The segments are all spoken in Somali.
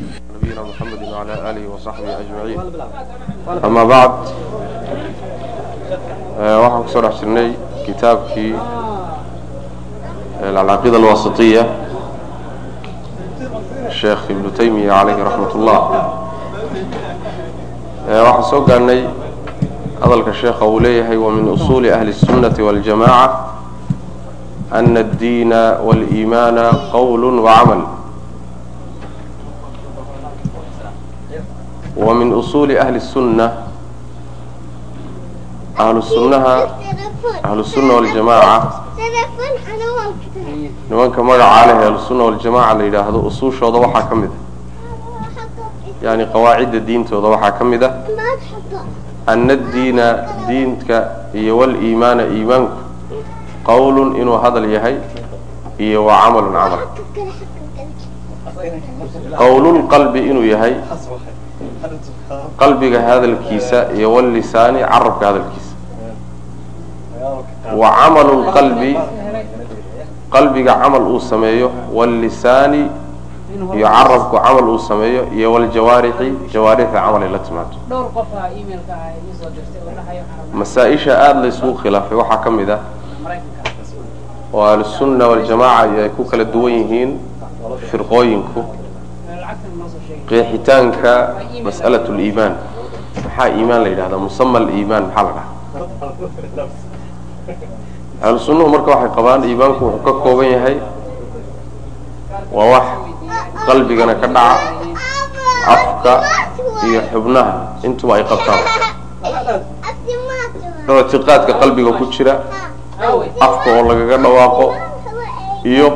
نبينا محمد وعلى آله وصحبه أجمعين أما بعد waxaan kusoo dhex jirnay kitaabkii alcaqiida alwasitiya sheekh ibnu taymiya calayhi raxmat ullah waxaan soo gaarnay hadalka sheekha uu leeyahay wamin usuuli ahli الsunnati waاljamaca ana addiina wاliimaana qowl wacamal wamin usuuli ahli الsunna ahlu sunnaha ahlu sunna waljamaaca nimanka magacaa leh ahlusunna waljamaca la yidhaahdo usuushooda waxaa ka mid a. Yani qawaacidda diintooda waxaa ka mid a. Ana addiina diinka iyo waliimaana iimaanku qowlun inuu hadal yahay iyo wa camalun camal. Qowlulqalbi inuu yahay qalbiga hadalkiisa iyo wallisaani carabka hadalkiisa. Wa camalu lqalbi qalbiga camal uu sameeyo wallisaani iyo carabku camal uu sameeyo iyo waljawaarixi jawaarixda camal ay la timaado. Masaa-isha aada laysugu khilaafay waxaa ka mid ah oo ahlusunna waljamaaca iyo ay ku kala duwan yihiin firqooyinku qeexitaanka mas'alat liimaan maxaa iimaan la yidhahdaa? Musama aliimaan maxaa la dhahaa? Ahlu sunnuhu marka waxay qabaan iimaanku wuxuu ka kooban yahay waa wax qalbigana ka dhaca afka iyo xubnaha intuba ay qabtaan. Ictiqaadka qalbiga ku jira afka oo lagaga dhawaaqo iyo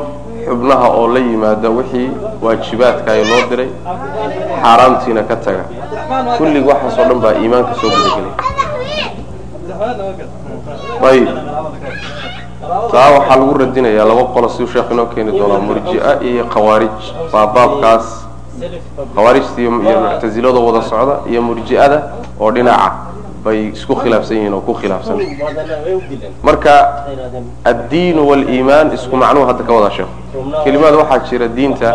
xubnaha oo la yimaada wixii waajibaadka ay loo diray xaaraamtiina ka taga. Kullig waxaasoo dhan baa iimaanka soo gudagelay ayib. Taa waxaa lagu radinayaa laba qolo siduu sheekh inoo keeni doonaa murji-a iyo khawaarij. Baa baabkaas. Khawaarijta iyo muctasilada wada socda iyo murji-ada oo dhinaca bay isku khilaafsan yihiin oo ku khilaafsan. Marka addiinu waliimaan isku macnuhu hadda ka wada sheeko kelimaad waxaa jira diinta.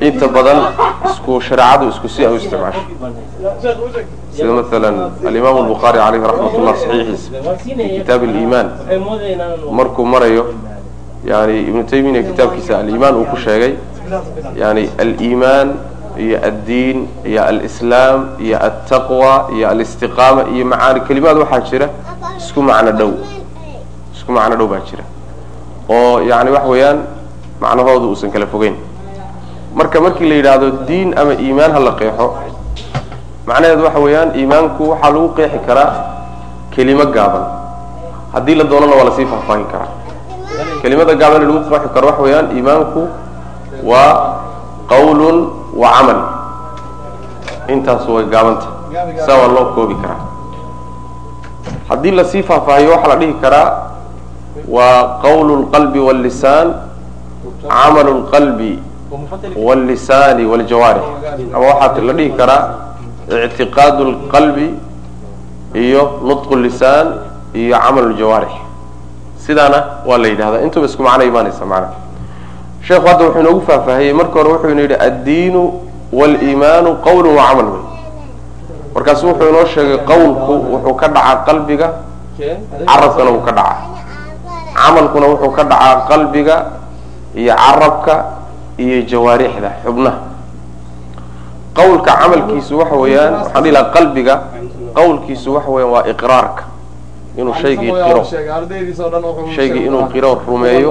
Inta badan isku shareecadu isku si ay u isticmaasho. Sida maalan alimaamu albukhaari caleyhi raxmat ullah saxiixiisa fi kitaab aliimaan markuu marayo yani ibnu taymiya kitaabkiisa aliimaan uu ku sheegay yani aliimaan iyo addiin iyo alislaam iyo altaqwa iyo alistiqaama iyo macaani. Kelimaad waxaa jira isku macno dhow. Isku macno dhow baa jira. Oo yani waxa weeyaan macnahooda uusan kala fogeyn. Marka markii la yidhaahdo diin ama iimaan ha la qeexo macnaheedu waxa weeyaan iimaanku waxaa lagu qeexi karaa kelimo gaaban. Haddii la doonana waa la sii faahfaahin karaa. Kelimada gaaban lagu qeexi karo waxa weeyaan iimaanku waa qawlun wa camal intaas way gaabanta saa waa loo koobi karaa haddii lasii faahfaahiyo waxaa la dhihi karaa waa qawlu lqalbi wاllisaan camalu lqalbi wاllisaani wاljawaarix ama waxaa la dhihi karaa ictiqaadu lqalbi iyo nutqu lisaan iyo camalu ljawaarix sidaana waa la yidhahdaa intuba isku macno imaanaysa macna sheekhu hadda wuxuu inoogu faahfaahiyey. Marka hore wuxuu ina yidhi addiinu waliimaanu qawlun wa camal wey markaasu wuxuu inoo sheegay qawlku wuxuu ka dhacaa qalbiga carabkana wuu ka dhacaa. Camalkuna wuxuu ka dhacaa qalbiga iyo carabka iyo jawaarixda xubnaha. Qawlka camalkiisu waxa weeyaan waxaan dhihi lahaa qalbiga qawlkiisu waxa weeyaan waa iqraarka inuu shaygii qiro shaygii inuu qiro rumeeyo.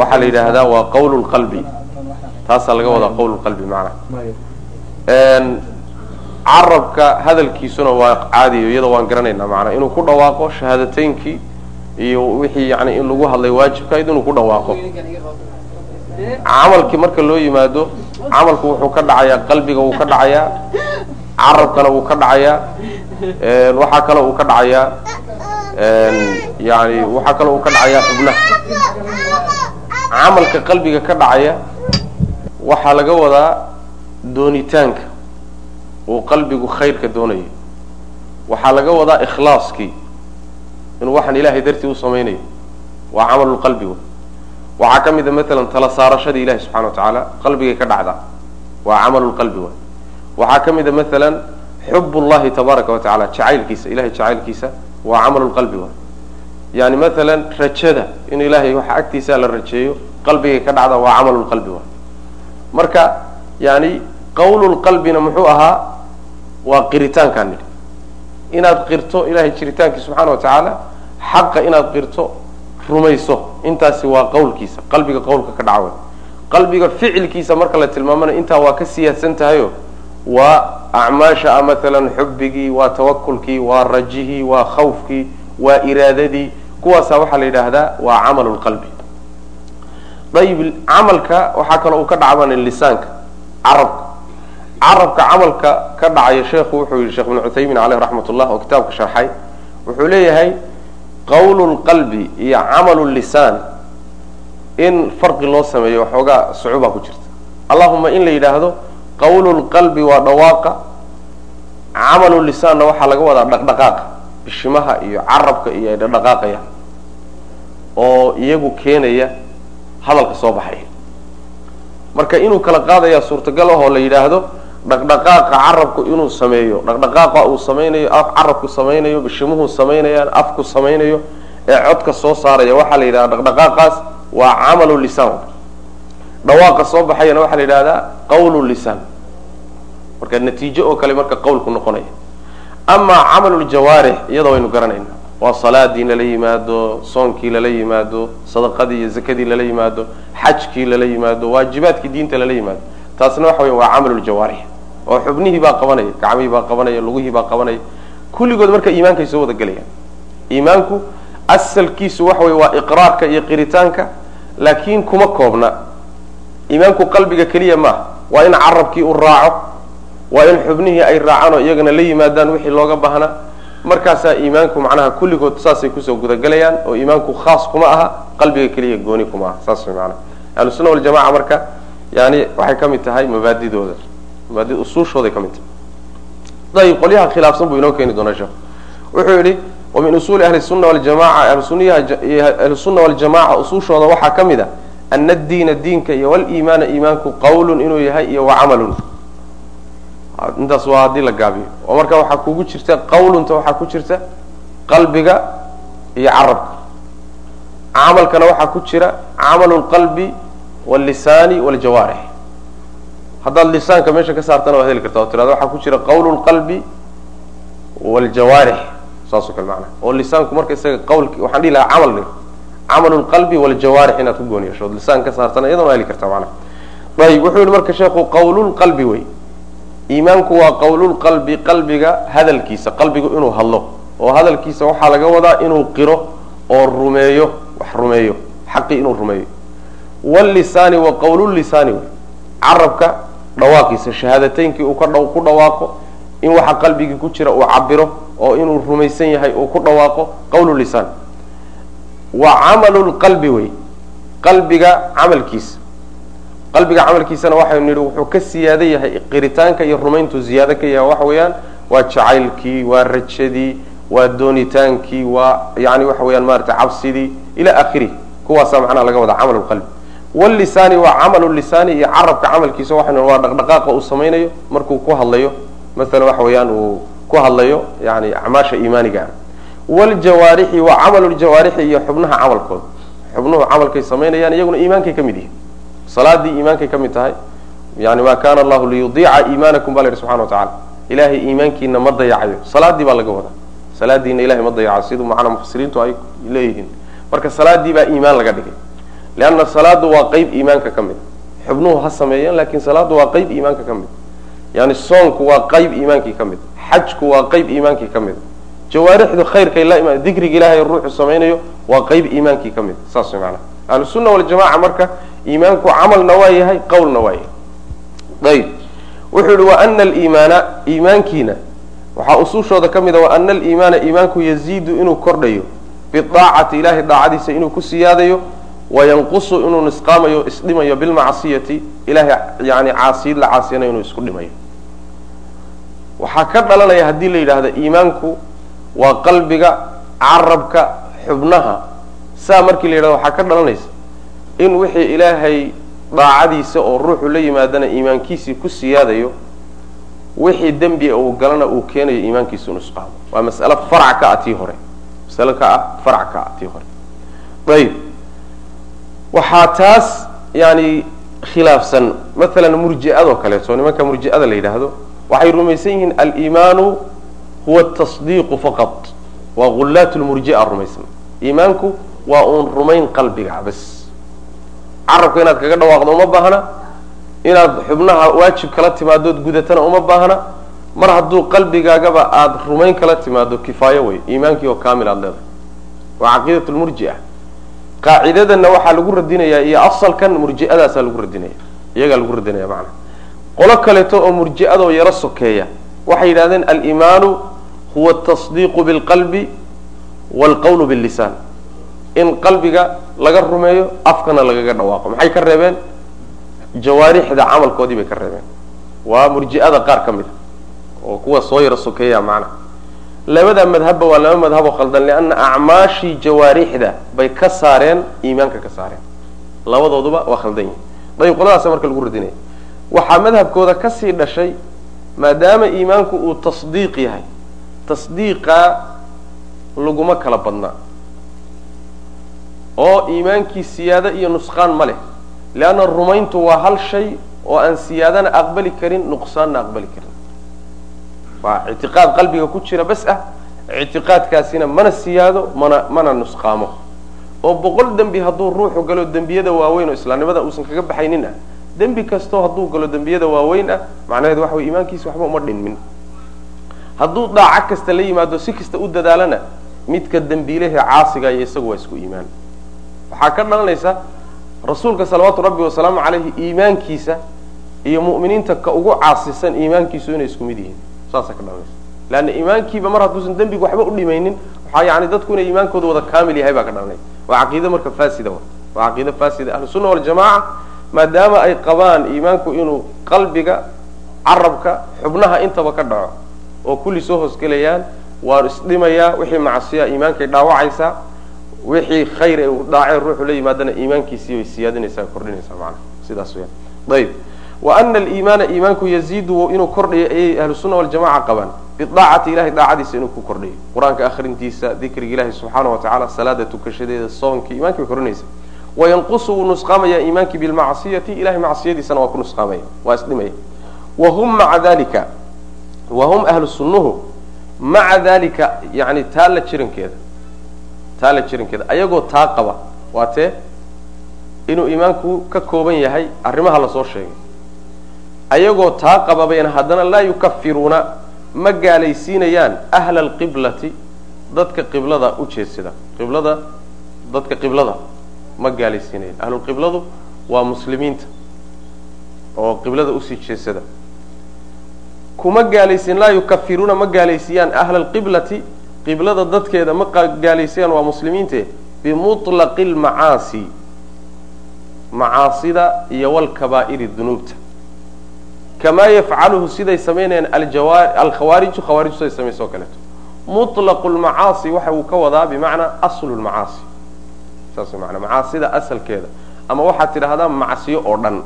waxaa la yidhaahdaa waa qawl lqalbi taasaa laga wadaa qawl lqalbi macnaha carabka hadalkiisuna waa caadiyo iyada waan garanaynaa macnaa. Inuu ku dhawaaqo shahaadateynkii iyo wixii yani in lagu hadlay waajibkayd inuu ku dhawaaqo. Camalkii marka loo yimaado camalku wuxuu ka dhacayaa qalbiga wuu ka dhacayaa carabkana wuu ka dhacayaa waxaa kale uu ka dhacayaa yani waxaa kale uu ka dhacayaa xubnaha. Camalka qalbiga ka dhacaya waxaa laga wadaa doonitaanka uu qalbigu khayrka doonayo. Waxaa laga wadaa ikhlaaskii inuu waxaan ilahay dartii u samaynayo waa camalulqalbi wey waxaa ka mid a maalan tala saarashadii ilahi subxana wa tacaala qalbigay ka dhacdaa waa camalu lqalbi waay waxaa ka mid a maalan xub llahi tabaaraka wa tacala jacaylkiisa ilahay jacaylkiisa waa camalu lqalbi waay yani maalan rajada in ilahay waxa agtiisa la rajeeyo qalbigay ka dhacda waa camalu lqalbi waay marka yani qawlu lqalbina muxuu ahaa waa qiritaankaan nidhi. Inaad qirto ilahay jiritaankii subxaana wa tacaala xaqa inaad qirto rumayso. Intaasi waa qawlkiisa qalbiga qawlka ka dhaca way qalbiga ficilkiisa marka la tilmaamana intaa waa ka siyaadsan tahayo waa acmaasha a maalan xubbigii waa tawakulkii waa rajihii waa khawfkii waa iraadadii. Kuwaasaa waxaa la yidhaahdaa waa camalu lqalbi ayib camalka waxaa kaloo uu ka dhacban lisaanka carabka. Carabka camalka ka dhacaya sheekhu wuxuu yihi sheekh ibnu cuthaymin caleyh raxmat ullah oo kitaabka sharxay wuxuu leeyahay qawlu lqalbi iyo camalu lisaan in farqi loo sameeyo waxoogaa sucuubaa ku jirta. Allahuma in la yidhaahdo qawlu lqalbi waa dhawaaqa camalu lisaanna waxaa laga wadaa dhaqdhaqaaqa bishimaha iyo carabka iyo ay dhaqdhaqaaqayaan oo iyagu keenaya hadalka soo baxaya. Marka inuu kala qaadaya suurtagal ahoo la yidhaahdo dhaqdhaqaaqa carabku inuu sameeyo dhaqdhaqaaqa uu samaynayo carabku samaynayo bishimuhu samaynayaan afku samaynayo ee codka soo saaraya waxaa la yidhahda dhaqdhaqaaqaas waa camalu lisaan dhawaaqa soo baxayana waxaa la yidhahdaa qawlu lisaan marka natiijo oo kale marka qawlku noqonaya amaa camalu ljawaarix iyada waynu garanayna waa salaadii lala yimaado soonkii lala yimaado sadaqadii iyo zakadii lala yimaado xajkii lala yimaado waajibaadkii diinta lala yimaado. Taasna waxa weya waa camalu ljawaarix oo xubnihii baa qabanaya gacmihii baa qabanaya lugihii baa qabanaya. Kulligood marka iimaankay soo wada gelayaan iimaanku asalkiisu waxa wey waa iqraarka iyo qiritaanka laakiin kuma koobna iimaanku qalbiga keliya maaha waa in carabkii uu raaco. Waa in xubnihii ay raacaan oo iyagana la yimaadaan wixii looga baahnaa markaasaa iimaanku macnaha kulligood saasay ku soo gudagelayaan oo iimaanku khaas kuma aha qalbiga keliya gooni kuma aha. Saas way maanaa ahlusuna waljamaca marka yani waxay ka mid tahay mabaadidooda. Mabaadi usuushooday ka tahay. Ayib qolyaha khilaafsan buu inoo keeni doonaa sheekh. Wuxuu yidhi wa min usuuli ahli sunna waljamaca ahlusuniyaha ahlusunna waljamaca usuushooda waxaa ka mid a ana addiina diinka iyo waliimaana iimaanku qawlun inuu yahay iyo wa camalun intaas waa haddii la gaabiyo oo marka waxaa kugu jirta qawlunta waxaa ku jirta qalbiga iyo carabka camalkana waxaa ku jira camalu lqalbi wاlisaani wاljawaarix haddaad lisaanka meesha ka saartana waad heli karta oo tirado waxaa ku jira qawlu lqalbi wاljawaarix saasoo kale macnaha oo lisaanku marka isaga qawlki waxaan dhihi lahaa camal dhig camalu lqalbi wاljawaarix inaad ku gooni yeesho od lisaan ka saartana iyadana heli karta macnaha ayib wuxuu yihi marka sheekhu qawlulqalbi wey iimaanku waa qawlulqalbi qalbiga hadalkiisa qalbigu inuu hadlo oo hadalkiisa waxaa laga wadaa inuu qiro oo rumeeyo wax rumeeyo xaqii inuu rumeeyo wllisaani wa qawlulisaani wey carabka dhawaaqiisa shahaadateynkii uu ku dhawaaqo in waxa qalbigii ku jira uu cabiro oo inuu rumaysan yahay uu ku dhawaaqo qawlulisaan wa camalu lqalbi wey. Qalbiga camalkiisa qalbiga camalkiisana waxaynu nidhi wuxuu ka siyaado yahay qiritaanka iyo rumayntu ziyaado ka yahay waxa weeyaan waa jacaylkii waa rajadii waa doonitaankii waa yani waxa weyaan maarata cabsidii ila akhirih kuwaasaa macnaha laga wadaa camal qalbi. Wllisaani waa camalu lisaani iyo carabka camalkiisa waxaynu waa dhaqdhaqaaqa uu samaynayo markuu ku hadlayo masalan waxa weeyaan uu ku hadlayo yani acmaasha iimaaniga wljawaarixi waa camalu ljawaarixi iyo xubnaha camalkooda xubnuhu camalkay samaynayaan iyaguna iimaankay ka mid yihiin salaadii iimaankay ka mid tahay yani ma kana allahu liyudiica iimaanakum ba la yidhi subxana wa tacala ilahay iimaankiina ma dayacayo salaadii baa laga wadaa salaadiina ilahay ma dayacayo siduu macnaa mufasiriintu ay leeyihiin marka salaadii baa iimaan laga dhigay leanna salaadu waa qeyb iimaanka ka mid xubnuhu ha sameeyeen laakiin salaadu waa qeyb iimaanka ka mid yani soonku waa qeyb iimaankii ka mid xajku waa qeyb iimaankii ka mid jawaarixdu khayrkay la imaan dikriga ilahay ruuxu samaynayo waa qeyb iimaankii ka mid saas way macnaha ahlusunna waljamaca marka iimaanku camalna waa yahay qawlna waa yahay. Ayib. Wuxuu yihi wa ana aliimaana iimaankiina waxaa usuushooda ka mid a wa ana aliimaana iimaanku yaziidu inuu kordhayo bidaacati ilahay daacadiisa inuu ku siyaadayo wayanqusu inuu nisqaamayo isdhimayo bilmacsiyati ilahay yani caasiyid la caasiyanayo inuu isku dhimayo. Waxaa ka dhalanaya haddii la yidhaahdo iimaanku waa qalbiga carabka xubnaha. Saa markii la yidhahdo waxaa ka dhalanaysa in wixii ilaahay daacadiisa oo ruuxu la yimaadana iimaankiisii ku siyaadayo wixii dembi uu galana uu keenayo iimaankiisu nusqaamo waa mas'alo farac ka ah hore. Masalo ka ah farac ka ah tii hore. Ayib waxaa taas yani khilaafsan. Maalan murji'adoo kaleeto nimanka murji'ada la yidhaahdo waxay rumaysan yihiin aliimaanu huwa tasdiiqu faqad waa ghullaat lmurji'a rumaysan. Iimaanku waa uun rumayn qalbiga bas carabka inaad kaga dhawaaqdo uma baahna. Inaad xubnaha waajib kala timaadood gudatana uma baahna. Mar hadduu qalbigaagaba aada rumayn kala timaado kifaayo wey iimaankii oo kaamil aada leedahay. Waa caqiidat lmurji'a qaacidadanna waxaa lagu radinayaa iyo asalkan murji'adaasaa lagu radinaya. Iyagaa lagu radinaya macana qolo kaleeto oo murji'adoo yaro sokeeya waxay yidhahdeen aliimaanu huwa atasdiiqu bilqalbi waalqawlu billisaan in qalbiga laga rumeeyo afkana lagaga dhawaaqo maxay ka reebeen jawaarixda camalkoodii bay ka reebeen waa murji'ada qaar ka mid a oo kuwa soo yaro sokeeya macana labada madhabba waa laba madhaboo khaldan lianna acmaashii jawaarixda bay ka saareen iimaanka ka saareen labadooduba waa khaldan yihiin qoladaasa marka lagu radinaya waxaa madhabkooda ka sii dhashay maadaama iimaanku uu tasdiiq yahay tasdiiqa laguma kala badnaa oo iimaankii siyaado iyo nusqaan ma leh leanna rumayntu waa hal shay oo aan siyaadana aqbali karin nuqsaanna aqbali karin. Waa ictiqaad qalbiga ku jira bas ah ictiqaadkaasina mana siyaado mana mana nusqaamo. Oo boqol dembi hadduu ruuxu galo dembiyada waaweyn oo islaamnimada uusan kaga baxaynin ah dembi kastoo hadduu galo dembiyada waaweyn ah macnaheedu waxa wey iimaankiisa waxba uma dhinmin hadduu daaco kasta la yimaado si kasta u dadaalana midka dembiilehe caasiga isagu waa isku iimaan. Waxaa ka dhalanaysa rasuulka salawaatu rabbi wasalaamu caleyhi iimaankiisa iyo mu'miniinta ka ugu caasisan iimaankiisu inay isku mid yihiin. Saasaa ka dhalanaysa. Leanna iimaankiiba mar hadduusan dembigu waxba u dhimaynin waxaa yani dadku inay iimaankooda wada kaamil yahay baa ka dhalanaya waa caqiide marka faasida waa caqiide faasida ahlusunna waljamaca maadaama ay qabaan iimaanku inuu qalbiga carabka xubnaha intaba ka dhaco oo kulli soo hoosgelayaan waa isdhimayaa wixii macsiya iimaankay dhaawacaysaa wixii khayr ee uu dhaacay ruuxu la yimaadana iimaankiisii bay siyaadinaysaa kordhinaysaa macnaha. Sidaas weyaan ayib wa ana aliimaana iimaanku yaziidu inuu kordhayo ayay ahlusunna waljamaca qabaan. Bidaacati ilahay daacadiisa inuu ku kordhayo qur'aanka akhrintiisa dikriga ilahi subxaana wa tacala salaada tukashadeeda soonkii imankii bay kordhinaysa. Wayanqusu wuu nusqaamaya iimaankii bilmacsiyati ilahay macsiyadiisana waa ku nusqaamaya waa isdhimaya. Wahum maca dalika wahum ahlu sunnuhu maca dalika yani taa la jirankeeda taa jirankeeda ayagoo taa qaba waa tee inuu iimaanku ka kooban yahay arrimaha la soo sheegay. Ayagoo taa qaba bayna haddana laa yukafiruuna ma gaalaysiinayaan ahla alqiblati dadka qiblada u jeedsada qiblada dadka qiblada ma gaalaysiinayaan. Ahlulqibladu waa muslimiinta oo qiblada u sii jeedsada kuma gaalaysiin laa yukafiruuna ma gaalaysiiyaan ahla alqiblati qiblada dadkeeda ma gaalaysiiyaan waa muslimiinte bimuطlaqi lmacaasi macaasida iyo walkabaa'iri dunuubta. Kamaa yafcaluhu siday samaynayaan alkhawaariju khawaarijtu siday samaysa o kaleeto. Muطlaqu lmacaasi waxa uu ka wadaa bimacnaa aslu lmacaasi saas mana macaasida asalkeeda. Ama waxaad tidhaahdaa macsiyo oo dhan.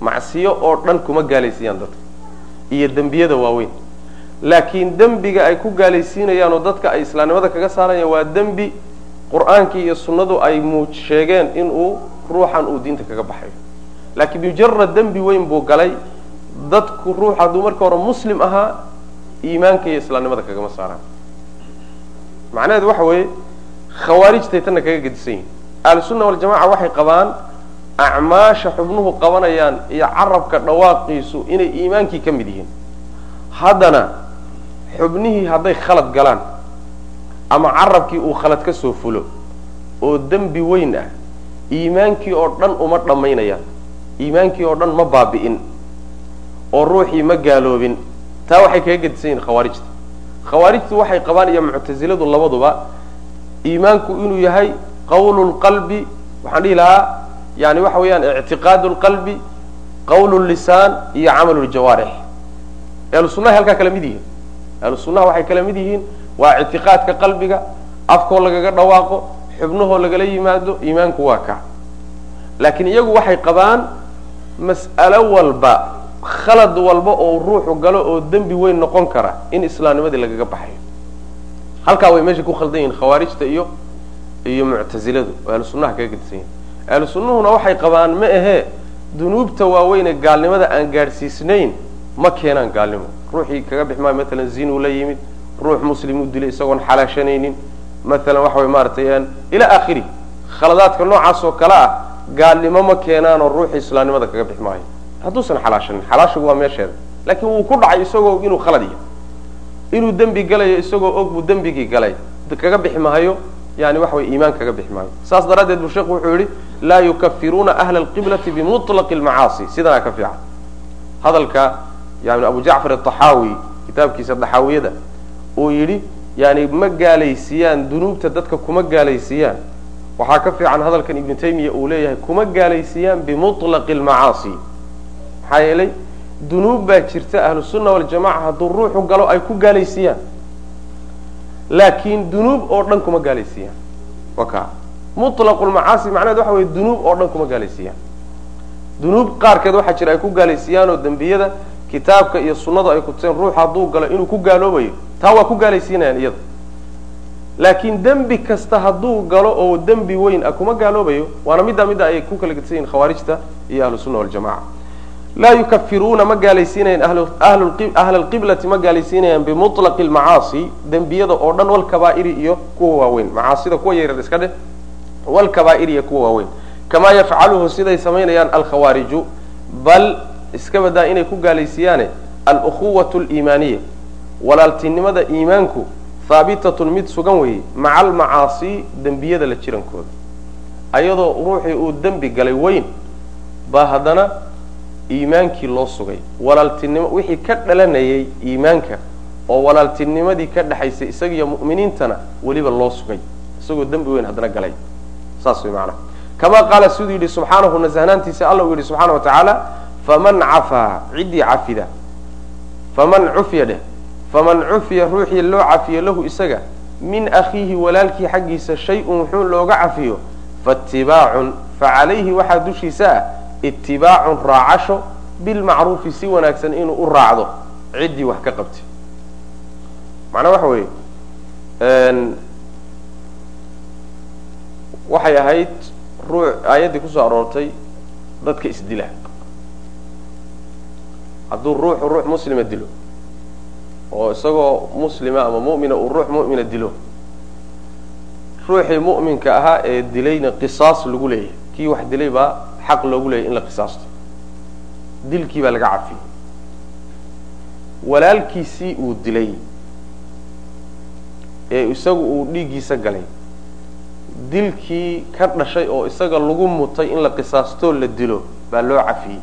Macsiyo oo dhan kuma gaalaysiiyaan dadka iyo dembiyada waaweyn. Laakiin dembiga ay ku gaalaysiinayaan oo dadka ay islaamnimada kaga saarayaan waa dembi qur'aankii iyo sunnadu ay sheegeen inuu ruuxan uu diinta kaga baxayo. Laakiin mujarad dembi weyn buu galay dadku ruux hadduu marka hore muslim ahaa iimaanka iyo islaamnimada kagama saaraan. Macnaheedu waxa weeye khawaarijtay tanna kaga gedisan yihiin ahlusunna waljamaca waxay qabaan acmaasha xubnuhu qabanayaan iyo carabka dhawaaqiisu inay iimaankii ka mid yihiin. Haddana xubnihii hadday khalad galaan ama carabkii uu khalad ka soo fulo oo dembi weyn ah iimaankii oo dhan uma dhammaynayaan. Iimaankii oo dhan ma baabi'in oo ruuxii ma gaaloobin. Taa waxay kaga gedisan yihiin khawaarijta. Khawaarijtu waxay qabaan iyo muctasiladu labaduba iimaanku inuu yahay qawlu lqalbi waxaan dhihi lahaa yani waxa weeyaan ictiqaadu lqalbi qawlu lisaan iyo camalu ljawaarix ahlu sunnahay halkaa kala mid yihiin. Ahlu sunnaha waxay kala mid yihiin waa ictiqaadka qalbiga afkoo lagaga dhawaaqo xubnahoo lagala yimaado iimaanku waa ka. Laakiin iyagu waxay qabaan mas'alo walba khalad walba oo ruuxu galo oo dembi weyn noqon kara in islaamnimadii lagaga baxayo halkaa way meesha ku khaldan yihiin khawaarijta iyo iyo muctaziladu. Oo ahlu sunnaha kaga gedisan yihiin ahlu sunnuhuna waxay qabaan ma ahee dunuubta waaweyne gaalnimada aan gaadhsiisnayn ma keenaan gaalnimo. Ruuxii kaga bixi maayo matalan zinuu la yimid ruux muslim u dilay isagoon xalaashanaynin matalan waxa way maaratay ila akhiri khaladaadka noocaas oo kale ah gaalnimo ma keenaanoo ruuxii islaamnimada kaga bixi maayo hadduusan xalaashanin xalaashigu waa meesheeda. Laakiin wuu ku dhacay isagoo inuu khalad yahay. Inuu dembi galayo isagoo og buu dembigii galay. Kaga bixi maayo yani waxa way iimaan kaga bixi maayo. Saas daraaddeed buu sheekhu wuxuu yihi laa yukafiruuna ahla alqiblati bimutlaqi lmacaasi sidanaa ka fiican. Hadalka yani abu jacfar ataxaawi kitaabkiisa daxaawiyada uu yidhi yani ma gaalaysiiyaan dunuubta dadka kuma gaalaysiiyaan. Waxaa ka fiican hadalkan ibnu taymiya uu leeyahay kuma gaalaysiiyaan bimutlaqi lmacaasi maxaa yeelay dunuub baa jirta ahlu waljamaca hadduu ruuxu galo ay ku gaalaysiiyaan laakiin dunuub oo dhan kuma gaalaysiiyaan. Waka. Mutlaqu lmacaasi macnaheed waxa weye dunuub oo dhan kuma gaalaysiiyaan. Dunuub qaarkeed waxaa jira ay ku gaalaysiiyaan oo dembiyada kitaabka iyo sunnadu ay kutuseen ruux hadduu galo inuu ku gaaloobayo taa waa ku gaalaysiinayaan iyada laakiin dembi kasta hadduu galo oo dembi weyn ah kuma gaaloobayo waana middaa midda ay ku kala gedsan yihiin khawaarijta iyo ahlu sunna waljamaca laa yukafiruuna ma gaalaysiinayaan ahla alqiblati ma gaalaysiinayaan bimutlaqi lmacaasi dembiyada oo dhan walkabaa'iri iyo kuwa waaweyn. Macaasida kuwa yaryar iska dheh walkabaa'ir iyo kuwa waaweyn. Kamaa yafcaluhu siday samaynayaan alkhawaariju bal iska badaa inay ku gaalaysiiyaane alukhuwatu liimaaniya walaaltinimada iimaanku haabitatun mid sugan weeye maca almacaasi dembiyada la jirankooda. Ayadoo ruuxii uu dembi galay weyn baa haddana iimaankii loo sugay. Walaaltinimo wixii ka dhalanayay iimaanka oo walaaltinimadii ka dhexaysay isagiyo mu'miniintana weliba loo sugay. Isagoo dembi weyn haddana galay. Saas way macanaha kamaa qaala siduu yidhi subxaanahu nasahnaantiisa alla uu yidhi subxaana wa tacaala faman cafaa ciddii cafida. Faman cufiya dheh. Faman cufiya ruuxii loo cafiyo lahu isaga min akhiihi walaalkii xaggiisa shay-un wuxuu looga cafiyo faitibaacun facalayhi waxaa dushiisa ah itibaacun raacasho bilmacruufi si wanaagsan inuu u raacdo ciddii wax ka qabtay macnaa waxa weeye waxay ahayd ruu aayaddii ku soo aroortay dadka isdila hadduu ruuxu ruux muslima dilo oo isagoo muslima ama mu'mina uu ruux mu'mina dilo ruuxii mu'minka ahaa ee dilayna qisaas lagu leeyahay kii wax dilay baa xaq loogu leeyahy in la qisaasto. Dilkii baa laga cafiyey walaalkiisii uu dilay ee isagu uu dhiiggiisa galay dilkii ka dhashay oo isaga lagu mutay in la qisaastoo la dilo baa loo cafiyey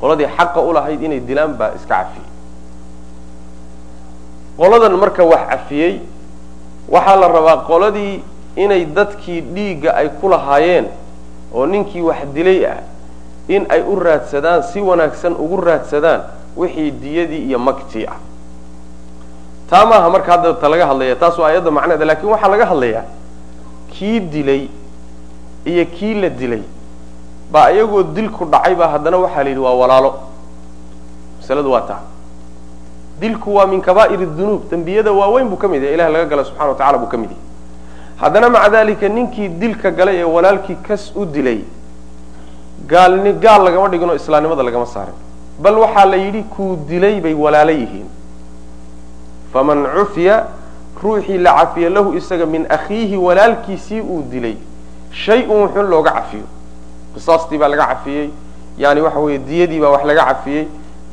qoladii xaqa u lahayd inay dilaan baa iska cafiyey qoladan marka wax cafiyey waxaa la rabaa qoladii inay dadkii dhiigga ay ku lahaayeen oo ninkii wax dilay ah in ay u raadsadaan si wanaagsan ugu raadsadaan wixii diyadii iyo magtii ah. Taa maaha marka hadda ta laga hadlaya taas waa ayadda macneeda laakiin waxaa laga hadlayaa kii dilay iyo kii la dilay baa iyagoo dilku dhacay baa haddana waxaa la yidhi waa walaalo. Masaladu waa taa. Dilku waa min kabaa'ir dunuub dembiyada waaweyn buu ka mid yahay ilahi laga gala subxana wa tacala buu ka mid yahay haddana maca dalika ninkii dilka galay ee walaalkii kas u dilay gaalni gaal lagama dhigin oo islaamnimada lagama saarin. Bal waxaa la yidhi kuu dilay bay walaalo yihiin. Faman cufiya ruuxii la cafiya lahu isaga min akhiihi walaalkiisii uu dilay shay-un wuxun looga cafiyo. Qisaastii baa laga cafiyey yani waxa weeye diyadii baa wax laga cafiyey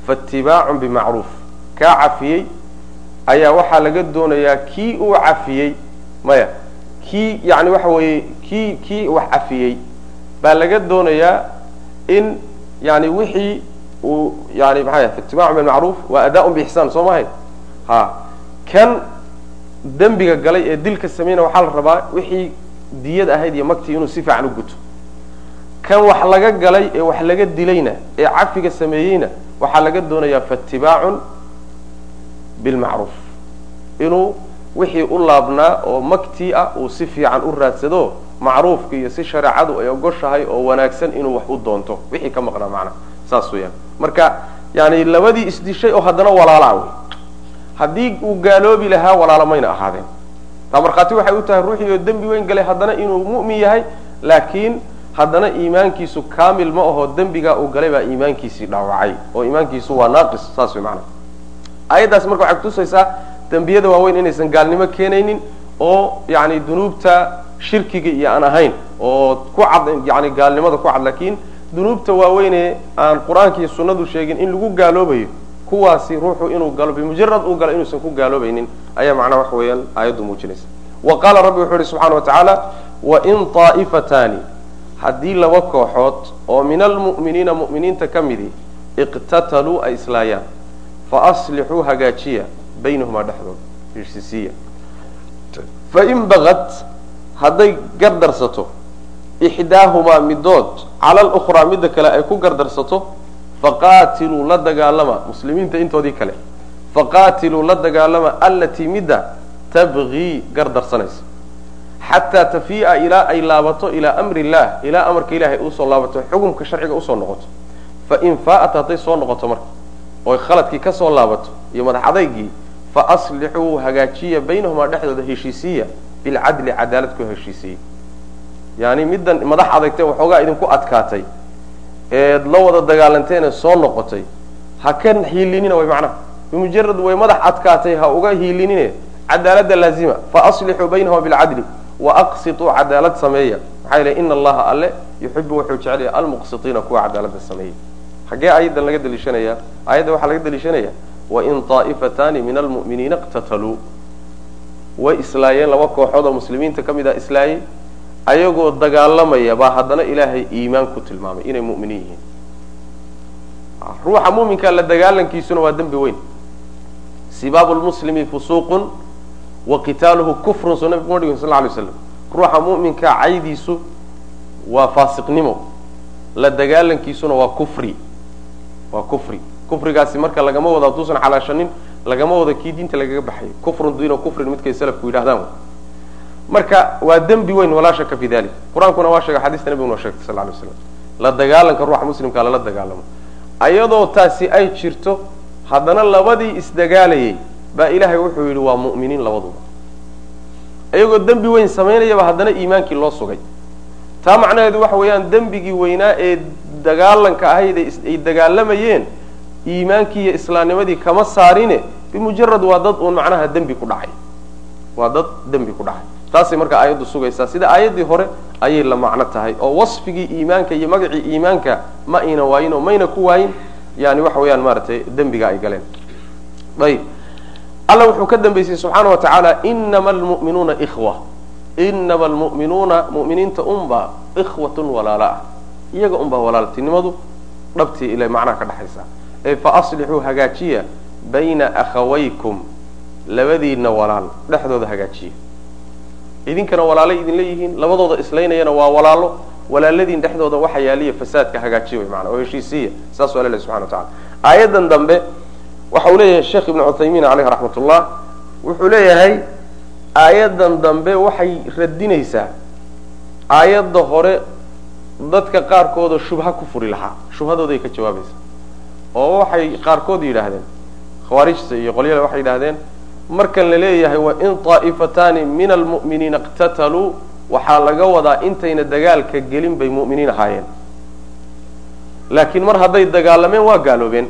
faitibaacun bimacruuf. Kaa cafiyey ayaa waxaa laga doonayaa kii uu cafiyey maya kii yani waxa weeye kii kii wax cafiyey baa laga doonayaa in yani wixii uu yani maxaa yahay bilmacruuf waa adaaun biixsaan soo mahay ha. Kan dembiga galay ee dilka sameynaya waxaa la rabaa wixii diyad ahayd iyo magtii inuu si fiican u guto. Kan wax laga galay ee wax laga dilayna ee cafiga sameeyeyna waxaa laga doonayaa faitibaacun bilmacruuf inuu wixii u laabnaa oo magtii ah uu si fiican u raadsado macruufka iyo si shareecadu ay ogoshahay oo wanaagsan inuu wax u doonto. Wixii ka maqnaa macnaha saas weeyaan. Marka yani labadii isdishay oo haddana walaalaa wey. Haddii uu gaaloobi lahaa walaalo mayna ahaadeen. Taa markhaati waxay u tahay ruuxii oo dembi weyn galay haddana inuu mu'min yahay laakiin haddana iimaankiisu kaamil ma aho dembigaa uu galay baa iimaankiisii dhaawacay oo iimaankiisu waa naaqis. Saas wey macnaha aayaddaas marka waxay kutusaysaa dembiyada waaweyn inaysan gaalnimo keenaynin oo yani dunuubta shirkiga iyo aan ahayn oo ku cad yani gaalnimada ku cad laakiin dunuubta waaweynee aan qur'aanka iyo sunnadu sheegin in lagu gaaloobayo kuwaasi ruuxu inuu galo bimujarad uu galo inuusan ku gaaloobaynin ayaa macnaha wax weeyaan aayaddu muujinaysa. Wa qaala rabbi wuxuu ihi subxana wa tacaala wain طaa'ifataani haddii laba kooxood oo min almu'miniina mu'miniinta ka midi iqtataluu ay islaayaan faaslixuu hagaajiya baynahumaa dhexdooda heshiisiiya fain bagad hadday gardarsato ixdaahumaa midood cala alukhraa midda kale ay ku gardarsato faqaatiluu la dagaalama muslimiinta intoodii kale faqaatiluu la dagaalama allatii midda tabgii gardarsanaysa. Xataa tafii'a ilaa ay laabato ilaa amri illah ilaa amarka ilahay u soo laabato xukumka sharciga u soo noqoto. Fain faa'at hadday soo noqoto marka oy khaladkii ka soo laabato iyo madax adaygii faaslixuu hagaajiya baynahumaa dhexdooda heshiisiiya bilcadli cadaalad ku heshiisiiya yani middan madax adagtee waxoogaa idinku adkaatay eed la wada dagaalanteene soo noqotay. Ha ka hiilinina way macnaha. Bimujarad way madax adkaatay ha uga hiilinine cadaalada laazima. Faaslixuu baynahuma bilcadli waaqsituu cadaalad sameeya. Maxaa yele ina allaha alle yuxibu wuxuu jecelaya almuqsitiina kuwa cadaalada sameeya. Xaggee ayadan laga daliishanaya? Aayadda waxaa laga daliishanaya wain طaa'ifataani min almu'miniina iqtataluu way islaayeen laba kooxood oo muslimiinta ka mid ah islaayey ayagoo dagaalamaya baa haddana ilaahay iimaan ku tilmaamay inay mu'miniin yihiin. Ruuxa mu'minka la dagaalankiisuna waa dembi weyn. Sibaabu lmuslimi fusuuqun wa qitaaluhu kufrun soo nabigu ma dhigin sal lay slam ruuxa mu'minka caydiisu waa faasiqnimo. La dagaalankiisuna waa kufri. Waa kufri kufrigaasi marka lagama wado hadduusan xalaashanin lagama wado kii diinta lagaga baxayo kufrun diino kufrin midkay salafku yidhahdaan marka waa dembi weyn walaa shaka fi dalik qur'aankuna waa sheegay xadiista nabiguna waa sheegtay sal lay slam la dagaalanka ruuxa muslimka lala dagaalamo. Ayadoo taasi ay jirto haddana labadii isdagaalayay baa ilaahay wuxuu yidhi waa mu'miniin labaduba. Iyagoo dembi weyn samaynayaba haddana iimaankii loo sugay. Taa macnaheedu waxa weeyaan dembigii weynaa ee dagaalanka ahayd ay dagaalamayeen iimaankii iyo islaamnimadii kama saarine bimujarad waa dad uun macnaha dembi ku dhacay. Waa dad dembi ku dhacay. Taasay marka aayaddu sugaysaa. Sida aayaddii hore ayay la macno tahay oo wasfigii iimaanka iyo magacii iimaanka ma ayna waayin oo mayna ku waayin yani waxa weeyaan maaragtay dembiga ay galeen. Ayib. Alla wuxuu ka dambeysay subxaana wa tacaala inama almu'minuuna ikhwa. Inama almu'minuuna mu'miniinta unbaa ikhwatun walaala ah. Iyaga unbaa walaaltinimadu dhabtii ila macnaha ka dhexaysa ee fa aslixuu hagaajiya bayna akhawaykum labadiina walaal dhexdooda hagaajiya. Idinkana walaalay idin leeyihiin labadooda islaynayana waa walaalo walaaladiin dhexdooda waxa yaaliya fasaadka hagaajiya wy maana oo heshiisiya saasuu alla leh subxana wa tacala aayadan dambe waxa uu leeyahay sheekh ibnu cuthaymiin caleyh raxmat ullah wuxuu leeyahay aayadan dambe waxay radinaysaa aayadda hore dadka qaarkoodoo shubha ku furi lahaa shubhadooday ka jawaabaysaa oo waxay qaarkood yidhaahdeen khawaarijta iyo qolyada waxay yidhahdeen markan la leeyahay wain طaa'ifataani min almu'miniina iqtataluu waxaa laga wadaa intayna dagaalka gelin bay mu'miniin ahaayeen. Laakiin mar hadday dagaalameen waa gaaloobeen.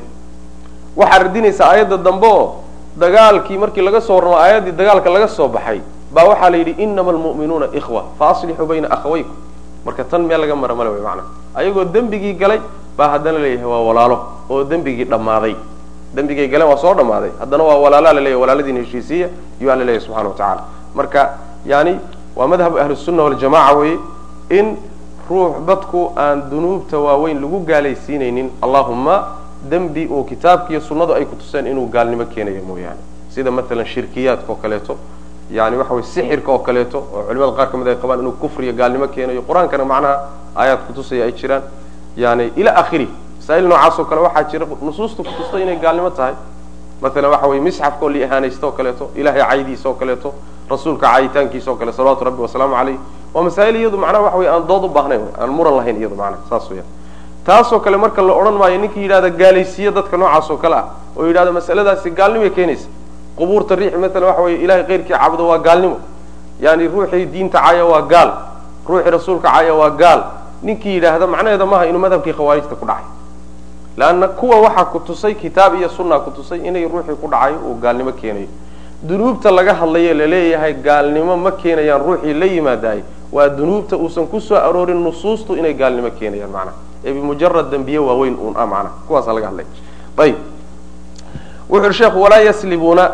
Waxaa radinaysaa aayadda dambe oo dagaalkii markii laga soo warramo aayaddii dagaalka laga soo baxay baa waxaa la yidhi inama almu'minuuna ikhwa faaslixuu bayna akhawaykum. Marka tan meel laga mara male way macana ayagoo dembigii galay baa haddana leeyahay waa walaalo oo dembigii dhammaaday. Dembigay galeen waa soo dhammaaday. Haddana waa walaalaa laleeyahy walaaladiina heshiisiya iyuu alla leeyahy subxana wa tacaala. Marka yani waa madhabu ahlusunna waljamaca weeye in ruux dadku aan dunuubta waaweyn lagu gaalaysiinaynin allahuma dembi oo kitaabkiiyo sunnadu ay kutuseen inuu gaalnimo keenayo mooyaane. Sida maalan shirkiyaadka oo kaleeto yani waxa weye sixirka oo kaleeto oo culimada qaar ka mid ay qabaan inuu kufriyo gaalnimo keenayo. Qur'aankana macnaha aayaad kutusaya ay jiraan yani ila akhiri. Masaa'il noocaas oo kale waxaa jira nusuusta kutusta inay gaalnimo tahay. Maalan waxa weye misxafka oo liihaanaysta oo kaleeto ilahay caydiisa oo kaleeto rasuulka caayitaankiisa oo kale salawatu rabbi wasalaamu caleyh waa masaa'il iyadu macnaha waxa wey aan dood u baahnayn aan muran lahayn iyadu macnaha saas weya taasoo kale marka la odhan maayo ninkii yidhahda gaalaysiiye dadka noocaas oo kale ah oo yidhahda masaladaasi gaalnimay keenaysa. Qubuurta riix maalan waxa weye ilahay keyrkii caabudo waa gaalnimo. Yani ruuxii diinta caya waa gaal. Ruuxii rasuulka caya waa gaal ninkii yidhaahda macnaheeda maaha inuu madhabkii khawaarijta ku dhacay. Leanna kuwa waxaa ku tusay kitaab iyo sunna ku tusay inay ruuxii ku dhacay uu gaalnimo keenayo dunuubta laga hadlaye la leeyahay gaalnimo ma keenayaan ruuxii la yimaadaay. Waa dunuubta uusan ku soo aroorin nusuustu inay gaalnimo keenayaan macnaha ee bimujarad dembiye waaweyn uun ah macnaha kuwaasa laga hadlay. Ayib. Wuxu uhi sheekhu walaa yaslibuuna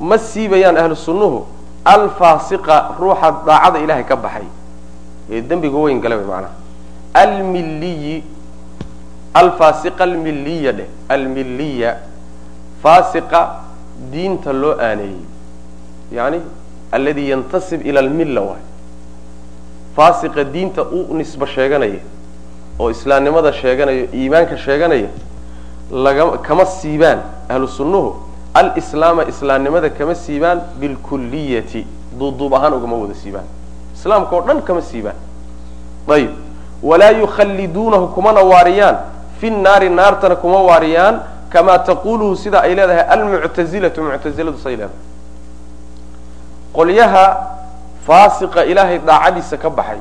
ma siibayaan ahlu sunnuhu. Alfaasiqa ruuxa daacada ilaahay ka baxay ee dembiga weyn gala macnaha. Almilliyi alfaasiqa almilliya dheh almilliya faasiqa diinta loo aaneeyey. Yani alladii yantasib ila almilla waay. Faasiqa diinta u nisbo sheeganaya oo islaamnimada sheeganaya iimaanka sheeganaya laga kama siibaan ahlu sunnuhu islaamnimada kama siibaan bilkulliyati duuduub ahaan ugama wada siibaan islaamka oo dhan kama siibaan. Ayib. Walaa yukhalliduunahu kumana waariyaan fi naari naartana kuma waariyaan. Kamaa taquluhu sida ay leedahay almuctazilatu muctaziladu say leedahay. Qolyaha faasiqa ilaahay daacadiisa ka baxay.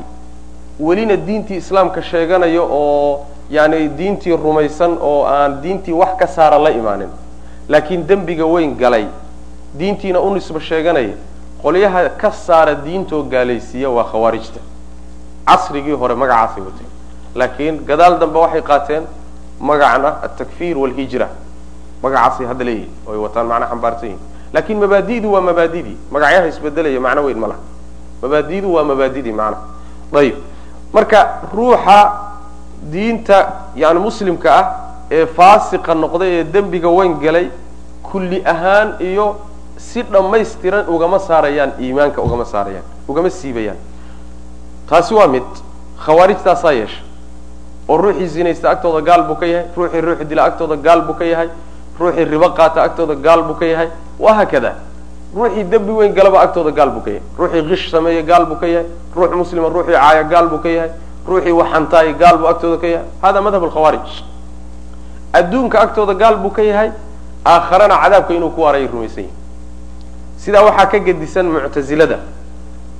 Welina diintii islaamka sheeganaya oo yani diintii rumaysan oo aan diintii wax ka saara la imaanin. Laakiin dembiga weyn galay. Diintiina u nisbo sheeganaya qolyaha ka saara diintoo gaalaysiiya waa khawaarijta. Casrigii hore magacaasay wateen laakiin gadaal dambe waxay qaateen magacan ah altakfir walhijra. Magacaasay hadda leeyihiin oo ay wataan macna xambaarsan yihiin laakin mabaadidu waa mabaadidii magacyaha isbedelaya macno weyn ma mabaadidu waa mabaadidii macnaha ayib. Marka ruuxa diinta yani muslimka ah ee faasiqa noqday ee dembiga weyn galay kulli ahaan iyo si dhammaystiran ugama saarayaan iimaanka ugama saarayaan ugama siibayaan. Taasi waa mid khawaarijtaasaa yeesha. Oo ruuxii zinaysta agtooda gaal buu ka yahay ruuxii ruuxi dila agtooda gaal buu ka yahay ruuxii ribo qaata agtooda gaal buu ka yahay. Wahaakada ruuxii dembi weyn galaba agtooda gaal buu ka yahay. Ruuxii kish sameeya gaal buu ka yahay. Ruux muslima ruuxii caaya gaal buu ka yahay. Ruuxii waxantaay gaal buu agtooda ka yahay. Hada madhab alkhawaarij adduunka agtooda gaal buu ka yahay. Aakharana cadaabka inuu ku waarayay rumaysan yahi sidaa waxaa ka gedisan muctazilada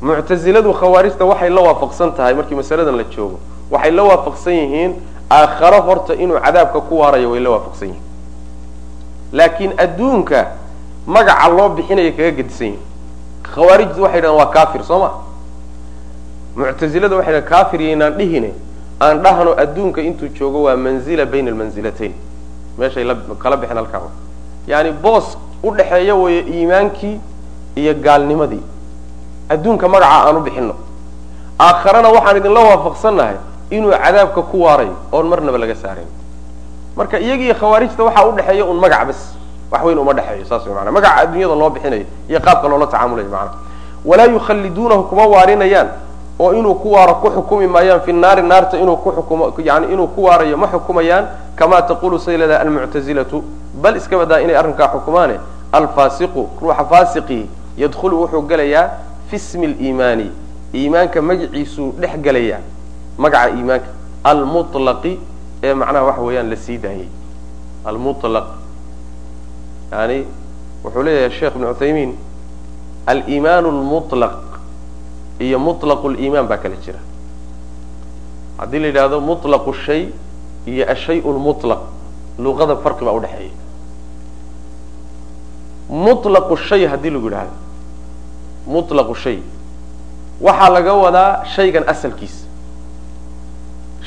muctaziladu khawaarijta waxay la waafaqsan tahay markii masaladan la joogo. Waxay la waafaqsan yihiin aakharo horta inuu cadaabka ku waarayo way la waafaqsan yihiin. Laakiin adduunka magaca loo bixinaya kaga gedisan yihiin khawaarijtu waxay dhahan waa kafir soo ma? Muctazilada waxay dhahan kafir yaynaan dhihine aan dhahno adduunka intuu joogo waa manzila bayna almanzilatayn meeshay la kala bixin halkaa yani boos udhaxeeya weeye iimaankii iyo gaalnimadii. Adduunka magaca aan u bixino aakharana waxaan idinla waafaqsannahay inuu cadaabka ku waarayo oon marnaba laga saarayn marka iyagiiyo khawaarijta waxaa udhexeeya un magac bas wax weyn uma dhexeeyo saas way maana magaca adduunyada loo bixinayo iyo qaabka loola tacaamulayo macana walaa yukhalliduunahu kuma waarinayaan oo inuu ku waaro ku xukumi maayaan fi naari naarta inuu ku xukumo yani inuu ku waarayo ma xukumayaan kama taqulu say leedahay almuctazilatu bal iska badaa inay arrinkaa xukumaane alfaasiqu ruuxa faasiqii yadkhulu wuxuu gelayaa fi smi liimaani iimaanka magaciisuu dhex gelayaa magaca iimaanka almutlaqi ee macnaha waxa weeyaan la sii daayey almutlaq. Yani wuxuu leeyahay sheekh ibn cuthaymiin aliimaan lmutlaq iyo mutlaqu liimaan baa kala jira. Haddii la yidhahdo mutlaqu shay iyo ashay lmutlaq luqada farqi baa udhexeeya mutlaqu shay haddii lagu yidhahdo mutlaqu shay. Waxaa laga wadaa shaygan asalkiisa.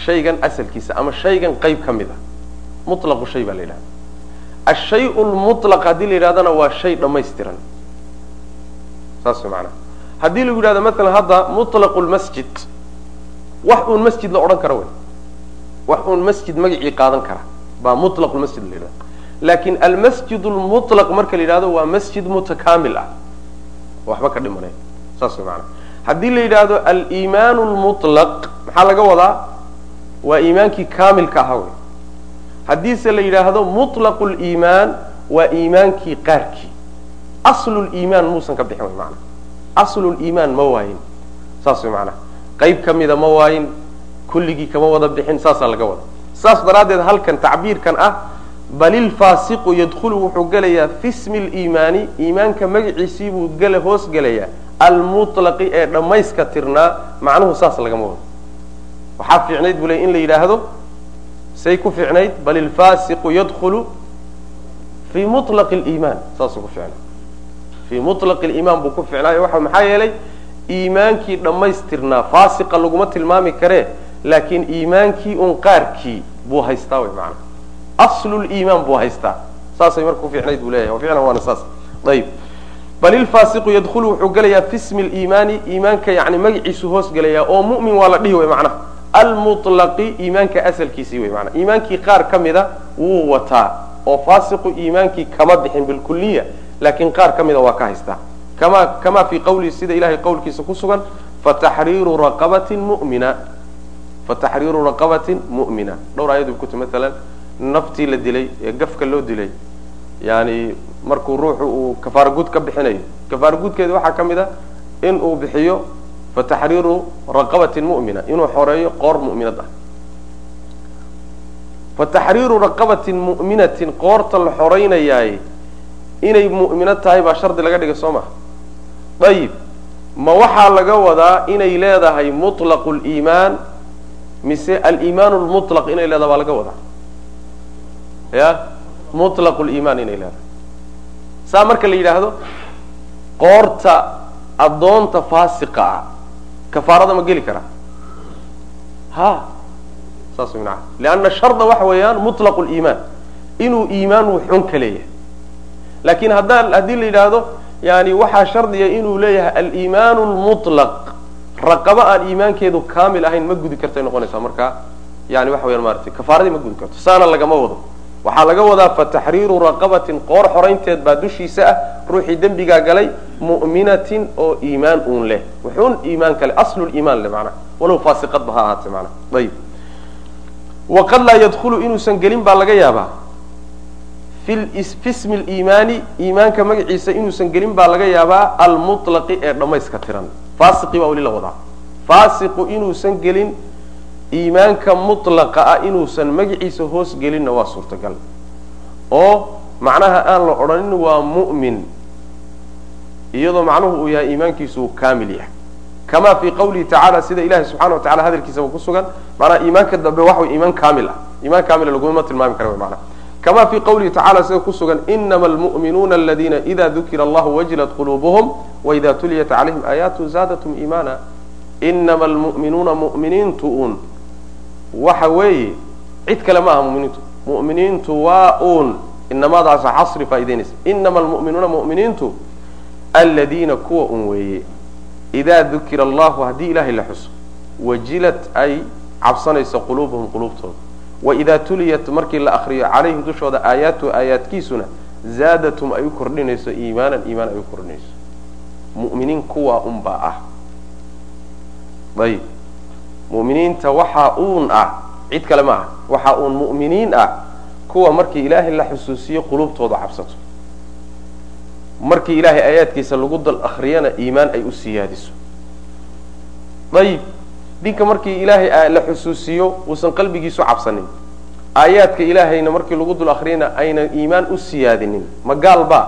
Shaygan asalkiisa ama shaygan qayb ka mid a mutlaqu shay baa la yidhahda ashay lmutlaq haddii la yidhahdana waa shay dhammaystiran. Saas maanaa haddii lagu yidhahdo maalan hadda mutlaqu lmasjid wax uun masjid la odhan karo wey. Wax uun masjid magacii qaadan kara. Baa mutlaq lmasjid la yidhahda laakin almasjid lmutlaq marka la yidhahdo waa masjid mutakaamil ah. Waxba ka dhimanay. Saas maanaa haddii la yidhaahdo aliimaan lmutlaq maxaa laga wadaa? Waa iimaankii kaamilka ahaa wey. Haddiise la yidhaahdo mutlaqu liimaan waa iimaankii qaarkii. Aslu liimaan muusan ka bixin wey maanaa aslu liimaan ma waayin. Saas way macnaha qayb ka mida ma waayin. Kulligii kama wada bixin saasaa laga wada saas daraaddeed halkan tacbiirkan ah bal ilfaasiqu yadkhulu wuxuu gelayaa fi smi liimaani iimaanka magaciisii buu gela hoos gelayaa. Almutlaqi ee dhammayska tirnaa macnuhu saas lagama wado. Waxaa fiicnayd buu ley in la yidhaahdo say ku fiicnayd bal ilfaasiqu yadkhulu fii mutlaqi liimaan saasuu ku ficnay fii mutlaqi liimaan buu ku ficnaayo waxa maxaa yeelay iimaankii dhammaystirnaa faasiqa laguma tilmaami karee laakiin iimaankii un qaarkii buu haystaa wy maana asluliimaan buu haystaa saasay marka ku fiicnayd buu leeyahay ficlan waana saas ayib bal ilfaasiqu yadkhulu wuxuu gelayaa fi smi liimaani iimaanka yani magaciisu hoos gelayaa oo mu'min waa la dhihi way macnaha almutlaqi iimaanka asalkiisii wey maanaa iimaankii qaar ka mida wuu wataa oo faasiqu iimaankii kama bixin bilkuliya laakiin qaar ka mida waa ka haystaa kama kama fii qawlihi sida ilahay qowlkiisa ku sugan fataxriiru raqabatin mumina fataxriiru raqabatin mu'mina dhowr ayadu kuti maalan naftii la dilay ee gafka loo dilay yani markuu ruuxu uu kafaara guud ka bixinayo. Kafaara guudkeeda waxaa ka mid a in uu bixiyo fataxriiru raqabatin mu'mina inuu xoreeyo qoor mu'minad ah. Fataxriiru raqabatin mu'minatin qoorta la xoraynayaay inay mu'mino tahay baa shardi laga dhigay soo maha ayib ma waxaa laga wadaa inay leedahay mutlaqu liimaan mise aliimaan lmutlaq inay leedahay baa laga wadaa ya? Mutlaqu liimaan inay leedahay. Saa marka la yidhaahdo qoorta addoonta faasiqa ah kafaarada ma geli karaa ha? Saas wy maana lianna sharda waxa weeyaan mutlaqu liimaan inuu iimaan wuxun ka leeyahay. Laakiin haddaa haddii la yidhaahdo yani waxaa shardiya inuu leeyahay aliimaan lmutlaq raqaba aan iimaankeedu kaamil ahayn ma gudi kartay noqonaysaa marka yani waxa weyaan maratay kafaaradii ma gudi karto. Saana lagama wado waxaa laga wadaa fataxriiru raqabatin qoor xoraynteed baa dushiisa ah ruuxii dembigaa galay mu'minatin oo iimaan uun leh. Wuxuun iimaan kale asluliimaan leh macnaha walow faasiqadba ha ahaatee macnaha ayib waqad laa yadkhulu inuusan gelin baa laga yaabaa. Fi smi liimaani iimaanka magaciisa inuusan gelin baa laga yaabaa almutlaqi ee dhammayska tiran. Faasiqii baa weli la wadaa. Faasiqu inuusan gelin iimaanka mutlaqa ah inuusan magaciisa hoos gelinna waa suurtagal. Oo macnaha aan la odhanin waa mu'min iyadoo macnuhu uu yahay iimaankiisu kaamil yahay. Kama fii qawlihi tacala sida ilahi subxana wa tacala hadalkiisaba ku sugan macnaha iimaanka dambe waxa iimaan kaamil ah. Iimaan kaamila laguma tilmaami kara macnaha. Kama fii qawlihi tacala sida ku sugan inama almu'minuuna aladina ida dukira allahu wajilat quluubuhum waida tuliyat calayhim aayaatu zaadatum iimaana. Inama almu'minuuna mu'miniintu un waxa weeye cid kale ma aha muminiintu. Mu'miniintu waa uun. Inamadaasa xasri faa'idaynaysa inama almu'minuuna mu'miniintu aladiina kuwa un weeye. Idaa dukira allahu haddii ilaahay la xuso wajilat ay cabsanayso quluubuhum quluubtooda. Waidaa tuliyat markii la akriyo calayhim dushooda aayaatu aayaadkiisuna zaadatum ay u kordhinayso iimaanan iimaan ay u kordhinayso. Mu'miniin kuwaa unbaa ah. Ayib mu'miniinta waxaa uun ah cid kale ma aha waxaa uun mu'miniin ah kuwa markii ilaahay la xusuusiyo quluubtooda cabsato markii ilaahay aayaadkiisa lagu dal akriyana iimaan ay u siyaadiso. Ayib dinka markii ilaahay la xusuusiyo uusan qalbigiisu cabsanin aayaadka ilaahayna markii lagu dul akriyana ayna iimaan u siyaadinin ma gaal ba?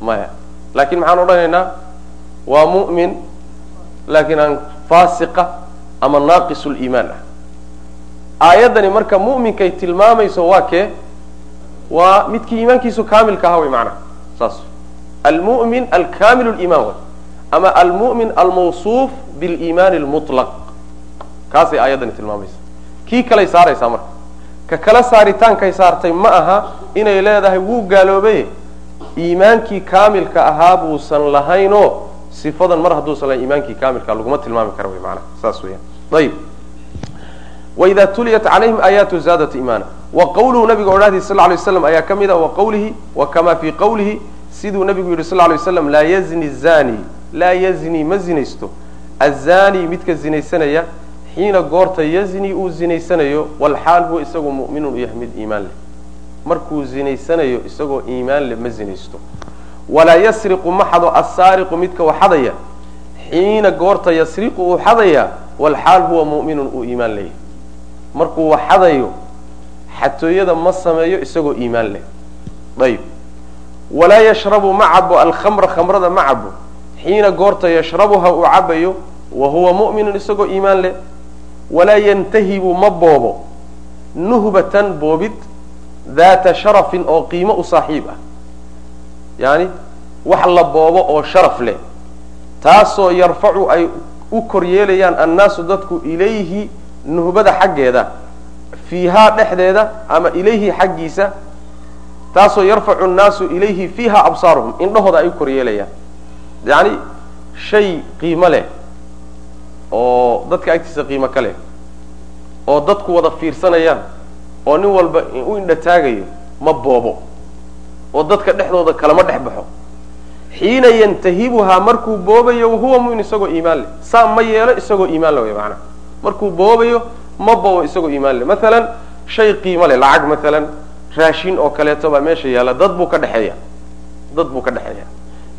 Maya. Laakiin maxaan odhanaynaa waa mu'min laakiin aan faasiqa ama naaqisu liimaan ah. Aayaddani marka mu'minkay tilmaamayso waa kee? Waa midkii iimaankiisu kaamilka aha way macnaha saas. Almu'min alkamil liimaan way. Ama almu'min almawsuuf biliimaani lmutlaq kaasay aayaddani tilmaamaysa. Kii kalay saaraysaa marka? Ka kala saaritaankay saartay ma aha inay leedahay wuu gaaloobay. Iimaankii kaamilka ahaa buusan lahaynoo sifadan mar hadduusan lahayn iimaankii kaamilka laguma tilmaami kara wy maanaha saas weeyaan. Ayib. Waida tuliyat calayhim aayaatu zaadat iimaana. Wa qawluhu nabiga odhahdi sal lay waslam ayaa ka mid a wa qawlihi wa kama fii qawlihi siduu nabigu yidhi sal lay waslam laa yazni zani laa yazni ma zinaysto. Azani midka zinaysanaya xiina goorta yazni uu zinaysanayo walxaal huwa isagoo mu'minun u yahay mid iimaan leh. Markuu zinaysanayo isagoo iimaan leh ma zinaysto walaa yasriqu ma xado assaariqu midka waxadaya xiina goorta yasriqu uu xadayaa walxaal huwa mu'minun uu iimaan leeyahy markuu wax xadayo xatooyada ma sameeyo isagoo iimaan leh. Ayib walaa yashrabu ma cabo alkhamra khamrada ma cabo xiina goorta yashrabuha uu cabayo wa huwa mu'minun isagoo iimaan leh. Walaa yantahibu ma boobo. Nuhbatan boobid daata sharafin oo qiimo u saaxiib ah yaani wax la boobo oo sharaf leh. Taasoo yarfacu ay u kor yeelayaan annaasu dadku ilayhi nuhbada xaggeeda fiihaa dhexdeeda ama ilayhi xaggiisa. Taasoo yarfacu annaasu ilayhi fiiha absaaruhum indhahooda ay u kor yeelayaan. Yacni shay qiimo leh oo dadka agtiisa qiimo ka leh oo dadku wada fiirsanayaan oo nin walba u indha taagayo ma boobo oo dadka dhexdooda kalama dhex baxo. Xiina yantahibuhaa markuu boobayo wahuwa mumin isagoo iimaan leh. Saa ma yeelo isagoo iimaan le way maanaa markuu boobayo ma boobo isagoo iimaan leh. Maalan shay qiimo leh lacag maalan raashin oo kaleeto baa meesha yaalla. Dad buu ka dhexeeya. Dad buu ka dhexeeya.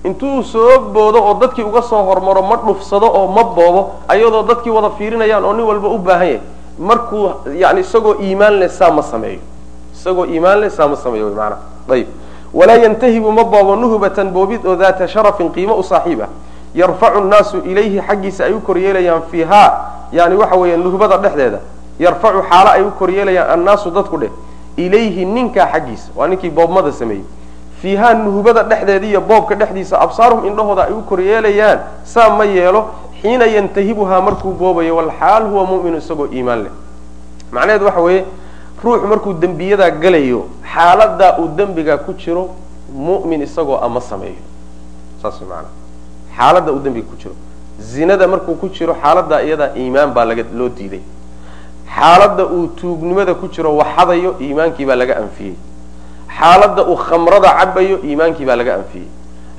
Intuu soo boodo oo dadkii uga soo hormaro ma dhufsado oo ma boobo ayadoo dadkii wada fiirinayaan oo nin walba u baahan yahay. Markuu yani isagoo iimaan leh saa ma sameeyo. Isagoo iimaan leh saa ma sameeyo maanaa ayib walaa yantahibu ma boobo nuhbatan boobid oo daata sharafin qiimo u saaxiib ah. Yarfacu nnaasu ilayhi xaggiisa ay u koryeelayaan fiihaa yani waxa weeye nuhbada dhexdeeda. Yarfacu xaalo ay u koryeelayaan annaasu dadku dheh ilayhi ninkaa xaggiisa waa ninkii boobmada sameeyey. Fiihaa nuhbada dhexdeeda iyo boobka dhexdiisa absaaruhum indhahooda ay u koryeelayaan saa ma yeelo xiina yantahibuhaa markuu boobayo walxaal huwa mu'minu isagoo iimaan leh. Macnaheedu waxa weeye ruuxu markuu dembiyadaa galayo xaaladaa uu dembigaa ku jiro mu'min isagoo ama sameeyo. Saas maanaa xaaladda uu dembiga ku jiro. Zinada markuu ku jiro xaaladaa iyadaa iimaan baa loo diiday. Xaaladda uu tuugnimada ku jiro waxadayo iimaankii baa laga anfiyey. Xaaladda uu khamrada cabayo iimaankii baa laga anfiyey.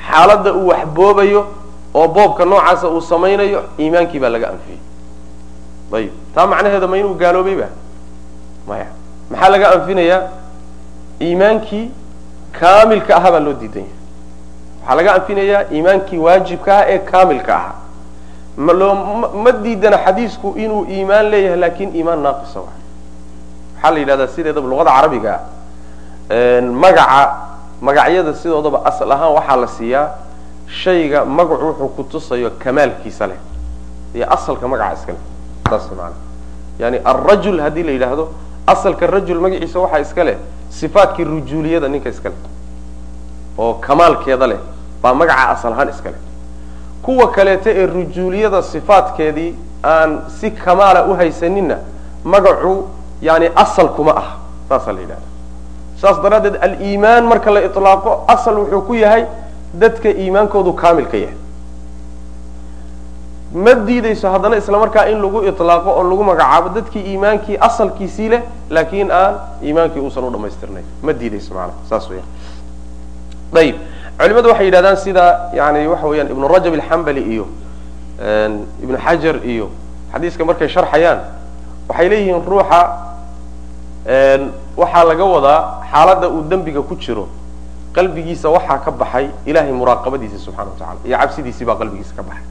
Xaaladda uu wax boobayo oo boobka noocaasa uu samaynayo iimaankii baa laga anfiyey. Ayib. Taa macnaheeda ma inuu gaaloobay ba maya maxaa laga anfinayaa? Iimaankii kaamilka ahaa baa loo diidan yahay. Waxaa laga anfinayaa iimaankii waajibka ah ee kaamilka ahaa. Ma diidana xadiisku inuu iimaan leeyahay laakiin iimaan naaqisa waay waxaa la yidhahdaa sideedaba luqada carabiga magaca magacyada sidoodaba asal ahaan waxaa la siiyaa shayga magacu wuxuu kutusayo kamaalkiisa leh. Iyo asalka magaca iska leh. Saas maana yani alrajul haddii la yidhaahdo asalka rajul magaciisa waxaa iska leh sifaatkii rujuuliyada ninka iska leh oo kamaalkeeda leh baa magaca asal ahaan iska leh. Kuwa kaleeta ee rujuuliyada sifaatkeedii aan si kamaala uhaysaninna magacu yani asal kuma ah saasaa la yidhahda saas daraaddeed aliimaan marka la ilaaqo asal wuxuu ku yahay dadka iimaankoodu kaamilka yahay ma diideyso haddana isla markaa in lagu ilaaqo oo lagu magacaabo dadkii iimaankii asalkiisii leh laakiin aan iimaankii uusan u dhamaystirnayn ma diideyso maanaa saas weya ayib culimadu waxay yidhahdaan sida yani waxa weeyaan ibnu rajab alxambali iyo ibnu xajar iyo xadiiska markay sharxayaan waxay leeyihiin ruuxa waxaa laga wadaa xaaladda uu dembiga ku jiro qalbigiisa waxaa ka baxay ilahay muraaqabadiisa subxana wa tacala iyo cabsidiisii baa qalbigiisa ka baxay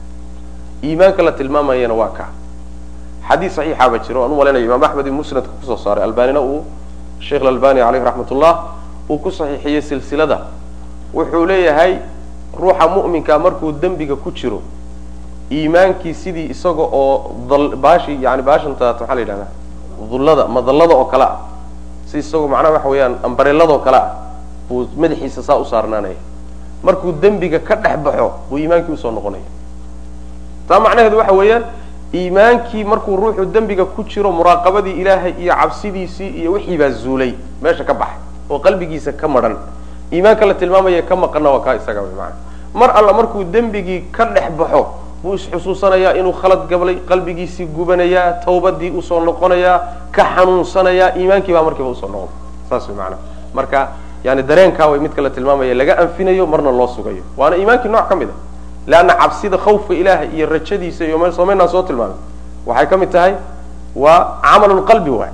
iimaanka la tilmaamayana waa ka. Xadiis saxiixa ba jiro aan u imaam axmed ibn musnadka ku soo saaray. Albanina uu sheikh albani aleyh raxmat ullah uu ku saxiixiyey silsilada. Wuxuu leeyahay ruuxa mu'minka markuu dembiga ku jiro iimaankii sidii isaga oo baashi yani baashanta maxaa la yidhahdaa? Dullada madallada oo kale ah. Si isagoo macnaha waxa weeyaan ambareeladoo kale ah buu madaxiisa saa u saarnaanaya. Markuu dembiga ka dhex baxo buu iimaankii u soo noqonaya taa macnaheedu waxa weeyaan iimaankii markuu ruuxu dembiga ku jiro muraaqabadii ilaahay iyo cabsidiisii iyo wixii baa zuulay. Meesha ka baxay oo qalbigiisa ka madhan iimaanka la tilmaamaya ka maqana waa kaa isaga maana mar alla markuu dembigii ka dhex baxo buu isxusuusanayaa inuu khalad gablay qalbigiisii gubanayaa tawbadii u soo noqonayaa ka xanuunsanayaa iimaankii baa markiiba u soo noqon. Saas wy maana marka yani dareenkaa way midka la tilmaamaya laga anfinayo marna loo sugayo. Waana iimaankii nooc ka mid a leanna cabsida khawfka ilaahay iyo rajadiisa iyo somaynaan soo tilmaamay waxay ka mid tahay waa camal lqalbi waay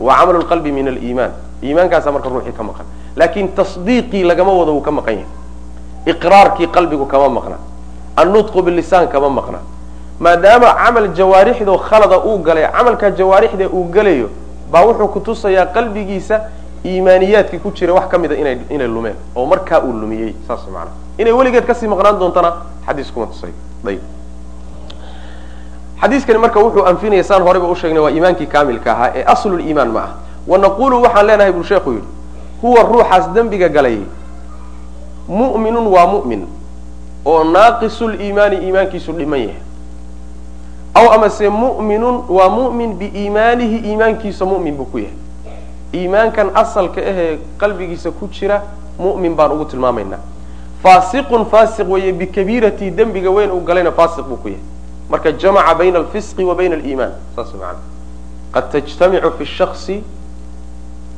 waa camal min aliimaan iimaankaasa marka ruuxii ka maqan laakin tasdiiqii lagama wado wuu ka maqan yahay iqraarkii qalbigu kama maqna annutqu bilisaan kama maqna maadaama camal jawaarixdo khalada uu galay camalka jawaarixda uu gelayo baa wuxuu kutusayaa qalbigiisa iimaaniyaadka ku jira wax ka mida inay inay lumeen oo markaa uu lumiyey saas maanaa inay weligeed ka sii maqnaan doontana xadiis kuma tusay. Ayb xadiiskani marka wuxuu anfinaya saan horeyba usheegnay waa iimaankii kaamilka ahaa ee asluliimaan ma ah. Wa naqulu waxaan leenahay buu sheekhu yidhi huwa ruuxaas dembiga galay. Mu'minun waa mu'min oo naaqisuliimaani iimaankiisu dhiman yahay. Aw amase mu'minun waa mu'min biiimaanihi iimaankiisa mu'min buu ku yahay iimaankan asalka ahee qalbigiisa ku jira mu'min baan ugu tilmaamaynaa. Faasiqun faasiq weeye bikabiirati dembiga weyn uu galayna faasiq buu ku yahay. Marka jamaca bayna alfisqi wa bayna aliimaan saas maana qad tajtamicu fi shaksi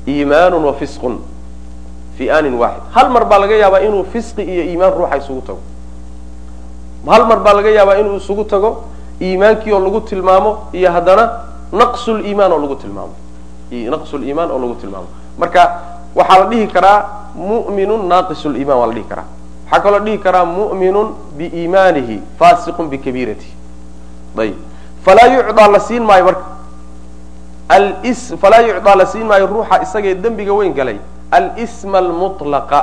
iimaanu wa fisqun fi aanin waaxid hal mar baa laga yaabaa inuu fisqi iyo iimaan ruuxa isugu tago? Hal mar baa laga yaabaa inuu isugu tago iimaankii oo lagu tilmaamo iyo haddana naqsuliimaan oo lagu tilmaamo naqsuliimaan oo lagu tilmaamo. Marka waxaa la dhihi karaa mu'minun naaqisuliiman waa la dhihi karaa. Waxaa kaloo dhihi karaa mu'minun biiimaanihi faasiqun bikabiiratihi. Ayib falaa yucdaa la siin maayo marka. Falaa yucdaa la siin maayo ruuxa isagee dembiga weyn galay. Alsma almutlaqa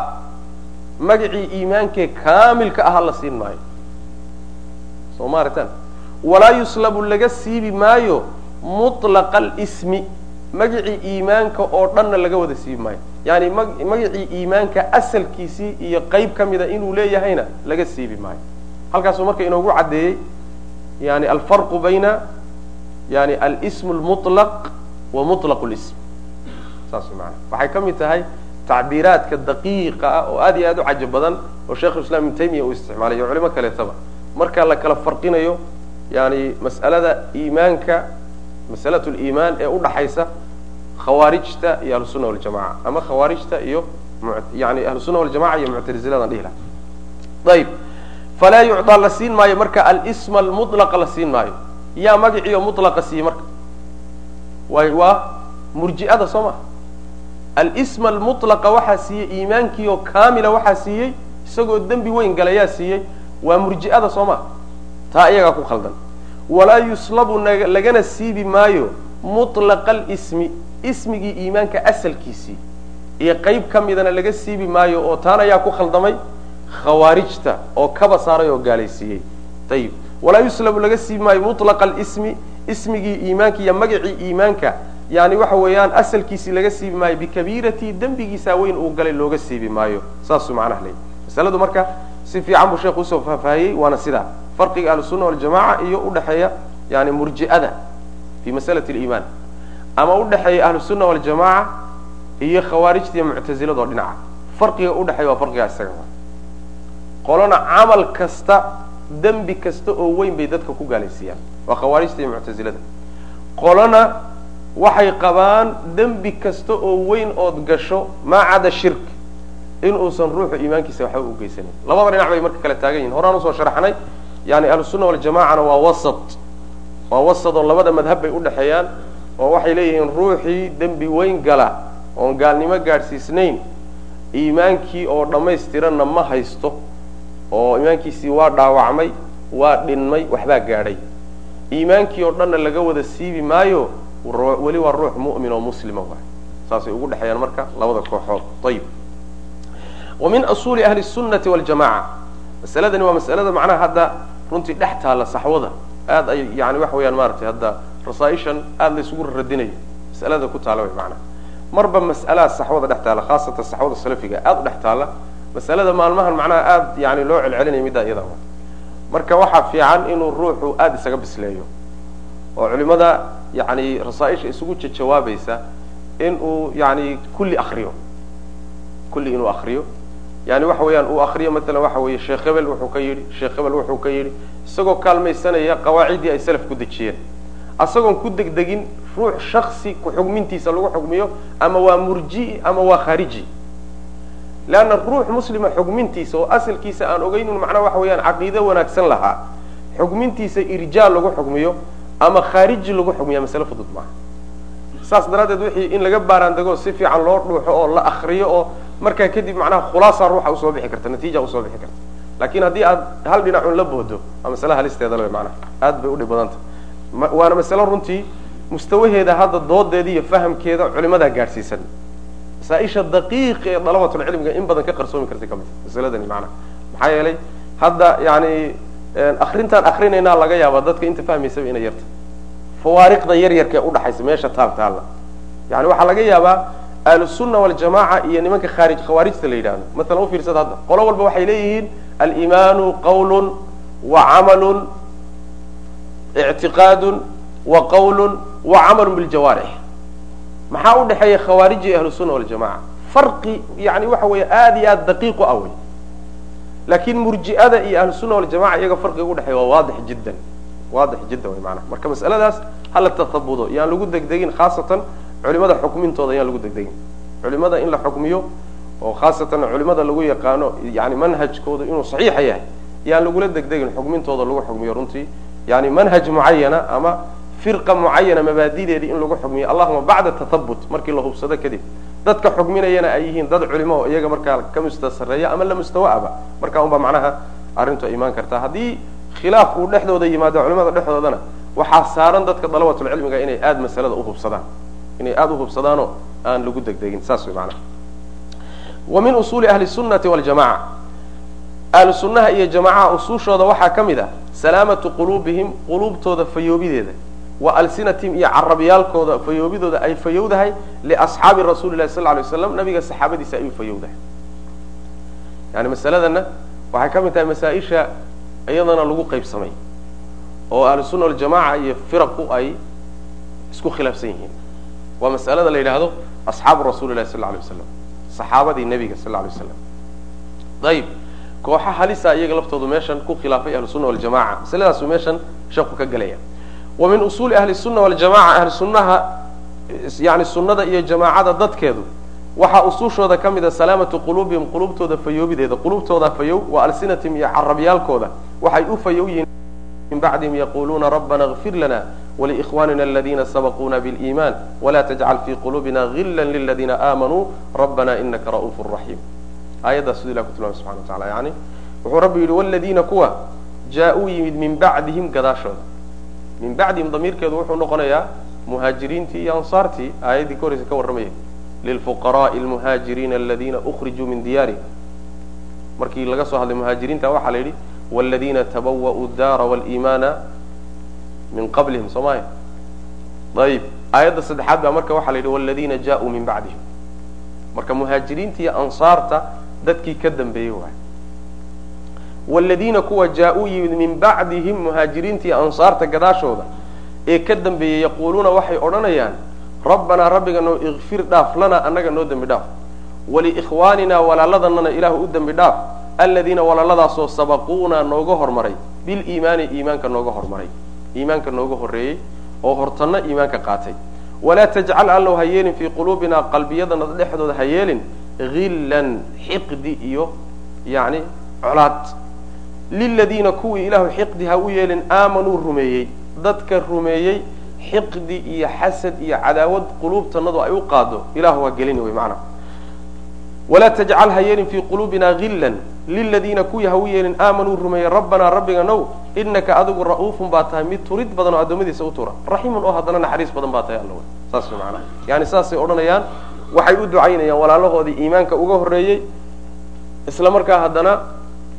magacii iimaankee kaamilka ahaa la siin maayo. Soo ma aritaan walaa yuslabu laga siibi maayo mutlaqa alsmi magacii iimaanka oo dhanna laga wada siibi maayo. Yani magacii iimaanka asalkiisii iyo qeyb ka mida inuu leeyahayna laga siibi maayo. Halkaasuu marka inoogu caddeeyey yani alfarqu bayna yani alsm lmutlaq wa mutlaq lsm saas maana waxay ka mid tahay tacbiiraadka daqiiqa ah oo aad iyo aad u cajo badan oo sheikhu islam ibnu taymiya uu isticmaalay iyo culimo kaleetaba marka la kala farqinayo yani mas'alada iimaanka masalatu liimaan ee udhaxaysa khawaarijta iyo ahlusunna waljamaca ama khawaarijta iyo yani ahlusunna waljamaca iyo muctaziladan dhihi laha ayib falaa yucdaa la siin maayo marka alsma almutlaqa la siin maayo. Yaa magaciio mutlaqa siiyey marka. Way waa murji'ada soo maha alsma almutlaqa waxaa siiyey iimaankii oo kaamila waxaa siiyey isagoo dembi weyn galayaa siiyey waa murji'ada soo maha taa iyagaa ku khaldan walaa yuslabu lagana siibi maayo mutlaqa alismi ismigii iimaanka asalkiisii. Iyo qeyb ka midana laga siibi maayo oo taana ayaa ku khaldamay khawaarijta oo kaba saaray oo gaalaysiiyey. Ayib walaa yuslabu laga siibi maayo mutlaqa alismi ismigii iimaanka iyo magacii iimaanka. Yani waxa weeyaan asalkiisii laga siibi maayo bikabiirati dembigiisaa weyn uu galay looga siibi maayo. Saasuu macnaha leeyay masaladu marka si fiican buu sheekhu u soo faahfaahiyey waana sidaa farqiga ahlusunna waljamaca iyo udhexeeya yani murji'ada fi masalati liimaan ama udhexeeya ahlusunna waljamaca iyo khawaarijta iyo muctazilada oo dhinaca. Farqiga udhexeeya waa farqigaa isaga qolona camal kasta dembi kasta oo weyn bay dadka ku gaalaysiiyaan waa khawaarijta iyo muctazilada qolona waxay qabaan dembi kasta oo weyn ood gasho maa cada shirk in uusan ruuxu iimaankiisa waxba u geysanin labada dhinac bay marka kale taagan yihiin horaan u soo sharxnay yani ahlusunna waljamacana waa wasat. Waa wasat oo labada madhab bay udhexeeyaan oo waxay leeyihiin ruuxii dembi weyn gala oon gaalnimo gaadhsiisnayn iimaankii oo dhammaystiranna ma haysto oo iimaankiisii waa dhaawacmay waa dhinmay waxbaa gaadhay. Iimaankii oo dhanna laga wada siibi maayo weli waa ruux mu'min oo muslima waay. Saasay ugu dhexeeyaan marka labada kooxood. Ayib min usuuli ahli sunnati waljamaca masaladani waa masalada macnaha hadda runtii dhex taalla saxwada aad ay yani waxa weyaan maratay hadda rasaaishan aada la isugu radinayo masalada ku taala macnaha marba mas'alaha saxwada dhex taalla khaasatan saxwada salafiga aada u dhex taalla masalada maalmahan macnaha aada yani loo celcelinaya middaa iyada marka waxaa fiican inuu ruuxu aada isaga bisleeyo oo culimada yani rasaaisha isugu jajawaabaysa in uu yani kulli akriyo kulli inuu akriyo yani waxa weeyaan uu akriyo maalan waxa weeye sheekh hebel wuxuu ka yidhi sheekh hebel wuxuu ka yidhi isagoo kaalmaysanaya qawaaciddii ay salaf ku dejiyeen asagoon ku degdegin ruux shaksi ku xugmintiisa lagu xugmiyo ama waa murji'i ama waa khaariji. Leanna ruux muslima xugmintiisa oo asalkiisa aan ogeyn un macnaha waxa weeyaan caqiide wanaagsan lahaa xugmintiisa irjaal lagu xugmiyo ama khaariji lagu xugmiya masale fudud maaha. Saas daraaddeed wixii in laga baaraandego si fiican loo dhuuxo oo la akriyo oo markaa kadib macnaha khulaasa ruuxa u soo bixi karta natiija u soo bixi karta. Laakiin haddii aad hal dhinacun la boodo waa masale halisteeda le maanaha aad bay udhib badanta waana masale runtii mustawaheeda hadda doodeeda iyo fahamkeeda culimadaa gaadhsiisan. Masaaisha daqiiqa ee dalabatulcilmiga in badan ka qarsoomi kartay ka mid masaladani maanaha maxaa yeelay hadda yani akrintaan akrinaynaa laga yaaba dadka inta fahmaysaba inay yarta. Fawaariqda yar yarka ee udhaxaysa meesha taal taalla. Yani waxaa laga yaabaa ahlusunna waljamaca iyo nimanka khaarij khawaarijta la yidhahdo maalan ufiirsada hadda. Qolo walba waxay leeyihiin alimaanu qawlun wa camalun ictiqaadun wa qawlun wa camalun biljawaarix maxaa u dhexeeya khawaarij iyo ahlusunna waljamaca farqi yani waxa weeye aada iyo aada daqiiq u ah wey laakin murji'ada iyo ahlusunna waljamaca iyaga farqiga udhexeeya waa waadix jiddan waadix jiddan wey maanaha marka mas'aladaas hala tatabudo yaan lagu degdegin khaasatan culimada xukmintooda yaan lagu degdegin. Culimada in la xukmiyo oo khaasatan culimada lagu yaqaano yani manhajkooda inuu saxiixa yahay yaan lagula degdegin xukmintooda lagu xukmiyo runtii. Yani manhaj mucayana ama firqa mucayana mabaadideedii in lagu xukmiyo. Allahuma bacda tatabut markii la hubsado kadib. Dadka xukminayana ay yihiin dad culimo iyaga markaa ka mustasareeya ama la mustawaaba. Markaa unbaa macnaha arrintu imaan kartaa. Haddii khilaaf uu dhexdooda yimaado culimada dhexdoodana waxaa saaran dadka dalabatulcilmiga inay aada masalada uhubsadaan inay aada uhubsadaanoo aan lagu degdegin saas way macnaha. Wa min usuuli ahli sunnati waljamaca ahlu sunnaha iyo jamacaha usuushooda waxaa ka mid ah salaamatu quluubihim quluubtooda fayoobideeda wa alsinatihim iyo carabyaalkooda fayoobidooda ay fayowdahay liasxaabi rasuuli lahi sal ly waslam nabiga saxaabadiisa ayuu fayowdahay. Yani masaladana waxay ka mid tahay masaa-isha iyadana lagu qaybsamay oo ahlusunna waljamaca iyo firaqu ay isku khilaafsan yihiin. Waa mas'alada la yidhaahdo asxaabu rasuuli lahi sal lay waslam saxaabadii nebiga sal lay waslam ayib kooxa halisa iyaga laftoodu meeshan ku khilaafay ahlusunna waljamaca masaladaasu meeshan sheeku ka gelaya wa min usuuli ahli sunna waljamaca ahli yani sunnada iyo jamaacada dadkeedu waxaa usuushooda ka mida salaamatu quluubihim quluubtooda fayoobideeda. Quluubtooda fayow wa alsinatihim iyo carabyaalkooda waxay u fayow yihiin min bacdihim yaquluuna rabbana اغfir lana wlikhwanina aladina sabaquna biliiman wla tajcal fi quluubina gila liladina aamanuu rabbana inaka ra'uuf raxiim aayaddaas siduu ilah ku tilmamay subxana wa tacala yani wuxuu rabbi yidhi wladiina kuwa jaa-uu yimid min bacdihim gadaashooda. Min bacdihim damiirkeedu wuxuu noqonayaa muhaajiriintii iyo ansaartii. Aayaddii ka horeysa ka warramayay lilfuqaraءi almuhaajiriina aladina ukrijuu min diyaarihim markii laga soo hadlay muhaajiriinta waxaa la yidhi wاladina tabawa'uu daara wاliimaana min qablihim soo maya ayib aayadda saddexaad baa marka waxaa la yidhi wاladina jaa-uu min bacdihim marka muhaajiriinta iyo ansaarta dadkii ka dambeeyey waay wاladina kuwa jaa-uu yimid min bacdihim muhaajiriinta iyo ansaarta gadaashooda ee ka dambeeyey yaquuluuna waxay odhanayaan rabbanaa rabbiga noo ikfir dhaaf lana annaga noo dembi dhaaf. Waliikhwaanina walaaladannana ilaahu u dembi dhaaf. Aladiina walaaladaasoo sabaquuna nooga hormaray. Biliimaani iimaanka nooga hormaray. Iimaanka nooga horreeyey oo hortanna iimaanka qaatay. Walaa tajcal allow ha yeelin fii quluubina qalbiyadana dhexdooda ha yeelin hillan xiqdi iyo yani colaad. Liladiina kuwii ilaahu xiqdi ha u yeelin aamanuu rumeeyey. Dadka rumeeyey xiqdi iyo xasad iyo cadaawad quluubtanadu ay u qaado. Ilahu ha gelini wey macnaha walaa tajcal ha yeelin fii quluubina hillan liladiina kuwii ha u yeelin aamanuu rumeeyey rabbanaa rabbiga now inaka adigu ra'uufun baa tahay mid turid badan oo addoommadiisa u tura raxiimun oo haddana naxariis badan baa tahay alla saas way macnaha yani saasay odhanayaan waxay u ducaynayaan walaalahoodii iimaanka uga horreeyey isla markaa haddana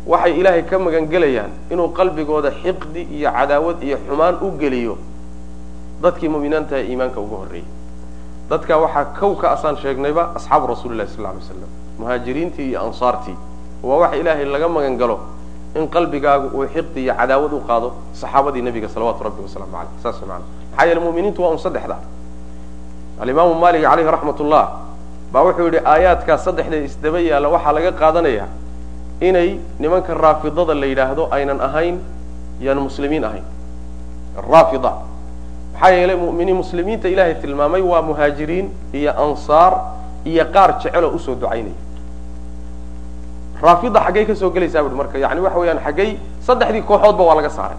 waxay ilaahay ka magan gelayaan inuu qalbigooda xiqdi iyo cadaawad iyo xumaan u geliyo dadkii mu'miniinta ee iimaanka uga horreeyey dadka waxaa kow ka asaan sheegnayba asxaabu rasuuli lahi sal lay slam muhaajiriintii iyo ansaartii waa waxa ilaahay laga magan galo in qalbigaagu uu xiqdi iyo cadaawad u qaado saxaabadii nebiga salawatu rabbi wasalaamu aleyh saas maana maxaa yeele muminiintu waa un saddexda. Alimaamu malik caleyhi raxmat ullah baa wuxuu yidhi aayaadkaa saddexda isdaba yaalla waxaa laga qaadanaya inay nimanka raafidada la yidhaahdo aynan ahayn yaan muslimiin ahayn. Raafida maxaa yeelay muminiin muslimiinta ilaahay tilmaamay waa muhaajiriin iyo ansaar iyo qaar jeceloo u soo ducaynaya raafida xaggay ka soo gelaysaa bui marka yani waxa weeyaan xaggay saddexdii kooxoodba waa laga saaray.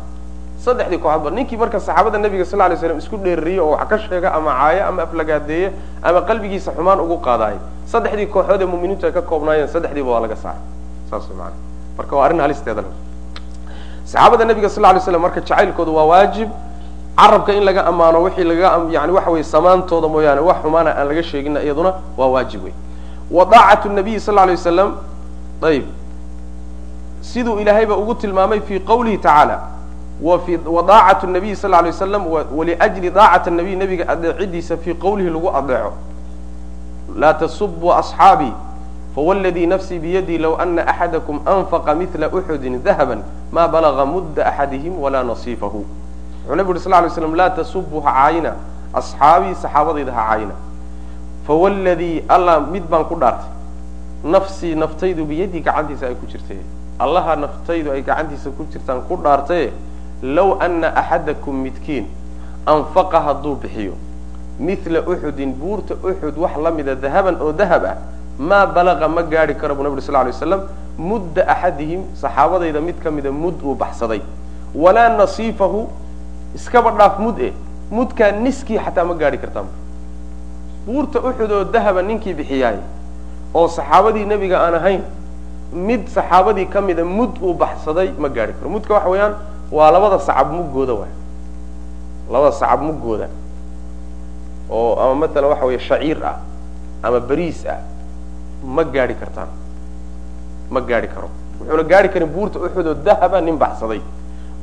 Saddexdii kooxoodba ninkii marka saxaabada nebiga sal lay slam isku dheerariye oo wax ka sheega ama caayo ama aflagaadeeye ama qalbigiisa xumaan ugu qaadaay saddexdii kooxood ee muminiintu ay ka koobnaayeen saddexdiiba waa laga saaray. Saas maana marka waa arrin halisteeda saxaabada nebiga sal lay slam marka jacaylkoodu waa waajib carabka in laga ammaano wixii laga yani waxa weye samaantooda mooyaane wax xumaana aan laga sheegina iyaduna waa waajib wey wa daacatu nabiyi sal lay wasalam ayib siduu ilaahayba ugu tilmaamay fi qawlihi tacaala wa daacatu nabiyi sal lay wasalam waliajli daacati nabiy nabiga adeecidiisa fii qawlihi lagu adeeco. Laa tasubuu asxaabii fawladii nafsii biyadii low ana axadakum anfaqa mila uxudin dahaba ma balaga mudda axadihim walaa nasiifahu wuxuu nabi uri sal lay slam laa tasubuu ha caayina. Asxaabii saxaabadayda ha caayina. Fawladii allah mid baan ku dhaartay. Nafsii naftaydu biyadii gacantiisa ay ku jirtay. Allaha naftaydu ay gacantiisa ku jirtaan ku dhaartaye low ana axadakum midkiin anfaqa hadduu bixiyo. Mila uxudin buurta uxud wax la mida dahaban oo dahab ah maa balaqa ma gaari karo buu nabi uri sal lay waslam mudda axadihim saxaabadayda mid ka mida mud uu baxsaday. Walaa nasiifahu iskaba dhaaf mud e mudkaa niskii xataa ma gaari kartaa buurta uxud oo dahaba ninkii bixiyaay oo saxaabadii nebiga aan ahayn mid saxaabadii ka mida mud uu baxsaday ma gaari karo. Mudka waxa weeyaan waa labada sacab muggooda waay. Labada sacab muggooda oo ama matalan waxa weeye shaciir ah ama beriis ah ma gaari kartaan ma gaari karo. Wuxuuna gaari karin buurta uxud oo dahaba nin baxsaday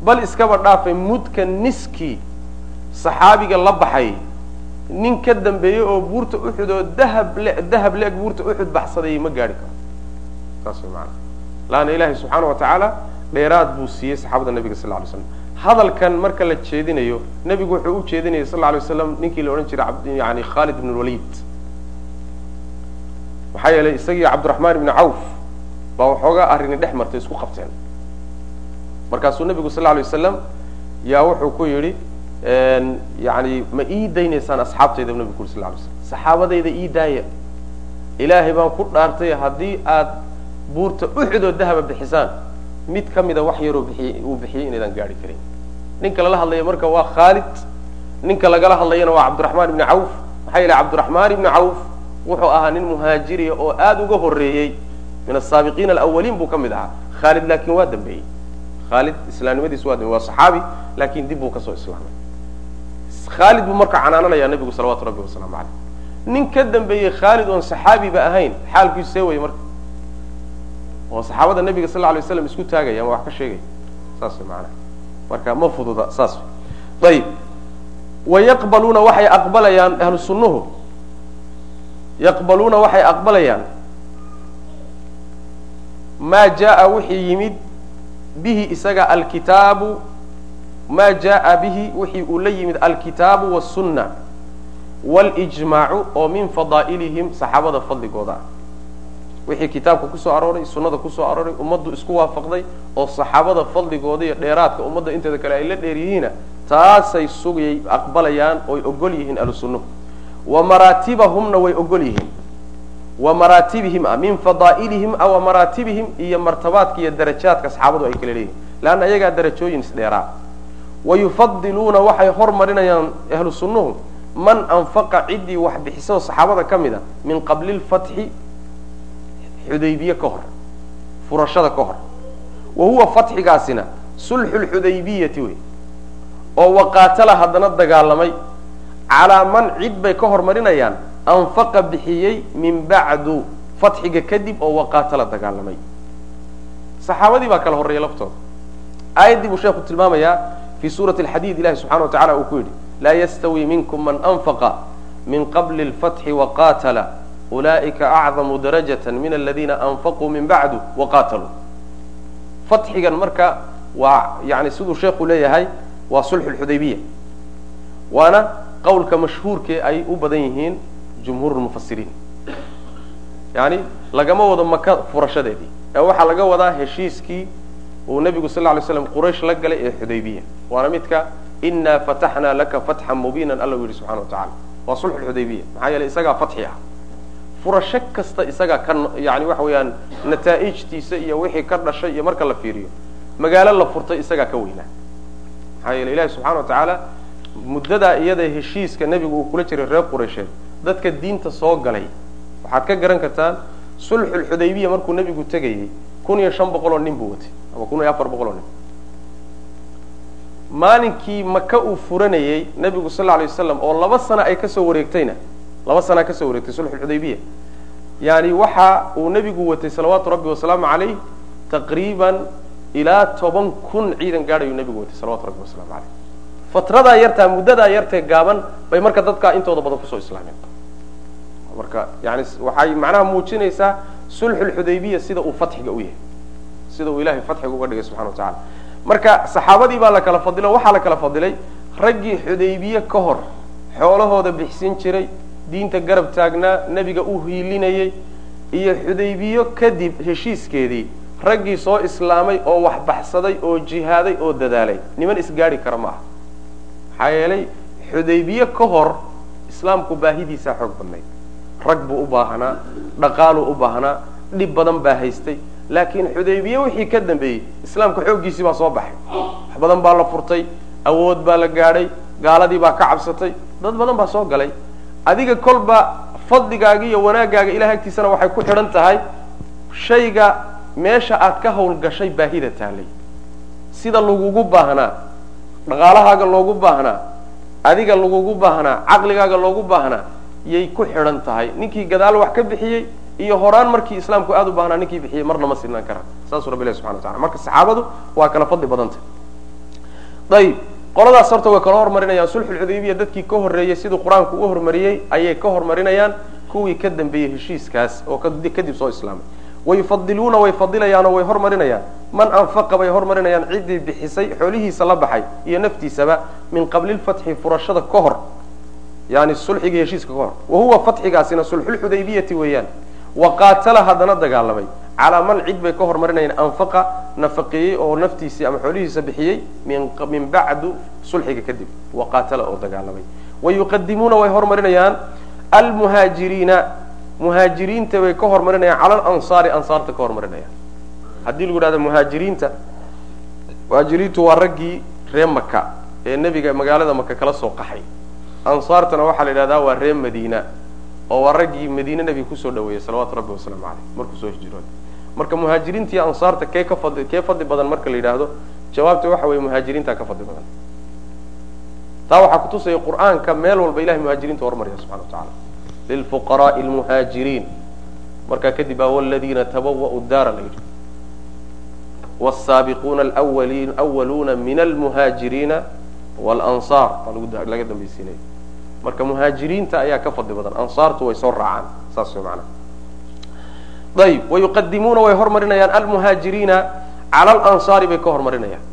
bal iskaba dhaafay mudka niskii saxaabiga la baxay. Nin ka dambeeyey oo buurta uxud oo dahab le dahab le-eg buurta uxud baxsaday ma gaari karo. Saas way maana laanna ilaahay subxaana wa tacaala dheeraad buu siiyey saxaabada nabiga sal lay slam hadalkan marka la jeedinayo nebigu wuxuu u jeedinayay sal lay waslam ninkii la odhan jiray yani khalid ibn lwalid maxaa yeelay isagii cabdiraxmaan ibni cawf baa waxoogaa arrini dhex martay isku qabteen markaasuu nebigu sal lay wasalam yaa wuxuu ku yidhi yani ma ii daynaysaan asxaabtayda bu nebigu uri sal lay slam saxaabadayda ii daaya. Ilaahay baan ku dhaartay haddii aad buurta uxud oo dahaba bixisaan mid ka mida wax yaroo bixiy uu bixiyey inaydaan gaari karin. Ninka lala hadlaya marka waa khaalid ninka lagala hadlayana waa cabdiraxmaan ibni cawf. Maxaa yeele cabdiraxmaan ibni cawf wuxuu ahaa nin muhaajiriya oo aada uga horeeyey min asaabiqiina alawaliin buu ka mid ahaa. Khaalid laakin waa dambeeyey khaalid islaamnimadiisu waa saxaabi laakin dib buu ka soo islaamay. Khaalid buu marka canaananaya nabigu salawatu rabbi wasalaamu caleyh nin ka dambeeyey khaalid oon saxaabiba ahayn xaalkiisu see weye marka. Oo saxaabada nabiga sal lay waslam isku taagaya ama wax ka sheegaya saas way maanaa marka ma fududa saas way. Ayib wayaqbaluuna waxay aqbalayaan ahlu yaqbaluuna waxay aqbalayaan. Maa jaa wixii yimid bihi isaga alkitaabu maa jaa bihi wixii uu la yimid alkitaabu wاsunna wاljmaacu oo min fadaa'ilihim saxaabada fadligooda. Wixii kitaabka ku soo arooray sunnada ku soo arooray ummaddu isku waafaqday oo saxaabada fadligooda iyo dheeraadka ummadda inteeda kale ay la dheer yihiina taasay sugayay aqbalayaan oy ogol yihiin ahlu sunnuhu wa maraatibahumna way ogol yihiin wa maraatibihim a min fadaa'ilihim a wa maraatibihim iyo martabaadka iyo darajaadka saxaabadu ay kala leeyihiin leanna iyagaa darajooyin isdheeraa wa yufadiluuna waxay hormarinayaan ahlu sunnuhu man anfaqa ciddii wax bixiso saxaabada ka mid a min qabli lfatxi xudaybiye ka hor furashada ka hor. Wa huwa fatxigaasina sulxu lxudaybiyati wey oo waqaatala haddana dagaalamay calaa man cid bay ka hormarinayaan anfaqa bixiyey min bacdu fatxiga kadib oo waqaatala dagaalamay saxaabadii baa kala horreeya laftooda aayaddii buu sheekhu tilmaamayaa fii suurati alxadiid ilahi subxana wa tacala uu ku yidhi laa yastawi minkum man anfaqa min qabli lfatxi waqaatala ulaa'ika acdamu darajata min aladiina anfaquu min bacdu waqaataluu fatxigan marka waa yani siduu sheekhu leeyahay waa sulxu lxudaybiya waana qawlka mashhuurkee ay u badan yihiin jumhuur lmufasiriin yani lagama wado maka furashadeedii ee waxaa laga wadaa heshiiskii uu nabigu sal lay slam quraysh la galay ee xudaybiya waana midka inaa fataxnaa laka fatxan mubiinan alla u yidhi subxana wa tacala waa sulxu lxudaybiya maxaa yeele isagaa fatxi ah furasho kasta isagaa ka yani waxa weeyaan nataa'ijtiisa iyo wixii ka dhashay iyo marka la fiiriyo magaalo la furtay isagaa ka weynaa maxaa yeele ilahi subxana wa tacaala muddadaa iyada heshiiska nebigu uu kula jiray reer quraysheed dadka diinta soo galay. Waxaad ka garan kartaan sulxulxudaybiya markuu nebigu tegayey kun iyo shan boqol oo nin buu watay ama kun iyo afar boqol oo nin. Maalinkii maka uu furanayey nebigu sal lla lay wasalam oo laba sano ay ka soo wareegtayna laba sana ka soo wareegtay sulxulxudaybiya yani waxa uu nebigu watay salawaatu rabbi wasalaamu calayh taqriiban ilaa toban kun ciidan gaadhayuu nebigu watay salawatu rabbi wasalaamu calayh fatradaa yartaa muddadaa yartee gaaban bay marka dadkaa intooda badan ku soo islaameen. Marka yani waxay macnaha muujinaysaa sulxulxudaybiya sida uu fatxiga u yahay sida uu ilahay fatxiga uga dhigay subxana wa tacala marka saxaabadii baa la kala fadilo waxaa la kala fadilay raggii xudaybiye ka hor xoolahooda bixsin jiray diinta garab taagnaa nebiga u hiilinayay iyo xudaybiyo kadib heshiiskeedii raggii soo islaamay oo wax baxsaday oo jihaaday oo dadaalay. Niman isgaadhi kara ma aha maxaa yeelay xudaybiye ka hor islaamku baahidiisaa xoog badnayd rag buu u baahnaa dhaqaaluu u baahnaa dhib badan baa haystay. Laakiin xudaybiye wixii ka dambeeyey islaamka xooggiisii baa soo baxay. Wax badan baa la furtay awood baa la gaadhay gaaladii baa ka cabsatay dad badan baa soo galay. Adiga kolba fadligaaga iyo wanaaggaaga ilahay agtiisana waxay ku xidhan tahay shayga meesha aad ka hawlgashay baahida taalay. Sida lagugu baahnaa dhaqaalahaaga loogu baahnaa adiga lagugu baahnaa caqligaaga loogu baahnaa yay ku xidhan tahay. Ninkii gadaal wax ka bixiyey iyo horaan markii islaamku aada u baahnaa ninkii bixiyey marna ma sinaan karaan. Saasuu rabbi ilahi subxana wa tacala marka saxaabadu waa kala fadli badanta ayib qoladaas horta way kala hormarinayaan. Sulxulxudaybiya dadkii ka horreeyey siduu qur'aanku u hormariyey ayay ka hormarinayaan. Kuwii ka dambeeyey heshiiskaas oo kadib soo islaamay wayufadiluuna way fadilayaanoo way hormarinayaan. Man anfaqa bay hormarinayaan. Ciddii bixisay xoolihiisa la baxay iyo naftiisaba min qabli lfatxi furashada ka hor. Yani sulxiga heshiiska ka hor. Wa huwa fatxigaasina sulxulxudaybiyati weeyaan. Wa qaatala haddana dagaalamay. Calaa man cid bay ka hormarinayaan anfaqa nafaqeeyey oo naftiisii ama xoolihiisa bixiyey min bacdu sulxiga kadib. Wa qaatala oo dagaalamay. Wa yuqadimuuna way hormarinayaan. Almuhaajiriina muhaajiriinta bay ka hormarinayaan cala alansaari ansaarta ka hormarinayaan. Haddii lagu yidhahdo muhaajiriinta muhaajiriintu waa raggii ree maka ee nebiga magaalada maka kala soo qaxay. Ansaartana waxaa la yidhahdaa waa ree madiina oo waa raggii madiine nebiga ku soo dhaweeyey salawaatu rabbi wasalaamu caleyh markuu soo hijrooday marka muhaajiriinta iyo ansaarta kee ka fadli kee fadli badan marka la yidhaahdo jawaabta waxa weeye muhaajiriintaa ka fadli badan. Taa waxaa kutusaya qur'aanka meel walba ilahay muhaajiriinta hormarya subxana wa tacala lilfuqaraai almuhaajiriin markaa kadib baa waladiina tabawa'u daara la yidhi wsaabiquuna awaluuna min almuhaajiriina walansaar baa laga dambaysiinaya marka muhaajiriinta ayaa ka fadli badan ansaartu way soo raacaan saas macnaha ayib wayuqadimuuna way hormarinayaan almuhaajiriina cala alansaari bay ka hormarinayaan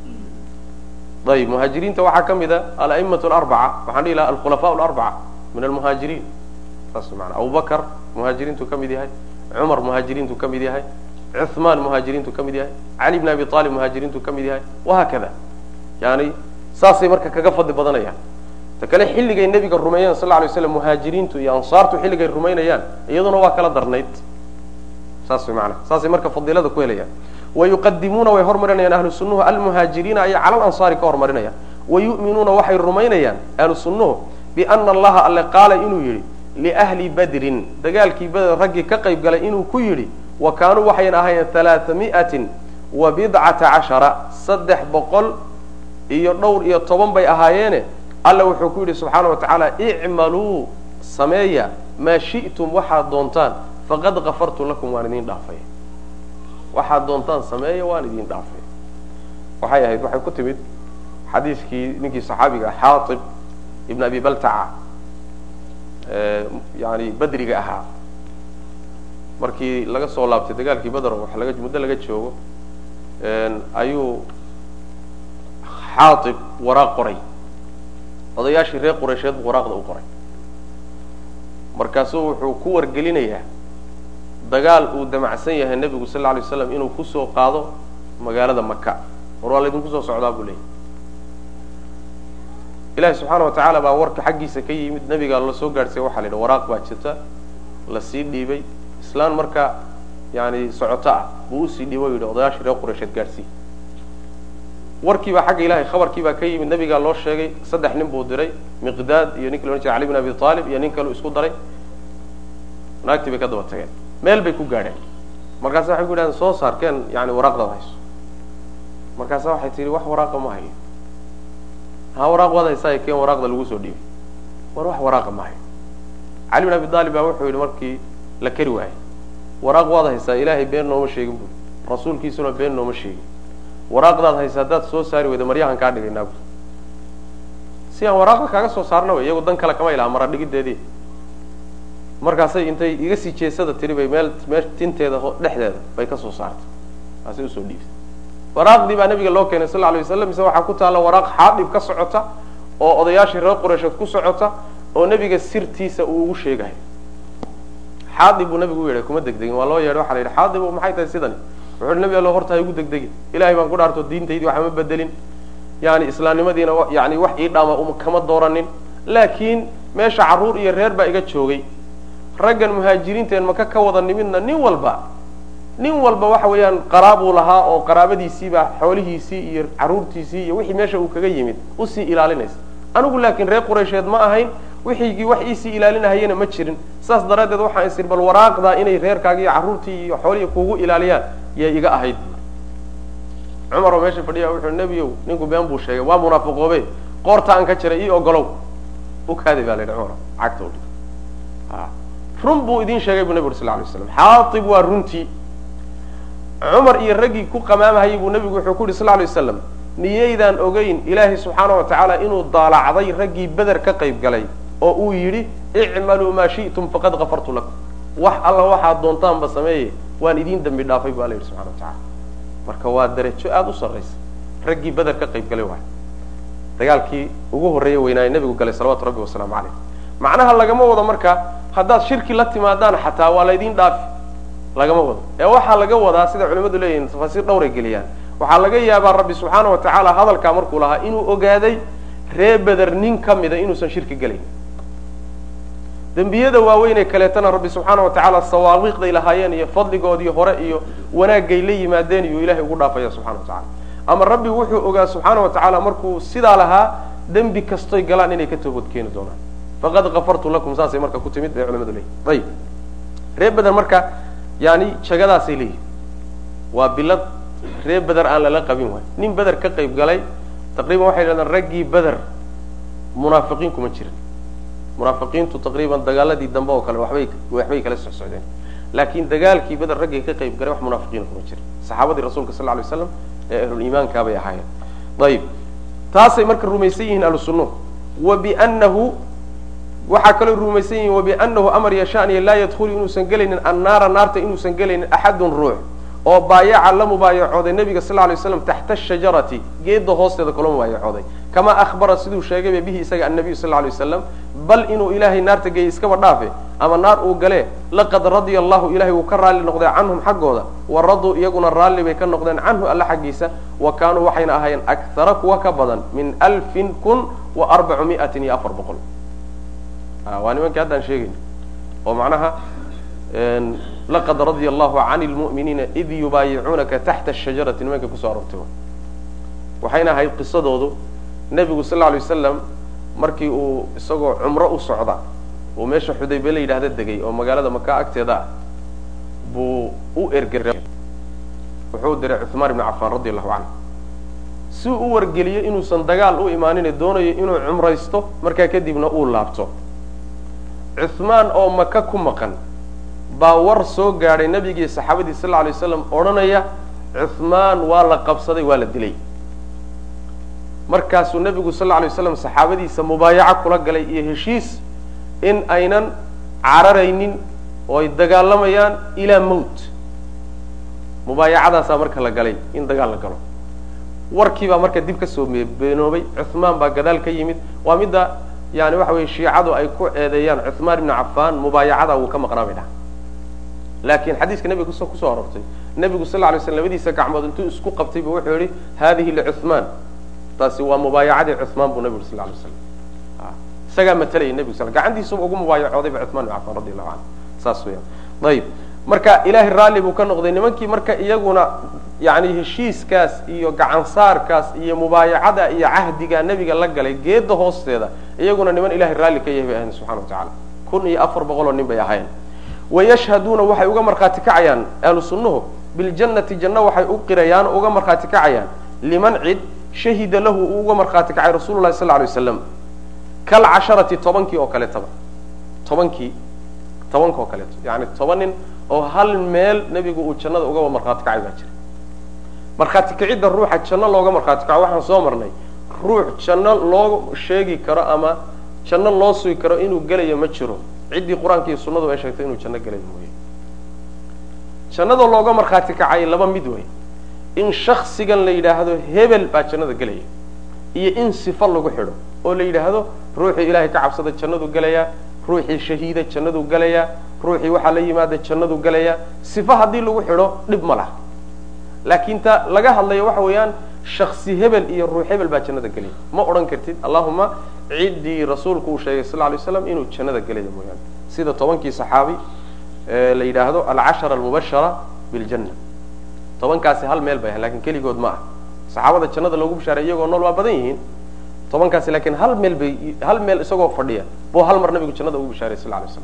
ayib muhaajiriinta waxaa ka mid a alaimatu alarbaca waxaan dhihi laha alkhulafa larbaca min almuhaajiriin saas way maanaa abubakar muhaajiriintu ka mid yahay. Cumar muhaajiriintu ka mid yahay. Cuثmaan muhaajiriintu ka mid yahay. Cali bn abi aalib muhaajiriintu ka mid yahay. Wahaakada yani saasay marka kaga fadli badanayaan. Ta kale xilligay nebiga rumeeyeen sal lay slam muhaajiriintu iyo ansaartu xilligay rumaynayaan iyaduna waa kala darnayd. Saas way maanaa saasay marka fadiilada ku helayaan. Wayuqadimuuna way hormarinayaan ahlu sunnuhu. Almuhaajiriina ayay cala lansaari ka hormarinayaan. Wayu'minuuna waxay rumaynayaan ahlu sunnuhu biana allaha alle qaala inuu yidhi liahli badrin dagaalkii beder raggii ka qayb galay inuu ku yidhi wa kaanuu waxayna ahaayeen halaaa miatin wa bidcata cashara. Saddex boqol iyo dhowr iyo toban bay ahaayeene. Alla wuxuu ku yidhi subxaana wa tacaala icmaluu sameeya maa shi'tum waxaad doontaan. Faqad kafartu lakum waan idin dhaafay. Waxaad doontaan sameeya waan idin dhaafay. Waxay ahayd waxay ku timid xadiiskii ninkii saxaabiga xaaib ibn abi baltaca yani badriga ahaa. Markii laga soo laabtay dagaalkii beder wax laga muddo laga joogo ayuu xaaib waraaq qoray. Odayaashii reer qureysheed buu waraaqda u qoray. Markaasuu wuxuu ku wargelinayaa dagaal uu damacsan yahay nebigu sal lla lay slam inuu ku soo qaado magaalada maka war waa laydinku soo socdaa buu leeyay ilahi subxaana wa tacaala baa warka xaggiisa ka yimid nebigaa la soo gaadhsay waxaa la yidhi waraaq baa jirta la sii dhiibay islaan marka yani socoto ah buu u sii dhiibo yidhi odayaashii reer qureysheed gaadhsii warkii baa xagga ilahay khabarkii baa ka yimid nebigaa loo sheegay saddex nin buu diray miqdaad iyo ninki la odhan jiray cali bin abi aalib iyo nin kaleu isku daray. Naagtii bay ka daba tageen. Meel bay ku gaadheen. Markaasa waxay ku yidhahdeen soo saar keen yani waraaqdaad hayso. Markaasa waxay tihi wax waraaqa ma hayo ha waraaq waad haysaa keen waraaqda lagu soo dhiibay war wax waraaqa ma hayo cali bin abi aalib baa wuxuu yidhi markii la keri waayey waraaq waad haysaa ilaahay been nooma sheegin bui rasuulkiisuna been nooma sheegin. Waraaqdaad haysa haddaad soo saari weyda maryahan kaa dhigaynaa bu si aan waraaqda kaaga soo saarna wey iyagu dan kale kama ilaha mara dhigideedii markaasay intay iga sii jeesada tiri bay meel meel tinteeda dhexdeeda bay ka soo saartay. Taasay u soo dhiibtay waraaqdii baa nabiga loo keenay sal alay waslam mise waxaa ku taalla waraaq xaadhib ka socota oo odayaashii reer qureysheed ku socota oo nebiga sirtiisa uu ugu sheegayo xaadib buu nabigu u yeedhay kuma degdegin. Waa loo yeedhay waxa la yidhi xaadibu maxay tahay sidani? Wuxu uhi nabi allo horta ha igu degdegin. Ilahay baan ku dhaarto diintaydii waxama bedelin. Yani islaamnimadiina yani wax ii dhaama kama dooranin. Laakiin meesha carruur iyo reer baa iga joogay. Raggan muhaajiriinteen maka ka wada nimidna nin walba nin walba waxa weeyaan qaraabuu lahaa oo qaraabadiisiibaa xoolihiisii iyo carruurtiisii iyo wixii meesha uu kaga yimid u sii ilaalinaysa. Anigu laakiin reer quraysheed ma ahayn wixiigii wax iisii ilaalinahayana ma jirin. Saas daraaddeed waxaan isir bal waraaqdaa inay reerkaagi iyo carruurtii iyo xoolihii kugu ilaaliyaan yay iga ahayd. Cumar meesha fadhiya wuxuu nebiyow ninku been buu sheegay waa munaafiqoobe qoorta aan ka jiray ii ogolow. Ukaaday baa la yidhi cumar cagta udhig run buu idin sheegay buu nebi uri sal lay slam xaatib waa runtii cumar iyo raggii ku qamaamahayay buu nebigu wuxuu ku yidhi sal lay waslam miyaydaan ogeyn ilaahay subxaana wa tacaala inuu daalacday raggii beder ka qayb galay oo uu yidhi icmaluu maa shi'tum faqad kafartu lakum wax alla waxaad doontaanba sameeye waan idin dembi dhaafay bu alla yidhi subxana wa tacala marka waa darajo aada u sarraysa raggii beder ka qayb galay waay dagaalkii ugu horreeye weynaaye nebigu galay salawatu rabbi wasalaamu caleyh macnaha lagama wado marka haddaad shirki la timaadaan xataa waa laydin dhaafi lagama wado. Ee waxaa laga wadaa sida culimadu leeyihiin tafaasiir dhowray geliyaan. Waxaa laga yaabaa rabbi subxaana wa tacaala hadalkaa markuu lahaa inuu ogaaday ree beder nin ka mida inuusan shirki gelayn. Dembiyada waaweynee kaleetana rabbi subxaana wa tacaala sawaaqiiqday lahaayeen iyo fadligoodii hore iyo wanaagay la yimaadeen iyuu ilahay ugu dhaafaya subxana wa tacala ama rabbi wuxuu ogaa subxaana wa tacaala markuu sidaa lahaa dembi kastoy galaan inay ka toobad keeni doonaan. Faqad kafartu lakum saasay marka ku timid bay culimadu leeyihiin ayib ree beder marka yani jagadaasay leeyihiin waa bilad ree beder aan lala qabin waay. Nin beder ka qayb galay taqriban waxay dhahdeen raggii beder munaafiqiin kuma jirin. Munaafiqiintu taqriiban dagaaladii dambe oo kale waxbay waxbay kala socsocdeen laakiin dagaalkii beder raggii ka qayb galay wax munaafiqiina kuma jirin. Saxaabadii rasuulka sal lay slam ee ahluliimaankaa bay ahaayeen. Ayib taasay marka rumaysan yihiin ahlu sunnuhu wa biannahu waxaa kaloo rumaysan yihiin wabianahu amar yashaaniya laa yadkhulu inuusan gelaynin annaara naarta inuusan gelaynin axadun ruux oo baayaca la mubaayacooday nabiga sal lay slam taxta ashajarati geedda hoosteeda kula mubaayacooday. Kamaa ahbara siduu sheegayba bihi isaga annabiyu sal lay wasalam bal inuu ilaahay naarta geeyey iskaba dhaafe ama naar uu galee laqad radia allahu ilahay wuu ka raalli noqday canhum xaggooda wa raduu iyaguna raalli bay ka noqdeen canhu alla xaggiisa wa kaanuu waxayna ahaayeen akthara kuwa ka badan min alfin kun wa arbacu miatin iyo afar boqol waa nimankii haddaan sheegayna oo macnaha laqad radia allahu can lmu'miniina id yubaayicuunaka taxta ashajarati nimanka ku soo aroortay waxayna ahayd qisadoodu nebigu sal lay wasalam markii uu isagoo cumro u socda uu meesha xudaybe la yidhaahda degay oo magaalada maka agteeda ah buu u ergera wuxuu diray cuثmaan ibn cafaan radi allahu canhu. Si u wargeliyo inuusan dagaal u imaanin doonayo inuu cumraysto markaa kadibna uu laabto cusmaan oo maka ku maqan baa war soo gaadhay nabigii saxaabadii sal alay slam odhanaya cusmaan waa la qabsaday waa la dilay. Markaasuu nebigu sal lay slam saxaabadiisa mubaayaco kula galay iyo heshiis in aynan cararaynin oo ay dagaalamayaan ilaa mowt mubaayacadaasaa marka la galay in dagaal la galo. Warkii baa marka dib ka soo beenoobay cusmaan baa gadaal ka yimid. Waa midda yani waxa weye shiicadu ay ku eedeeyaan cuhmaan ibni cafaan mubaayacada wuu ka maqnaa bay dhaha laakiin xadiiska nebiga kus ku soo aroortay nebigu sal lay sl labadiisa gacmood intuu isku qabtay bu wuxuu yihi hadihi licuhmaan taasi waa mubaayacadii cuhmaan buu nebigu sal lay slam isagaa matelaya nebigu s gacantiisuba ugu mubaayacooday ba cuhmaan ibn cafaan radi allahu canhu saas weyaan ayib marka ilaahay raalli buu ka noqday nimankii marka iyaguna yani heshiiskaas iyo gacansaarkaas iyo mubaayacada iyo cahdiga nebiga la galay geedda hoosteeda iyaguna niman ilahay raalli ka yahay bay ahayn subxana wa tacala kun iyo afar boqol oo nin bay ahayn wayashhaduuna waxay uga markhaati kacayaan ahlu sunnuhu biljannati janno waxay u qirayaan uga markhaati kacayaan. Liman cid shahida lahu uu uga markhaati kacay rasulu lahi sal lay waslam kalcasharati tobankii oo kaleetaba tobankii tobanka oo kaleeto yani toban nin oo hal meel nebigu uu jannada ugaba markhaati kacay baa jira markhaati kicidda ruuxa janno looga markhaati kaco waxaan soo marnay ruux janno loo sheegi karo ama janno loo sugi karo inuu gelayo ma jiro. Ciddii qur'aanka iyo sunnadu ay sheegtay inuu janno gelayo mooye. Jannada looga markhaati kacay laba mid wey in shaksigan la yidhaahdo hebel baa jannada gelaya iyo in sifo lagu xidho. Oo la yidhaahdo ruuxii ilaahay ka cabsada jannadu gelayaa ruuxii shahiida jannadu gelayaa ruuxii waxaa la yimaada jannadu gelayaa sifo haddii lagu xidho dhib ma laha. Laakiin ta laga hadlayo waxa weeyaan shaksi hebel iyo ruux hebel baa jannada gelaya ma odhan kartid allahuma ciddii rasuulku uu sheegay sal lay slam inuu jannada gelaya mooyaane. Sida tobankii saxaabi la yidhaahdo alcashara almubashara biljanna. Tobankaasi hal meel bay ahan laakiin keligood ma ah saxaabada jannada loogu bishaaray iyagoo nool waa badan yihiin tobankaasi laakiin hal meel bay hal meel isagoo fadhiya bu hal mar nabigu jannada ugu bishaaray sal lay slam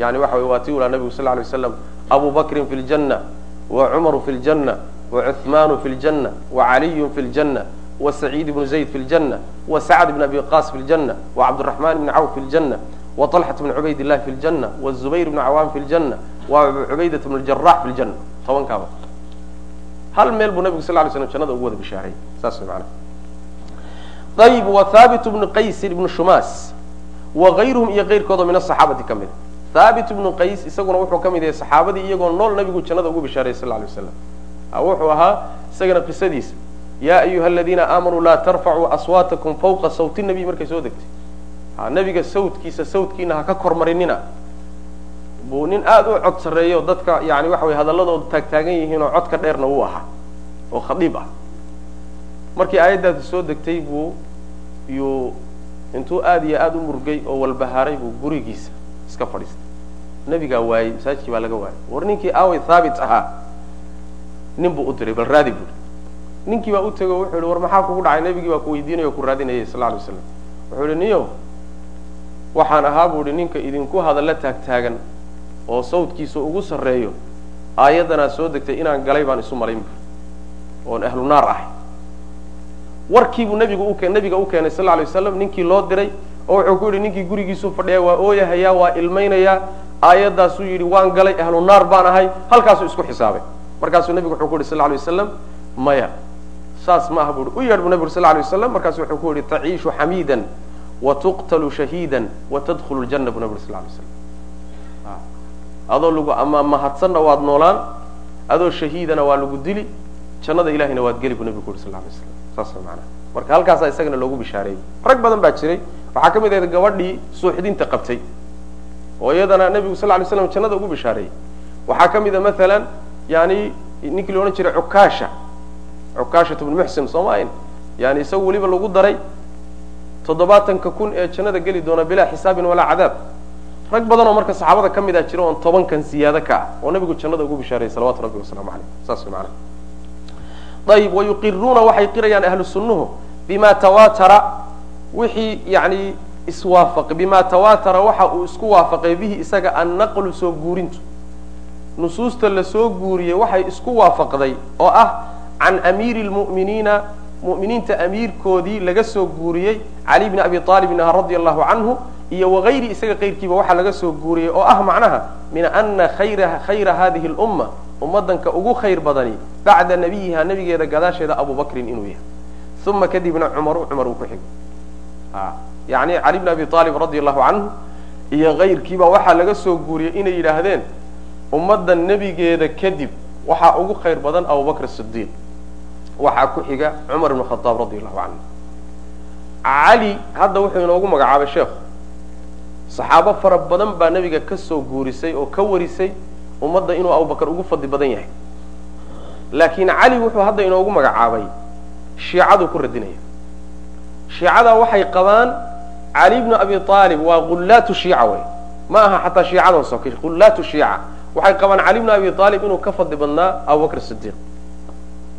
yani waxa waa ti ulaa nabigu sal lay waslam abu bakrin fi ljanna wa cumaru fi ljanna wa cuhmaanu fi ljanna wa caliyun fi ljanna wa saciid ibnu zayd fi ljanna wa sacd ibn abi qas fi ljanna wa cabdiraxman ibn cawf fi ljanna wa طalxat bn cubayd illahi fi ljanna wa zubayr ibn cawaan fi ljanna wa cubaydat bn ljarax fi ljanna tobankaaba. Hal meel buu nabigu sal lay slam jannada ugu wada bishaaray. Saas manaa ayib wa haabit bnu qaysin ibnu shumaas wa kayruhum iyo keyrkoodo min asaxaabati ka mid haabit ibnu qays isaguna wuxuu ka mid yahay saxaabadii iyagoo nool nabigu jannada ugu bishaaray sal lay waslam wuxuu ahaa isagana qisadiisa. Yaa ayuha aladiina aamanuu laa tarfacuu aswaatakum fawqa sawti nabiy markay soo degtay. Nabiga sawdkiisa sawdkiina ha ka kormarinina. Buu nin aada u cod sarreeyo dadka yani waxa weye hadaladooda taagtaagan yihiinoo codka dheerna wuu ahaa oo khadiib ah. Markii aayaddaasi soo degtay buu yuu intuu aada iyo aada u murgay oo walbahaaray buu gurigiisa iska fadhiistay. Nebigaa waayey masaajidkii baa laga waayay war ninkii aaway thaabit ahaa nin buu u diray bal raadi buui ninkii baa u tego wuxuu yihi war maxaa kugu dhacay? Nebigii baa ku weydiinaya o ku raadinayay sal lay slam wuxuu yihi niyo waxaan ahaa bu ihi ninka idinku hadalla taagtaagan oo sawdkiisa ugu sarreeyo aayaddanaa soo degtay inaan galay baan isu malayn bu oon ahlu naar ahay warkiibuu nabiga u keenay sal lay waslam ninkii loo diray oo wuxuu ku yidhi ninkii gurigiisuu fadhiyaa waa ooyahayaa waa ilmaynayaa aayaddaasuu yidhi waan galay ahlu naar baan ahay. Halkaasuu isku xisaabay. Markaasuu nabigu wuxuu ku yidhi sal lay waslam maya. Saas ma aha bu u yeedh bu nabigu sal lay waslam markaasu wuxuu ku yidhi taciishu xamiidan wa tuqtalu shahiidan wa tadkhulu ljanna bu nabigu sal lay waslam adoo lagu ama mahadsanna waad noolaan adoo shahiidana waa lagu dili jannada ilahayna waad geli bu nabigu ku yidhi sal lay waslam saas maanaa marka halkaasaa isagana loogu bishaareeyey rag badan baa jiray. Waxaa ka mid ahayd gabadhii suuxdinta qabtay. Oo iyadana nabigu sal lay slam jannada ugu bishaareeyey waxaa ka mid a maalan yani ninkii la odhan jiray cukaasha cukaashat bnu muxsin soo maayn yani isagu weliba lagu daray toddobaatanka kun ee jannada geli doona bilaa xisaabin walaa cadaab. Rag badan oo marka saxaabada ka mid a jira oon tobankan siyaado ka ah oo nabigu jannada ugu bishaarayay salawatu rabbi wasalaamu aleyh saas way ayib wayuqiruuna waxay qirayaan ahlu sunnuhu bima tawatara wixii yani iswaafaqay bima tawatara waxa uu isku waafaqay bihi isaga annaqlu soo guurintu nusuusta la soo guuriyey waxay isku waafaqday oo ah can amiiri lmu'miniina mu'miniinta amiirkoodii laga soo guuriyey cali bni abi aalibin ah radia allahu canhu iyo wagayri isaga kayrkiiba waxaa laga soo guuriyey oo ah macnaha min ana khayra hadihi lumma ummadanka ugu khayr badani bacda nabiyiha nabigeeda gadaasheeda abu bakrin inuu yahay. Uma kadibna cumaru cumar uu ku xigo yani cali bni abi aalib radia allahu canhu iyo kayrkiiba waxaa laga soo guuriyey inay yidhaahdeen ummadda nebigeeda kadib waxaa ugu khayr badan abubakr sidiiq waxaa ku xiga cumar ibn khadaab radi allahu canhu cali hadda wuxuu inoogu magacaabay sheekhu saxaabo fara badan baa nebiga ka soo guurisay oo ka warisay ummadda inuu abubakar ugu fadli badan yahay. Laakiin cali wuxuu hadda inoogu magacaabay shiicaduu ku radinaya. Shiicadaa waxay qabaan cali bnu abi aalib waa gullaatu shiica wey ma aha xataa shiicadan soke gullaatu shiica. Waxay qabaan cali bnu abi aalib inuu ka fadli badnaa abubakr sidiiq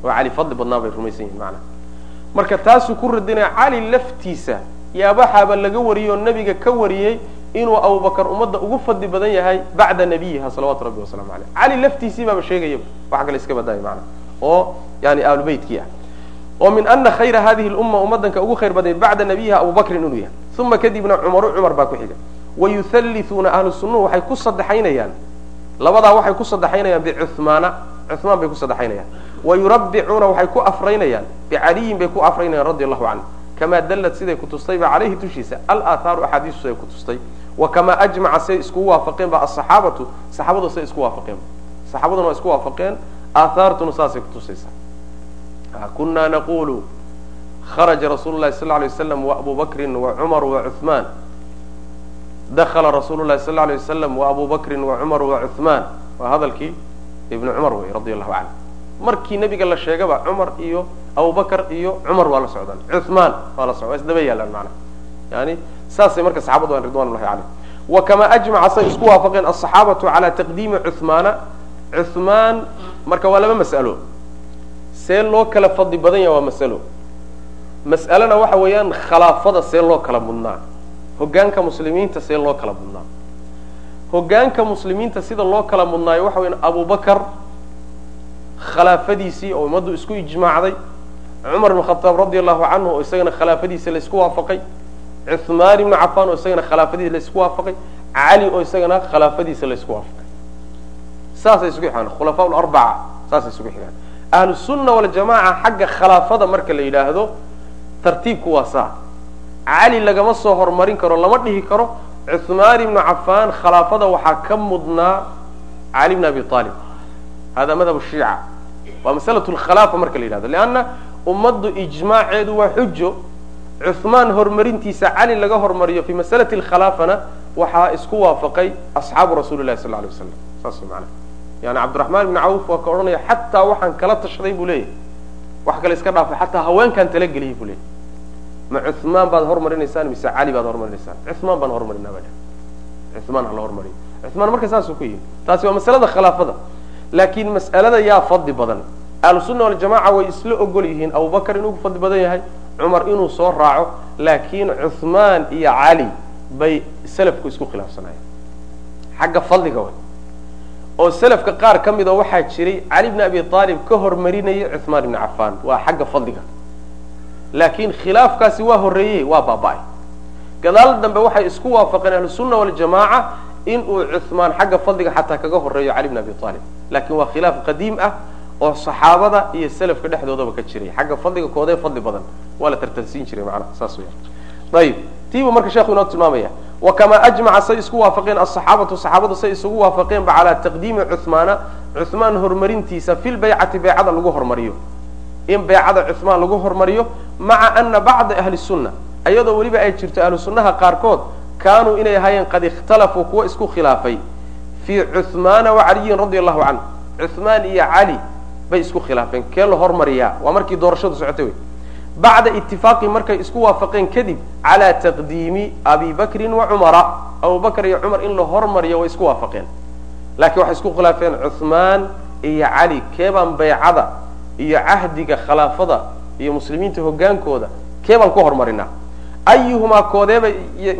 oo cali fadli badnaa bay rumaysan yihiin maanaa marka taasuu ku radinaya cali laftiisa yaabaxaaba laga wariyey oo nebiga ka wariyey inuu abubakar ummadda ugu fadli badan yahay bacda nabiyiha salawatu rabbi wasalamu aleyh cali laftiisii baaba sheegayaba wax kale iska badaya mana oo yani ahlubeytkii ah. Oo min ana khayra hadihi lumma ummadanka ugu khayr badnay bacda nabiyiha abubakrin inuu yahay. Uma kadibna cumaru cumar baa ku xiga. Wayuhallisuuna ahlu sunnuhu waxay ku sadexaynayaan labadaa waxay ku sadexaynayaan bicuhmaana cuhmaan bay ku sadexaynayaan wayurabbicuuna waxay ku afraynayaan bicaliyin bay ku afraynayaan radi allahu canhu kamaa dallad siday kutustayba caleyhi dushiisa alaahaaru axaadiistu siday kutustay wa kamaa ajmaca say iskugu waafaqeen ba asaxaabatu saxaabadu say isku waafaqeen saxaabaduna waa isku waafaqeen aathaartuna saasay kutusaysaa kuna naqulu kharaja rasuulu lahi sal lay waslam waabu bakrin wacumar wacuhmaan dakala rasuulu lahi sal lay waslam waabu bakrin wacumar wacuhmaan waa hadalkii ibnu cumar wey radi allahu canhu markii nebiga la sheegaba cumar iyo abubakr iyo cumar waa la socdaan cuhmaan waa la socda waa isdaba yaalaan maana yani saasay marka saxabadu aan ridwan llahi caleyh wa kamaa ajmaca say isku waafaqeen asaxaabatu cala taqdiimi cuhmaana cuhmaan marka waa laba mas'alo. See loo kala fadli badan yaha waa masalo. Mas'alena waxa weeyaan khalaafada see loo kala mudnaa hogaanka muslimiinta see loo kala mudnaa hogaanka muslimiinta sida loo kala mudnaayo waxa weyan abubakar khilaafadiisii oo ummaddu isku ijmaacday. Cumar ibn khataab radi allahu canhu oo isagana khilaafadiisa la isku waafaqay. Cuhmaan ibnu cafaan oo isagana khilaafadiisa la isku waafaqay. Cali oo isagana khilaafadiisa la isku waafaqay. Saasay isugu xigaan khulafaa larbaca saasay isugu xigaan ahlu sunna waljamaca xagga khilaafada marka la yidhaahdo tartiibku waa saa. Cali lagama soo hormarin karo lama dhihi karo. Cuhmaan ibnu cafaan khilaafada waxaa ka mudnaa cali bn abi aalib hada madhab shiica waa masalat lkhilaafa marka la yidhahdo leanna ummaddu ijmaaceedu waa xujo cuhmaan horumarintiisa cali laga hormariyo fi masalati lkhilaafana waxaa isku waafaqay asxaabu rasuli lahi sal lay waslam saas mana yani cabdiraxmaan ibni cawf waa ka odhanaya xataa waxaan kala tashaday buu leeyahy wax kale iska dhaafay xataa haweenkaan talageliyay buu leeyahy ma cuhmaan baad hormarinaysaan mise cali baad hormarinaysaan cuhmaan baan hormarinaa baa cuhmaan hala hormariyo cuhmaan marka saasuu ku yihi taasi waa masalada khilaafada laakiin mas'alada yaa fadli badan. Ahlusunna waljamaca way isla ogol yihiin abubakar inuu fadli badan yahay cumar inuu soo raaco laakiin cuhmaan iyo cali bay selafku isku khilaafsanayeen xagga fadliga way. Oo selafka qaar ka mida waxaa jiray cali bni abi aalib ka hormarinaya cuhmaan ibni cafaan waa xagga fadliga. Laakiin khilaafkaasi waa horreeyey waa baaba-ay. Gadaal dambe waxay isku waafaqeen ahlusunna waljamaaca inuu cuhmaan xagga fadliga xataa kaga horeeyo cali bn abi aalib laakiin waa khilaaf qadiim ah oo saxaabada iyo selafka dhexdoodaba ka jiray. Xagga fadliga koodee fadli badan. Waa la tartansiin jiray macnaha saas weya ayib tiibuu marka sheekhu inoo tilmaamaya wa kamaa ajmaca say isku waafaqeen asaxaabatu saxaabadu say isugu waafaqeenba calaa taqdiimi cuhmaana cuhmaan horumarintiisa fi lbaycati baycada lagu hormariyo. In baycada cuhmaan lagu hormariyo maca ana bacda ahli sunna iyadoo weliba ay jirto ahlu qaarkood kaanuu inay ahaayeen qad ikhtalafuu kuwa isku khilaafay fii cuhmaana wa caliyin radi allahu canhu. Cuhmaan iyo cali bay isku khilaafeen kee la hormariyaa. Waa markii doorashadu socotay wey. Bacda itifaaqi markay isku waafaqeen kadib calaa taqdiimi abi bakrin wa cumara. Abubakr iyo cumar in la hormariyo way isku waafaqeen. Laakiin waxay isku khilaafeen cuhmaan iyo cali keebaan baycada iyo cahdiga khilaafada iyo muslimiinta hogaankooda keebaan ku hormarinaa ayuhumaa koodeeba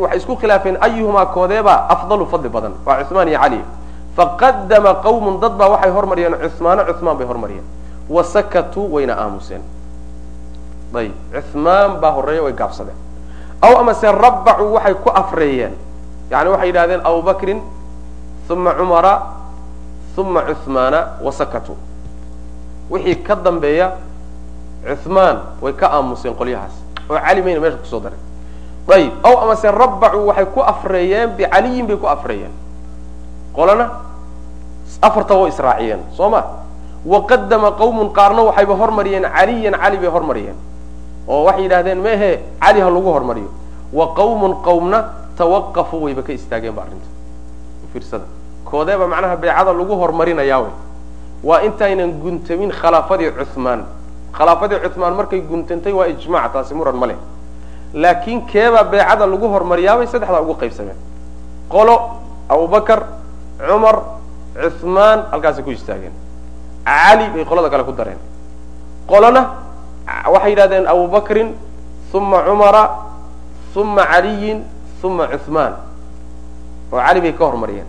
waxay isku khilaafeen ayuhumaa koodeeba afdalu fadli badan waa cuhmaan iyo cali faqadama qawmun dad baa waxay hormariyeen cuhmaano cuhmaan bay hormariyeen wasakatuu wayna aamuseen ayib cuhmaan baa horreeya way gaabsadeen aw amase rabbacuu waxay ku afreeyeen yani waxay yidhahdeen abubakrin uma cumara uma cuhmaana wasakatuu wixii ka dambeeya cuhmaan way ka aamuseen qolyahaas oo cali mayna meesha ku soo dareen ayib aw amase rabbacuu waxay ku afreeyeen bicaliyin bay ku afreeyeen. Qolana afartaba way israaciyeen soo ma? Waqadama qawmun qaarna waxayba hormariyeen caliyan cali bay hormariyeen. Oo waxay yidhahdeen mehe cali ha lagu hormariyo. Wa qawmun qawmna tawaqafuu wayba ka istaageen ba arrinta. Fiirsada. Koodeeba macnaha beecada lagu hormarinayaa wey waa intaynan guntamin khilaafadii cuhmaan khilaafadii cuhmaan markay guntantay waa ijmac taasi muran ma leh laakiin keebaa beecada lagu hormariyaabay saddexdaa ugu qaybsameen. Qolo abubakar cumar cuhmaan halkaasay ku istaageen. Cali bay qolada kale ku dareen. Qolona waxay yidhahdeen abubakrin uma cumara uma caliyin uma cuhmaan oo cali bay ka hormariyeen.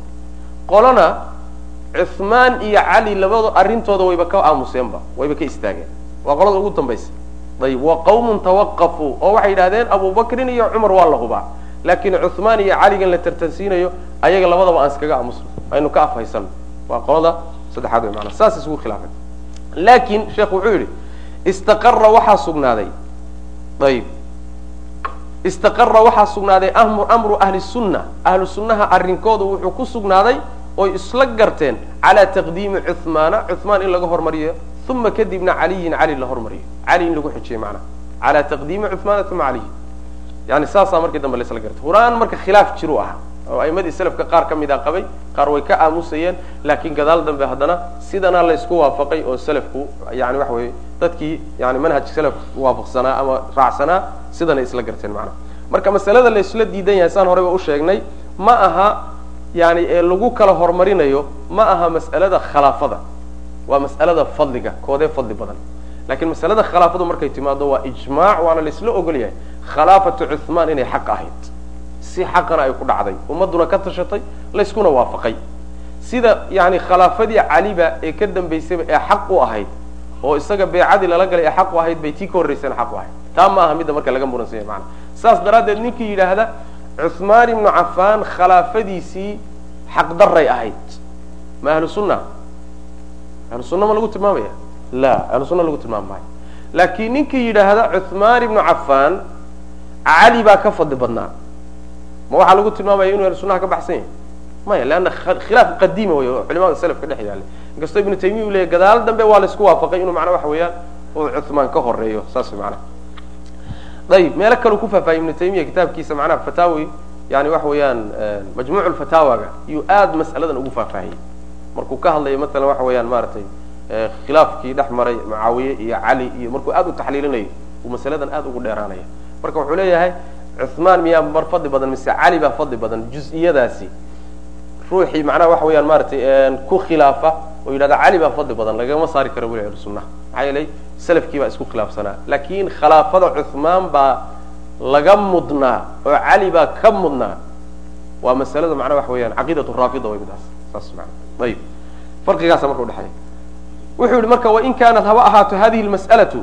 Qolona cuhmaan iyo cali labado arrintooda wayba ka aamuseenba wayba ka istaageen. Waa qolada ugu dambaysa ayib wa qawmun tawaqafuu oo waxay yidhahdeen abubakrin iyo cumar waa la hubaa. Laakiin cuhmaan iyo caligan la tartansiinayo ayaga labadaba aan iskaga aamusno aynu ka afhaysano waa qolada saddexaad way maanaa saas isugu khilaafay. Laakiin sheekhu wuxuu yidhi istaqara waxaa sugnaaday. Ayib. Istaqara waxaa sugnaaday amru ahli sunna. Ahlu sunnaha arrinkooda wuxuu ku sugnaaday oy isla garteen calaa taqdiimi cuhmaana cuhmaan in laga hormariyo uma kadibna caliyin cali la hormariyo. Cali in lagu xijiyey macnaha calaa taqdiimi cuhmaana uma caliyin yani saasaa markii dambe laisla gartay horaan marka khilaaf jiru ah oo aimadii selafka qaar ka mid a qabay qaar way ka aamusayeen laakiin gadaal dambe haddana sidanaa la isku waafaqay oo selafku yani waxa weye dadkii yani manhajka selaf waafaqsanaa ama raacsanaa sidanay isla garteen macnaha marka masalada la isla diidan yahay saan horeyba u sheegnay ma aha yani ee lagu kala horumarinayo ma aha mas'alada khilaafada. Waa mas'alada fadliga koodee fadli badan. Lakiin masalada khilaafadu markay timaado waa ijmaac waana la isla ogol yahay. Khilaafatu cuhmaan inay xaq ahayd. Si xaqana ay ku dhacday. Ummaduna ka tashatay layskuna waafaqay. Sida yani khilaafadii caliba ee ka dambaysayba ee xaq u ahayd oo isaga beecadii lala galay ee xaq u ahayd bay tii ka horraysana xaq u ahayd. Taa ma aha midda marka laga muransanya maana saas daraaddeed ninkii yidhaahda cuhmaan ibnu cafaan khilaafadiisii xaqdaray ahayd. Ma ahlu sunna? Ahlu sunna ma lagu tilmaamaya? La ahlu sunna lagu tilmaami maayo laakiin ninkii yidhaahda cuhmaan ibnu cafaan cali baa ka fadli badnaa. Ma waxaa lagu tilmaamaya inuu ahlu sunnaha ka baxsan yahay? Maya leanna khilaaf qadiima wey oo culimada selafka dhex yaallay inkastoo ibnu taymiya u leyahy gadaal dambe waa la isku waafaqay inuu macnaa waxa weeyaan uu cuhmaan ka horeeyo saas macnaha ayib meelo kaleu ku faahfaahiyay ibnu taymiya kitaabkiisa macnaha fataawi yani waxa weeyaan majmuuc lfataawaga iyuu aad mas'aladan ugu faahfaahiyey markuu ka hadlayo matalan waxa weeyaan maaragtay khilaafkii dhex maray mucaawiye iyo cali iyo markuu aad u taxliilinayo uu masaladan aad ugu dheeraanaya marka wuxuu leeyahay cuhmaan miyaa mar fadli badan mise cali baa fadli badan juz-iyadaasi ruuxii macnaha waxa weeyaan maaragtay ku khilaafa oo yidhahda cali baa fadli badan lagama saari karo weli ahlu sunnaha maxaa yeelay salafkii baa isku khilaafsanaa. Laakiin khilaafada cuhmaan baa laga mudnaa oo cali baa ka mudnaa. Waa masalada macnaha waxa weeyaan caqiidatu raafida way midaas saas mana ayib. Farqigaasa marka udhexeeya wuxuu yihi marka wain kaanat haba ahaato hadihi lmas'alatu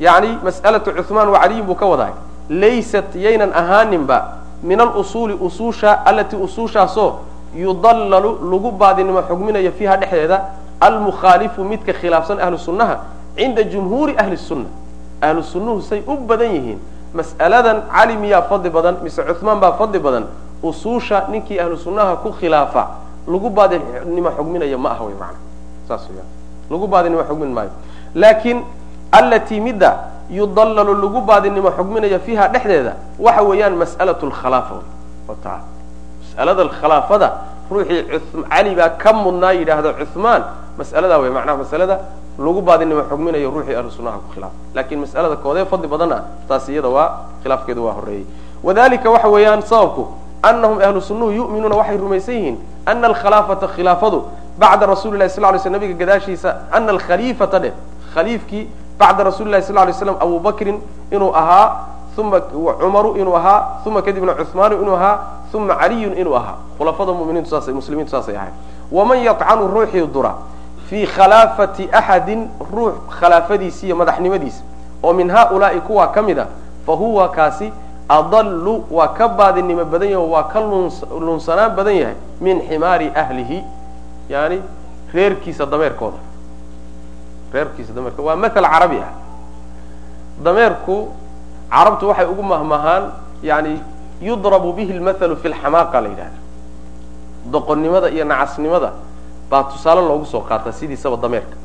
yani mas'alatu cuhmaan wa caliyin buu ka wadahay laysat yaynan ahaaninba min alusuuli usuusha alatii usuushaasoo yudallalu lagu baadinimo xugminayo fiiha dhexdeeda almukhaalifu midka khilaafsan ahlu sunnaha cinda jumhuuri ahli sunna. Ahlu sunnuhu say u badan yihiin. Mas'aladan cali miyaa fadli badan mise cuhmaan baa fadli badan usuusha ninkii ahlu sunnaha ku khilaafa. Lagu baadinimo xugminayo ma aha wy mana saas wya lagu baadinimo xugmin maayo. Laakiin allatii midda yudallalu lagu baadinimo xugminayo fiiha dhexdeeda waxa weeyaan mas'alatu lkhalaafa ta mas'alada khilaafada ruuxii cali baa ka mudnaa yidhaahda cuhmaan mas'aladaa wey macnaha masalada lagu baadinimo xugminayo ruuxii ahlu sunnaha ku khilaafa laakiin mas'alada koodee fadli badanna taas iyada waa khilaafkeedu waa horeeyey wadalika waxa weeyaan sababku anahum ahlu yu'minuuna waxay rumaysan yihiin ana alkhilaafata khilaafadu bacda rasuli lahi lay sl nabiga gadaashiisa ana alkhaliifata dheh khaliifkii bacda rasuli lahi lay slam abu bakrin inuu ahaa uma cumaru inuu ahaa uma kadibna cuhmaanu inuu ahaa uma caliyun inuu ahaa khulafada muminiintu saasay ahayd waman yatcanu ruuxii dura fii khalaafati axadin ruux khilaafadiisa iyo madaxnimadiisa oo min haulaai kuwaa ka mid a fa huwa kaasi adallu waa ka baadinimo badan yahay waa ka lunsanaan badan yahay min ximaari ahlihi yani reerkiisa dameerkooda reerkiisa dameerkooda waa mathal carabi ah dameerku carabtu waxay ugu mahmahaan yani yudrabu bihi lmathalu fi lxamaaqa la yidhahda doqonnimada iyo nacasnimada baa tusaale loogu soo qaataa sidiisaba dameerka.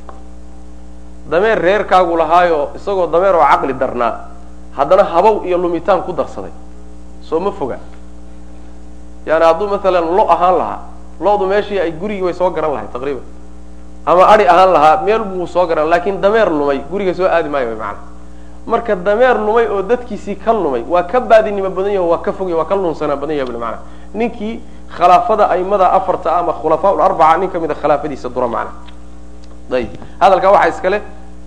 Dameer reerkaagu lahaayo isagoo dameer oo caqli darnaa haddana habow iyo lumitaan ku darsaday. Soo ma foga. Yani hadduu maalan lo ahaan lahaa lodu meeshii ay gurigii way soo garan lahay taqriiban. Ama adi ahaan lahaa meel buu soo garan laakiin dameer lumay guriga soo aadi maayo mana marka dameer lumay oo dadkiisii ka lumay waa ka baadinimo badan yaho waa ka fogya waa ka lunsanaa badan yaha mana ninkii khilaafada aimada afarta ama khulafaa larbaca nin kamida khilaafadiisa dura macna ayib hadalkaa waxaa iska le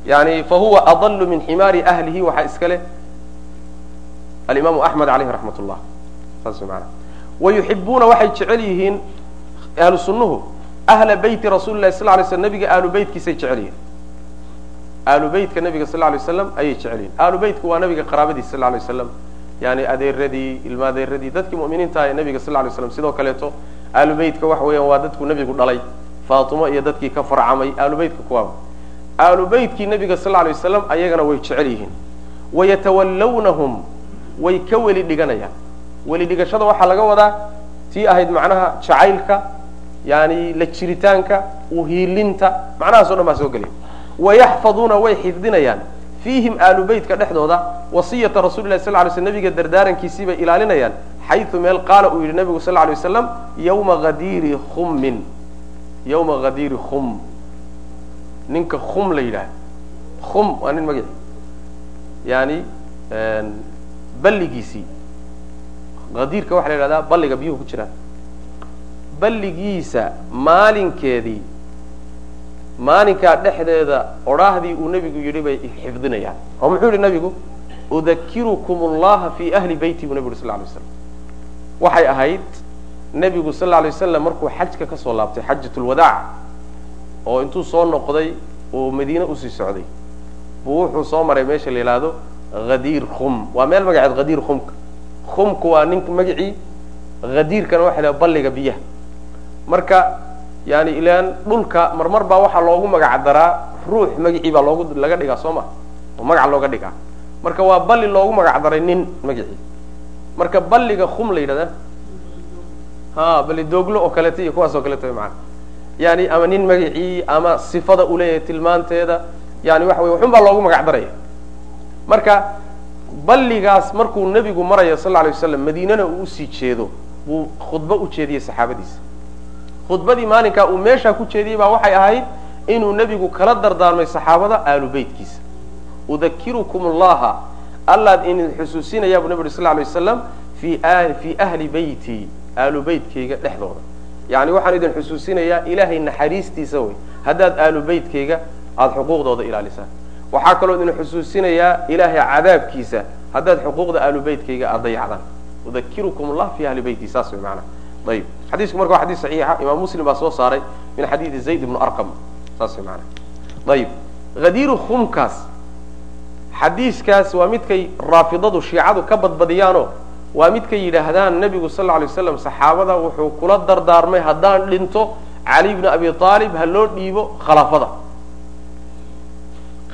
yani fa huwa adalu min ximaari ahlihi waxaa iska le alimaamu axmed aleyhi raxmat llah saas mana wa yuxibuuna waxay jecel yihiin ahlu ahla beyti rasuuli lahi sal lay slam nabiga ahlu beytkiisay jecel yihiin ahlu beytka nabiga sal lay waslam ayay jecel yihiin ahlu beytku waa nabiga qaraabadiisa sal lay waslam yani adeeradii ilma adeeradii dadkii mu'miniinta ee nabiga sal lay slam sidoo kaleeto ahlu beytka waxa weeyaan waa dadku nabigu dhalay. Faatimo iyo dadkii ka farcamay ahlu beytka kuwaaba. Ahlu beytkii nabiga sal lay wasalam ayagana way jecel yihiin. Wayatawallawnahum way ka weli dhiganayaan. Weli dhigashada waxaa laga wadaa tii ahayd macnaha jacaylka yani la jiritaanka uhiilinta macnahaas o dhan baa soo gelaya wayaxfaduuna way xifdinayaan fiihim aalu beytka dhexdooda wasiyata rasuli lahi sal lay sl nabiga dardaarankiisii bay ilaalinayaan xayu meel qaala uu yidhi nabigu sal lay waslam yawma hadiiri khummin yawma hadiiri khum ninka khum la yidhaah khum waa nin magaci yani balligiisii hadiirka waxaa la yidhahdaa balliga biyuhu ku jiraan balligiisa maalinkeedii maalinkaa dhexdeeda odhaahdii uu nebigu yidhi bay xifdinayaan. oo muxuu yihi nabigu udakirukum allaha fi ahli beyti buu nebigu yuri sal lay slam waxay ahayd nebigu sal lay wasalam markuu xajka ka soo laabtay xajat lwadaac oo intuu soo noqday uu madiine u sii socday. Buu wuxuu soo maray meesha la yidhaahdo hadiir khum. Waa meel magaceed hadiir khumka khumku waa nin magacii hadiirkana waxa la balliga biyaha. Marka yani ilaan dhulka marmar baa waxaa loogu magac daraa ruux magacii baa loogu laga dhigaa soo ma oo magac looga dhigaa. Marka waa balli loogu magac daray nin magacii marka balliga khum la yidhahda ha balli dooglo oo kaleeto iyo kuwaas oo kaleeto maana yani ama nin magacii ama sifada uleeyahay tilmaanteeda yani waxa wey waxun baa loogu magac daraya marka balligaas markuu nebigu marayo sal lay waslam madiinana uu u sii jeedo buu khudbo u jeediyey saxaabadiisa khudbadii maalinkaa uu meeshaa ku jeediyey baa waxay ahayd inuu nebigu kala dardaarmay saxaabada aalu beytkiisa. Udakirukum allaha allaad idin xusuusinaya buu nebi uri sal lay waslam fi fii ahli beyti aalu beytkayga dhexdooda. Yani waxaan idin xusuusinayaa ilaahay naxariistiisa wey. Haddaad aalu beytkayga aada xuquuqdooda ilaalisaan waxaa kaloo idin xusuusinayaa ilaahay cadaabkiisa haddaad xuquuqda aalu beytkayga aada dayacdaan udakirukum allah fi ahli beyti saas way maanaa ayib xadiisku marka waa xadis saxiixa. Imaam muslim baa soo saaray min xadiidi zayd ibnu arqam. Saas way maanaa ayib hadiiru khumkaas xadiiskaas waa midkay raafidadu shiicadu ka badbadiyaano waa midkay yidhaahdaan nebigu sal lla lay waslam saxaabada wuxuu kula dardaarmay haddaan dhinto cali bni abi aalib ha loo dhiibo khalaafada.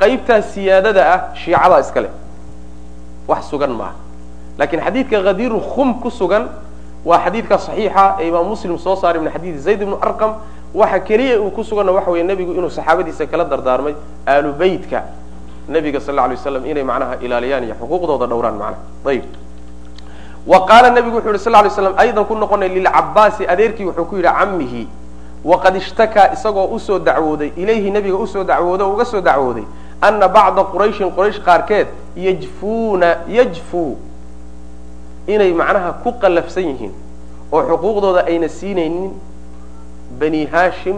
Qaybtaas siyaadada ah shiicada iskale wax sugan maaha. Lakin xadiidka hadiiru khum ku sugan waa xadiidka saxiixa ee imaam muslim soo saaray min xadiidi zayd ibnu arqam. Waxa keliya uu ku suganna waxa weeye nebigu inuu saxaabadiisa kala dardaarmay aalu beytka nebiga sal alay waslam inay macnaha ilaaliyaan iyo xuquuqdooda dhowraan macnaha ayib wa qaala nebigu wuxu yhi sal lay slam aydan ku noqonay lilcabaasi adeerkii wuxuu ku yidhi camihi waqad ishtakaa isagoo u soo dacwooday ilayhi nebiga u soo dacwooday uga soo dacwooday ana bacda qurayshin quraysh qaarkeed yajfuuna yajfuu inay macnaha ku qallafsan yihiin oo xuquuqdooda ayna siinaynin bani hashim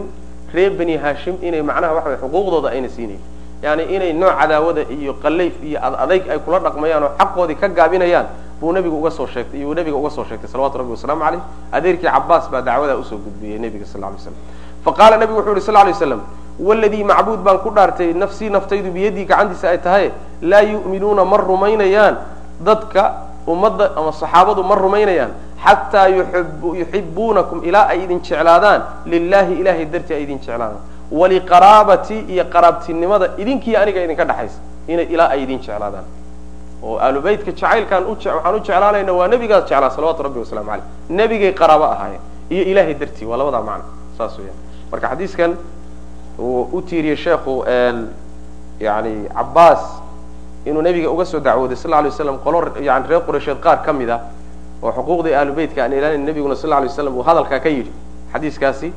reer bani hashim inay macnaha waxa way xuquuqdooda ayna siinaynin. Yani inay nooc cadaawada iyo qalayf iyo adayg ay kula dhaqmayaan oo xaqoodii ka gaabinayaan buu nebigu uga soo sheegtay iyuu nebiga uga soo sheegtay salawatu rabbi wasalaamu caleyh adeerkii cabaas baa dacwadaa u soo gudbiyey nebiga sal lay slam faqaala nebigu wuxu yhi sal lay slam waladii macbuud baan ku dhaartay nafsii naftaydu biyadii gacantiisa ay tahay laa yu'minuuna ma rumaynayaan. Dadka ummadda ama saxaabadu ma rumaynayaan xataa yuxibuunakum ilaa ay idin jeclaadaan. Lilahi ilahay dartii ay idin jeclaadaan. Waliqaraabati iyo qaraabtinimada idinkiiyo aniga idinka dhexaysa inay ilaa ay idin jeclaadaan. Oo aalubeytka jacaylkaan waxaan u jeclaanayna waa nebigaas jeclaa salawatu rabbi waslamu caleyh nebigay qaraabo ahaayeen iyo ilahay dartii waa labadaa macno saas weyaan marka xadiiskan uu u tiiriyey sheekhu yani cabaas inuu nebiga uga soo dacwooday sal lay waslam qolo yani reer quraysheed qaar ka mid a oo xuquuqdii aalubeytka aan ilaalin nebiguna sal lay waslam uu hadalkaa ka yidhi. Xadiiskaasi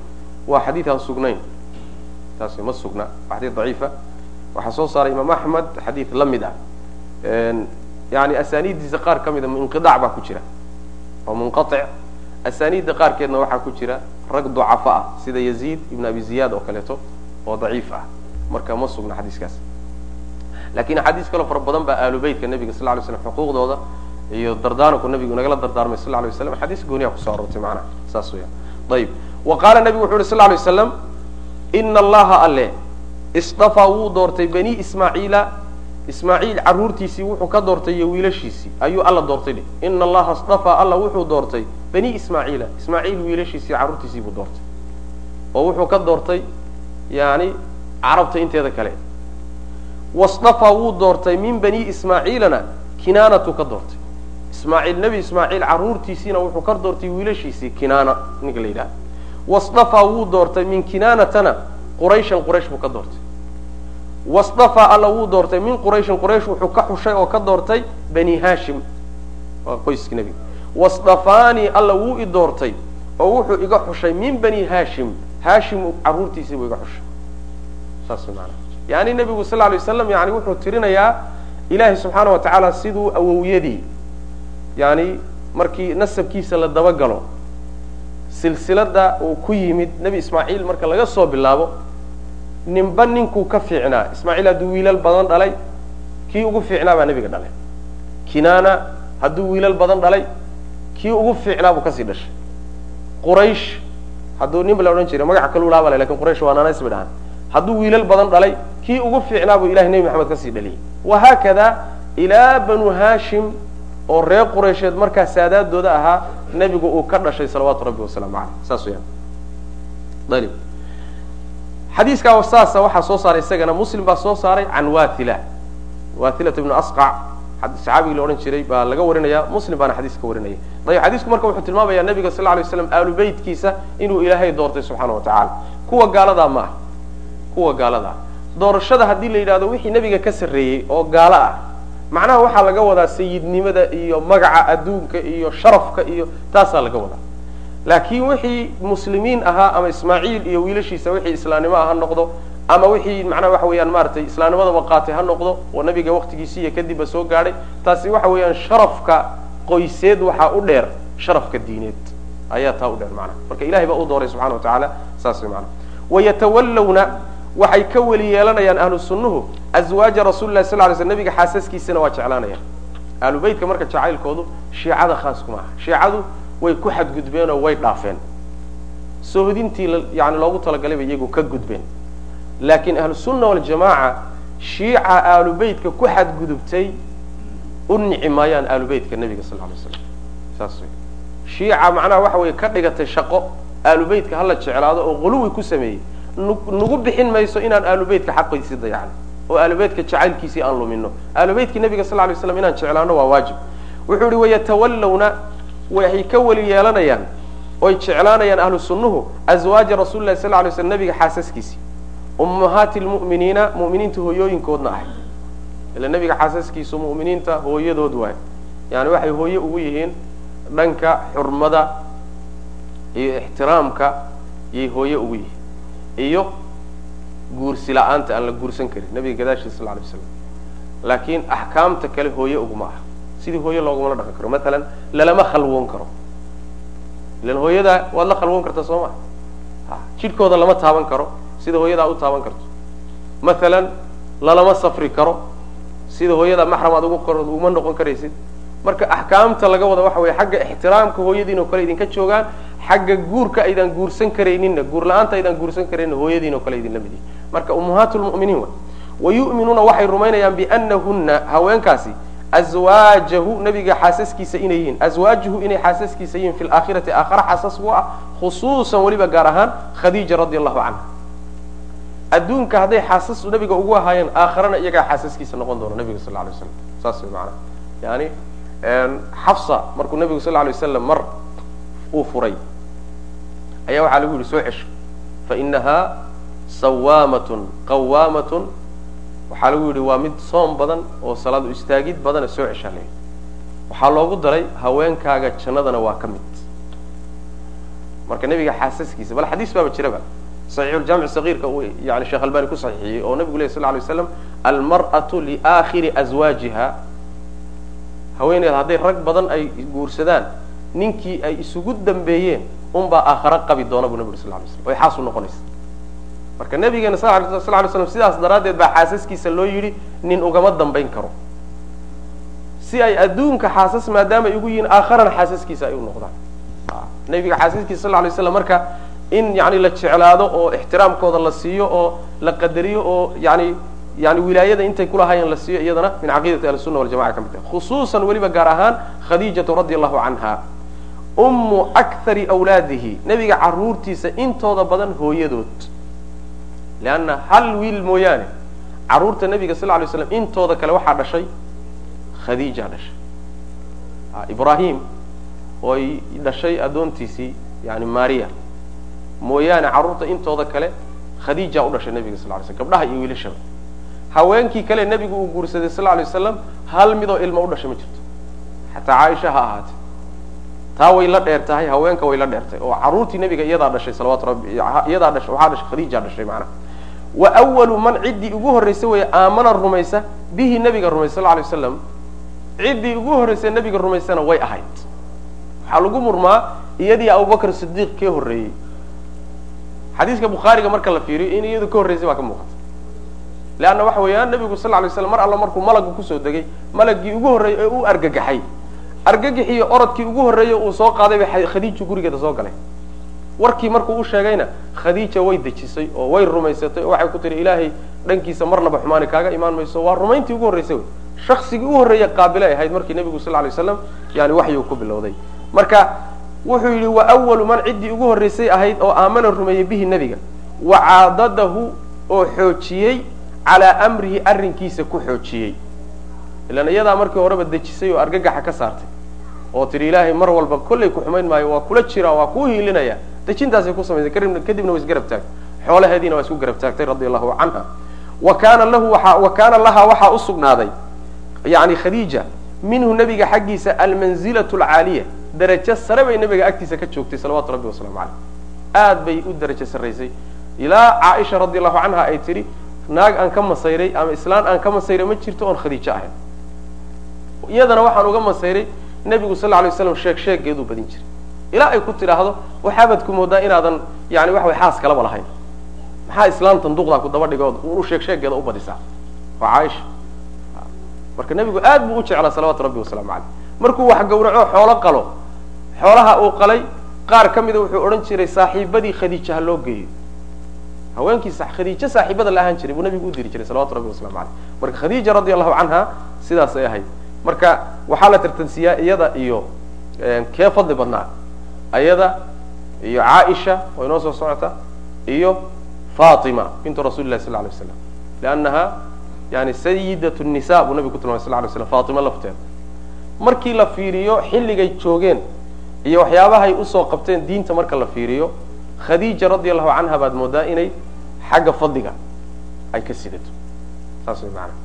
waa xadiid aan sugnayn. Taasi ma sugna waa xadiid daciifa. Waxaa soo saaray imaam axmed xadiid la mid ah. Yani asaniiddiisa qaar ka mida inqidac baa ku jira oo munqaic asaniidda qaarkeedna waxaa ku jira rag ducafa ah sida yaziid ibn abi ziyad oo kaleeto oo daciif ah. Marka ma sugna xadiiskaas laakiin axaadiis kaloo fara badan baa aalubeytka nebiga sal lay slam xuquuqdooda iyo dardaaranku nabigu nagala dardaarmay sal lay waslam xadiis gooniya ku soo aroortay macnaha saas weyaan ayib wa qaala nabigu wuxu uhi sal lay waslam ina allaha alle isdafaa wuu doortay bani ismaaciila ismaaciil carruurtiisii wuxuu ka doortay iyo wiilashiisii. Ayuu alla doortay dheh. Ina allaha isdafaa alla wuxuu doortay bani ismaaciila ismaaciil wiilashiisii carruurtiisii buu doortay. Oo wuxuu ka doortay yani carabta inteeda kale wasdafaa wuu doortay min bani ismaaciilana kinaanatu ka doortay. Ismaaciil nebi ismaaciil carruurtiisiina wuxuu ka doortay wiilashiisii kinaana ninka la yidhaha wasdafaa wuu doortay min kinaanatana qurayshan quraysh buu ka doortay. Wasdafaa alla wuu doortay min qurayshin quraysh wuxuu ka xushay oo ka doortay bani hashim waa qoyskii nebiga wasdafaanii alla wuu i doortay oo wuxuu iga xushay min bani hashim hashim carruurtiisii buu iga xushay. Saas maana yani nebigu sal lay waslam yani wuxuu tirinayaa ilaahay subxaana wa tacaala siduu awowyadii yani markii nasabkiisa la dabagalo silsilada uu ku yimid nebi ismaaciil marka laga soo bilaabo ninba ninkuu ka fiicnaa. Ismaaciil hadduu wiilal badan dhalay kii ugu fiicnaa baa nebiga dhalay. Kinaana hadduu wiilal badan dhalay kii ugu fiicnaa buu ka sii dhashay. Quraysh hadduu nin ba la odhan jiray magaca kalu laaba le laakiin quraysh waa nanas bay dhahaan hadduu wiilal badan dhalay kii ugu fiicnaa buu ilahay nebi maxamed ka sii dhaliyay wahaakada ilaa banu hashim oo reer quraysheed markaa saadaadooda ahaa nebigu uu ka dhashay salawaatu rabbi wasalaamu caleyh saas weyaan ayib xadiiskaa saasa waxaa soo saaray isagana muslim baa soo saaray can wathila wathilat ibnu asqac saxaabigii la odhan jiray baa laga warinaya muslim baana xadiis ka warinaya. Ayib xadiisku marka wuxuu tilmaamaya nabiga sal lay slam aalu beytkiisa inuu ilaahay doortay subxaana wa tacaala kuwa gaaladaa ma ah kuwa gaaladaa doorashada haddii la yidhahdo wixii nebiga ka sarreeyey oo gaalo ah. Macnaha waxaa laga wadaa sayidnimada iyo magaca adduunka iyo sharafka iyo taasaa laga wadaa. Laakiin wixii muslimiin ahaa ama ismaaciil iyo wiilashiisa wixii islaamnimo ah ha noqdo ama wixii macnaha waxa weeyaan maaragtay islaamnimadaba qaatay ha noqdo oo nabiga waktigiisi iyo kadibba soo gaadhay taasi waxa weeyaan sharafka qoyseed waxaa u dheer sharafka diineed. Ayaa taa u dheer macnaha. Marka ilahay baa u dooray subxana wa tacaala saas way macnaha. Wayatawallawna waxay ka weli yeelanayaan ahlu sunnuhu azwaaja rasuli lahi sal lay sl nabiga xaasaskiisana waa jeclaanayaan. Ahlu beytka marka jacaylkoodu shiicada khaas kuma aha shiicadu way ku xadgudbeen oo way dhaafeen. Soohodintii yani loogu talagalay bay iyagu ka gudbeen. Laakiin ahlu sunna waljamaaca shiica ahlu beytka ku xadgudubtay u nici maayaan ahlu beytka nebiga sal lay slam saas wey shiica macnaha waxa weye ka dhigatay shaqo ahlu beytka hala jeclaado oo quluwi ku sameeyey nagu bixin mayso inaan ahlu beytka xaqiisii dayacno oo ahlu beytka jacaylkiisii aan lumino. Ahlu beytkii nabiga sal lay slam inaan jeclaano waa waajib. Wuxuu yihi wayatawallawna waxay ka weli yeelanayaan oy jeclaanayaan ahlu sunnuhu azwaaja rasuli lahi sal lay slam nabiga xaasaskiisii. Ummahaati lmu'miniina mu'miniinta hooyooyinkoodna ahay. Ila nabiga xaasaskiisu mu'miniinta hooyadood waay. Yani waxay hooye ugu yihiin dhanka xurmada iyo ixtiraamka yay hooye ugu yihiin iyo guursi la'aanta aan la guursan karin nabiga gadaashiisa sal lay slam laakiin axkaamta kale hooye uguma aha. Sidii hooye loogumala dhaqan karo. Matalan lalama khalwoon karo. Ilan hooyada waad la khalwoon kartaa soo ma? Jidhkooda lama taaban karo. Sida hooyadaa u taaban karto. Matalan lalama safri karo. Sida hooyada maxram aad ugu uma noqon karaysid marka axkaamta laga wada waxa weye xagga ixtiraamka hooyadiin oo kale idinka joogaan xagga guurka aydaan guursan karayninna guur la'aanta aydaan guursan karayninna hooyadiin oo kale idin la mid yihiin marka ummahaat lmu'miniin wa wayu'minuuna waxay rumaynayaan bianahunna haweenkaasi azwaajahu nabiga xaasaskiisa inay yihiin azwaajuhu inay xaasaskiisa yihiin fi laakhirati aakhara xaasas ah khusuusan weliba gaar ahaan khadiija radi allahu canha adduunka hadday xaasas nabiga ugu ahaayeen aakharana iyagaa xaasaskiisa noqon doona nabiga sal lay slam saas maanaa yani xafsa markuu nabigu sal lay waslam mar uu furay ayaa waxaa lagu yihi soo cesho fainaha sawaamatun qawaamatun waxaa lagu yidhi waa mid soom badan oo salaadu istaagid badana soo ceshaa la waxaa loogu daray haweenkaaga jannadana waa ka mid. Marka nebiga xaasaskiisa bal xadiis baaba jiraba saxiixuljaamic sagiirka uu yani sheekh albani ku saxiixiyey oo nabigu ley sal lay waslam almar'atu liaakhiri azwaajiha haweeneed hadday rag badan ay guursadaan ninkii ay isugu dambeeyeen unbaa aakhara qabi doona buu nabigu sal lay slam oy xaas u noqonaysa. Marka nabigeena sal lay slam sidaas daraaddeed baa xaasaskiisa loo yidhi nin ugama dambayn karo. Si ay adduunka xaasas maadaama ay ugu yihiin aakharana xaasaskiisa ay u noqdaan. Nabiga xaasaskiisa sal lay slam marka in yani la jeclaado oo ixtiraamkooda la siiyo oo la qadariyo oo yani yani wilaayada intay kulahaayeen la siiyo iyadana min caqiidati ahlisunna waljamaca ka mid tahay khusuusan weliba gaar ahaan khadiijatu radi allahu canha ummu akthari awlaadihi nebiga caruurtiisa intooda badan hooyadood. Leanna hal wiil mooyaane carruurta nebiga sal lay slam intooda kale waxaa dhashay khadiija dhashay. Ibrahim ooy dhashay addoontiisii yani maria mooyaane carruurta intooda kale khadiija u dhashay nebiga sal lay slm gabdhaha iyo wiilashaba haweenkii kale nebigu uu guursaday sal lay waslam hal midoo ilmo u dhashay ma jirto. Xataa caaisha ha ahaatee. Taa way la dheer tahay haweenka way la dheertahay oo caruurtii nebiga iyadaa dhashay salawatu rabbi iyadaa dhashay waxaa dhashay khadiija dhashay macnaha. Wa awalu man ciddii ugu horraysa weeye aamana rumaysa bihi nebiga rumaysa sal lay waslam ciddii ugu horraysa nebiga rumaysana way ahayd. Waxaa lagu murmaa iyadii abubakr sidiiq kee horreeyey. Xadiiska bukhaariga marka la fiiriyo in iyadu ka horraysay baa ka muuqata leanna waxa weeyaan nebigu sal lay slam mar alla markuu malagu ku soo degay malagii ugu horreeyey ee u argagaxay. Argagaxiyo orodkii ugu horreeyey uu soo qaaday bay khadiiju gurigeeda soo galay. Warkii markuu u sheegayna khadiija way dejisay oo way rumaysatay oo waxay ku tihi ilaahay dhankiisa marnaba xumaani kaaga imaan mayso. Waa rumayntii ugu horraysay wey. Shaksigii u horreeye qaabilay ahayd markii nebigu sal lay waslam yani waxyuu ku bilowday. Marka wuxuu yidhi wa awalu man ciddii ugu horraysay ahayd oo aamana rumeeyey bihi nebiga wa caadadahu oo xoojiyey calaa amrihi arrinkiisa ku xoojiyey. Ilan iyadaa markii horeba dejisay oo argagaxa ka saartay oo tidhi ilaahay mar walba kollay ku xumayn maayo waa kula jira waa kuu hiilinaya. Dejintaasay ku samaysay kadibna way isgarab taagtay. Xoolaheediina waa isku garab taagtay radia allahu canha. Wa kaana lahu waa wa kaana lahaa waxaa u sugnaaday yani khadiija minhu nebiga xaggiisa almanzilatu alcaaliya darajo sare bay nebiga agtiisa ka joogtay salawatu rabbi wasalaamu caleyh aad bay u darajo sarraysay. Ilaa caaisha radi allahu canha ay tidhi naag aan ka masayray ama islaan aan ka masayray ma jirto oon khadiijo ahayn. Iyadana waxaan uga masayray nebigu sal alay waslam sheeg sheegeeduu badin jiray. Ilaa ay ku tidhaahdo waxaabaad ku moodaa inaadan yani waxa way xaas kalaba lahayn. Maxaa islaamtan duqdaa ku daba dhigo u sheeg sheegeeda u badisaa. Waa caaisha. Marka nebigu aad buu u jeclaa salawatu rabbi wasalaamu caleyh markuu wax gawraco xoolo qalo. Xoolaha uu qalay qaar ka mida wuxuu odhan jiray saaxiibadii khadiija ha loo geeyo haweenkii khadiijo saaxiibada la ahaan jiray buu nabigu u diri jiray salawatu rabbi waslamu caleyh marka khadiija radi allahu canha sidaasay ahayd. Marka waxaa la tartansiiyaa iyada iyo kee fadli badnaa ayada iyo caaisha oo inoo soo socota iyo fatima bintu rasuli lahi sal ly waslam liannaha yani sayidat nisa buu nabigu ku tilmamay sal lay slam fatima lafteeda. Markii la fiiriyo xilligay joogeen iyo waxyaabahay u soo qabteen diinta marka la fiiriyo khadiija radi allahu canha baad moodaa inay xagga fadliga ay ka sidato. Saas way maanaa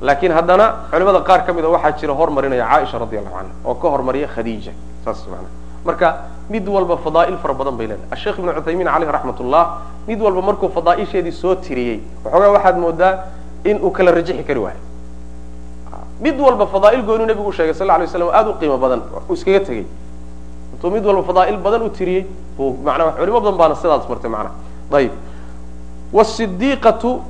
laakiin haddana culimada qaar ka mida waxaa jira hormarinaya caaisha radi allahu canha oo ka hormariya khadiija saas maanaa marka mid walba fadaa'il fara badan bay leedahay. Asheekh ibnu cuthaymiin caleyh raxmat ullah mid walba markuu fadaa'isheedii soo tiriyey waxoogaa waxaad moodaa in uu kala rajixi kari waayo. Mid walba fadaa'il goonuu nebigu u sheegay sal lla lay slam aada u qiimo badan iskaga tegey intuu mid walba fadaa'il badan u tiriyey. Buu manaa culimo badan baana sidaas martay macnaha. Ayib. Wasidiiqatu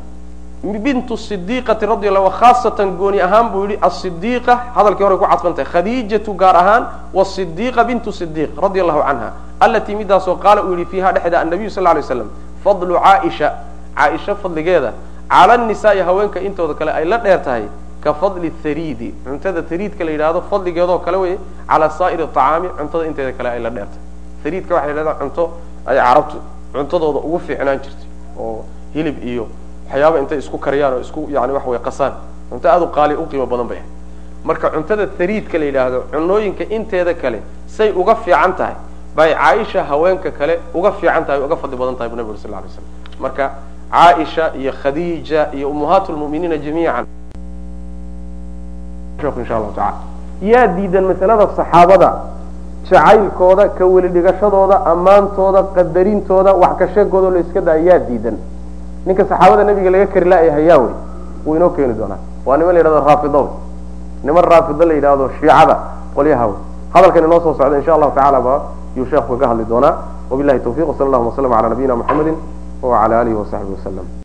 bintu sidiiqati radi allahu khaasatan gooni ahaan buu yihi asidiiqa hadalkii hore ku cadfan khadiijatu gaar ahaan wasidiiqa bintu sidiiq radi allahu canha alatii midaasoo qaala uu yihi fiiha dhexda annabiyu sal lay slam fadlu caaisha. Caaisha fadligeeda cala nisaai haweenka intooda kale ay la dheer tahay ka fadli thariidi. Cuntada thariidka la yidhahdo fadligeedoo kale wey calaa saa'iri acaami cuntada inteeda kale ay la dheer tahay thariidka waxa la cunto ay carabtu cuntadooda ugu fiicnaan jirtay oo hilib iyo waxyaaba intay isku kariyaan oo isku yani waxa way qasaan. Cunto aada u qaali u qiimo badan bay ahay marka cuntada thariidka la yidhaahdo cunooyinka inteeda kale say uga fiican tahay bay caaisha haweenka kale uga fiican tahay uga fadli badan tahay bu nabig uri sal lay slam marka caaisha iyo khadiija iyo ummahaat lmu'miniina jamiican insha allahu taala yaa diidan masalada saxaabada jacaylkooda ka weli dhigashadooda ammaantooda qadarintooda wax ka sheegooda la iska daa yaa diidan. Ninka saxaabada nabiga laga kari la'yahay yaa wey wuu inoo keeni doonaa. Waa niman la yidhahdo raafido wey niman raafido la yidhahdo shiicada qolyaha wey hadalkan inoo soo socda insha allahu tacala ba yuu sheekhu kaga hadli doonaa. Wabilahi tawfiq wsala allahuma waslama ala nabiyina muxamedi wala alihi wasaxbihi waslem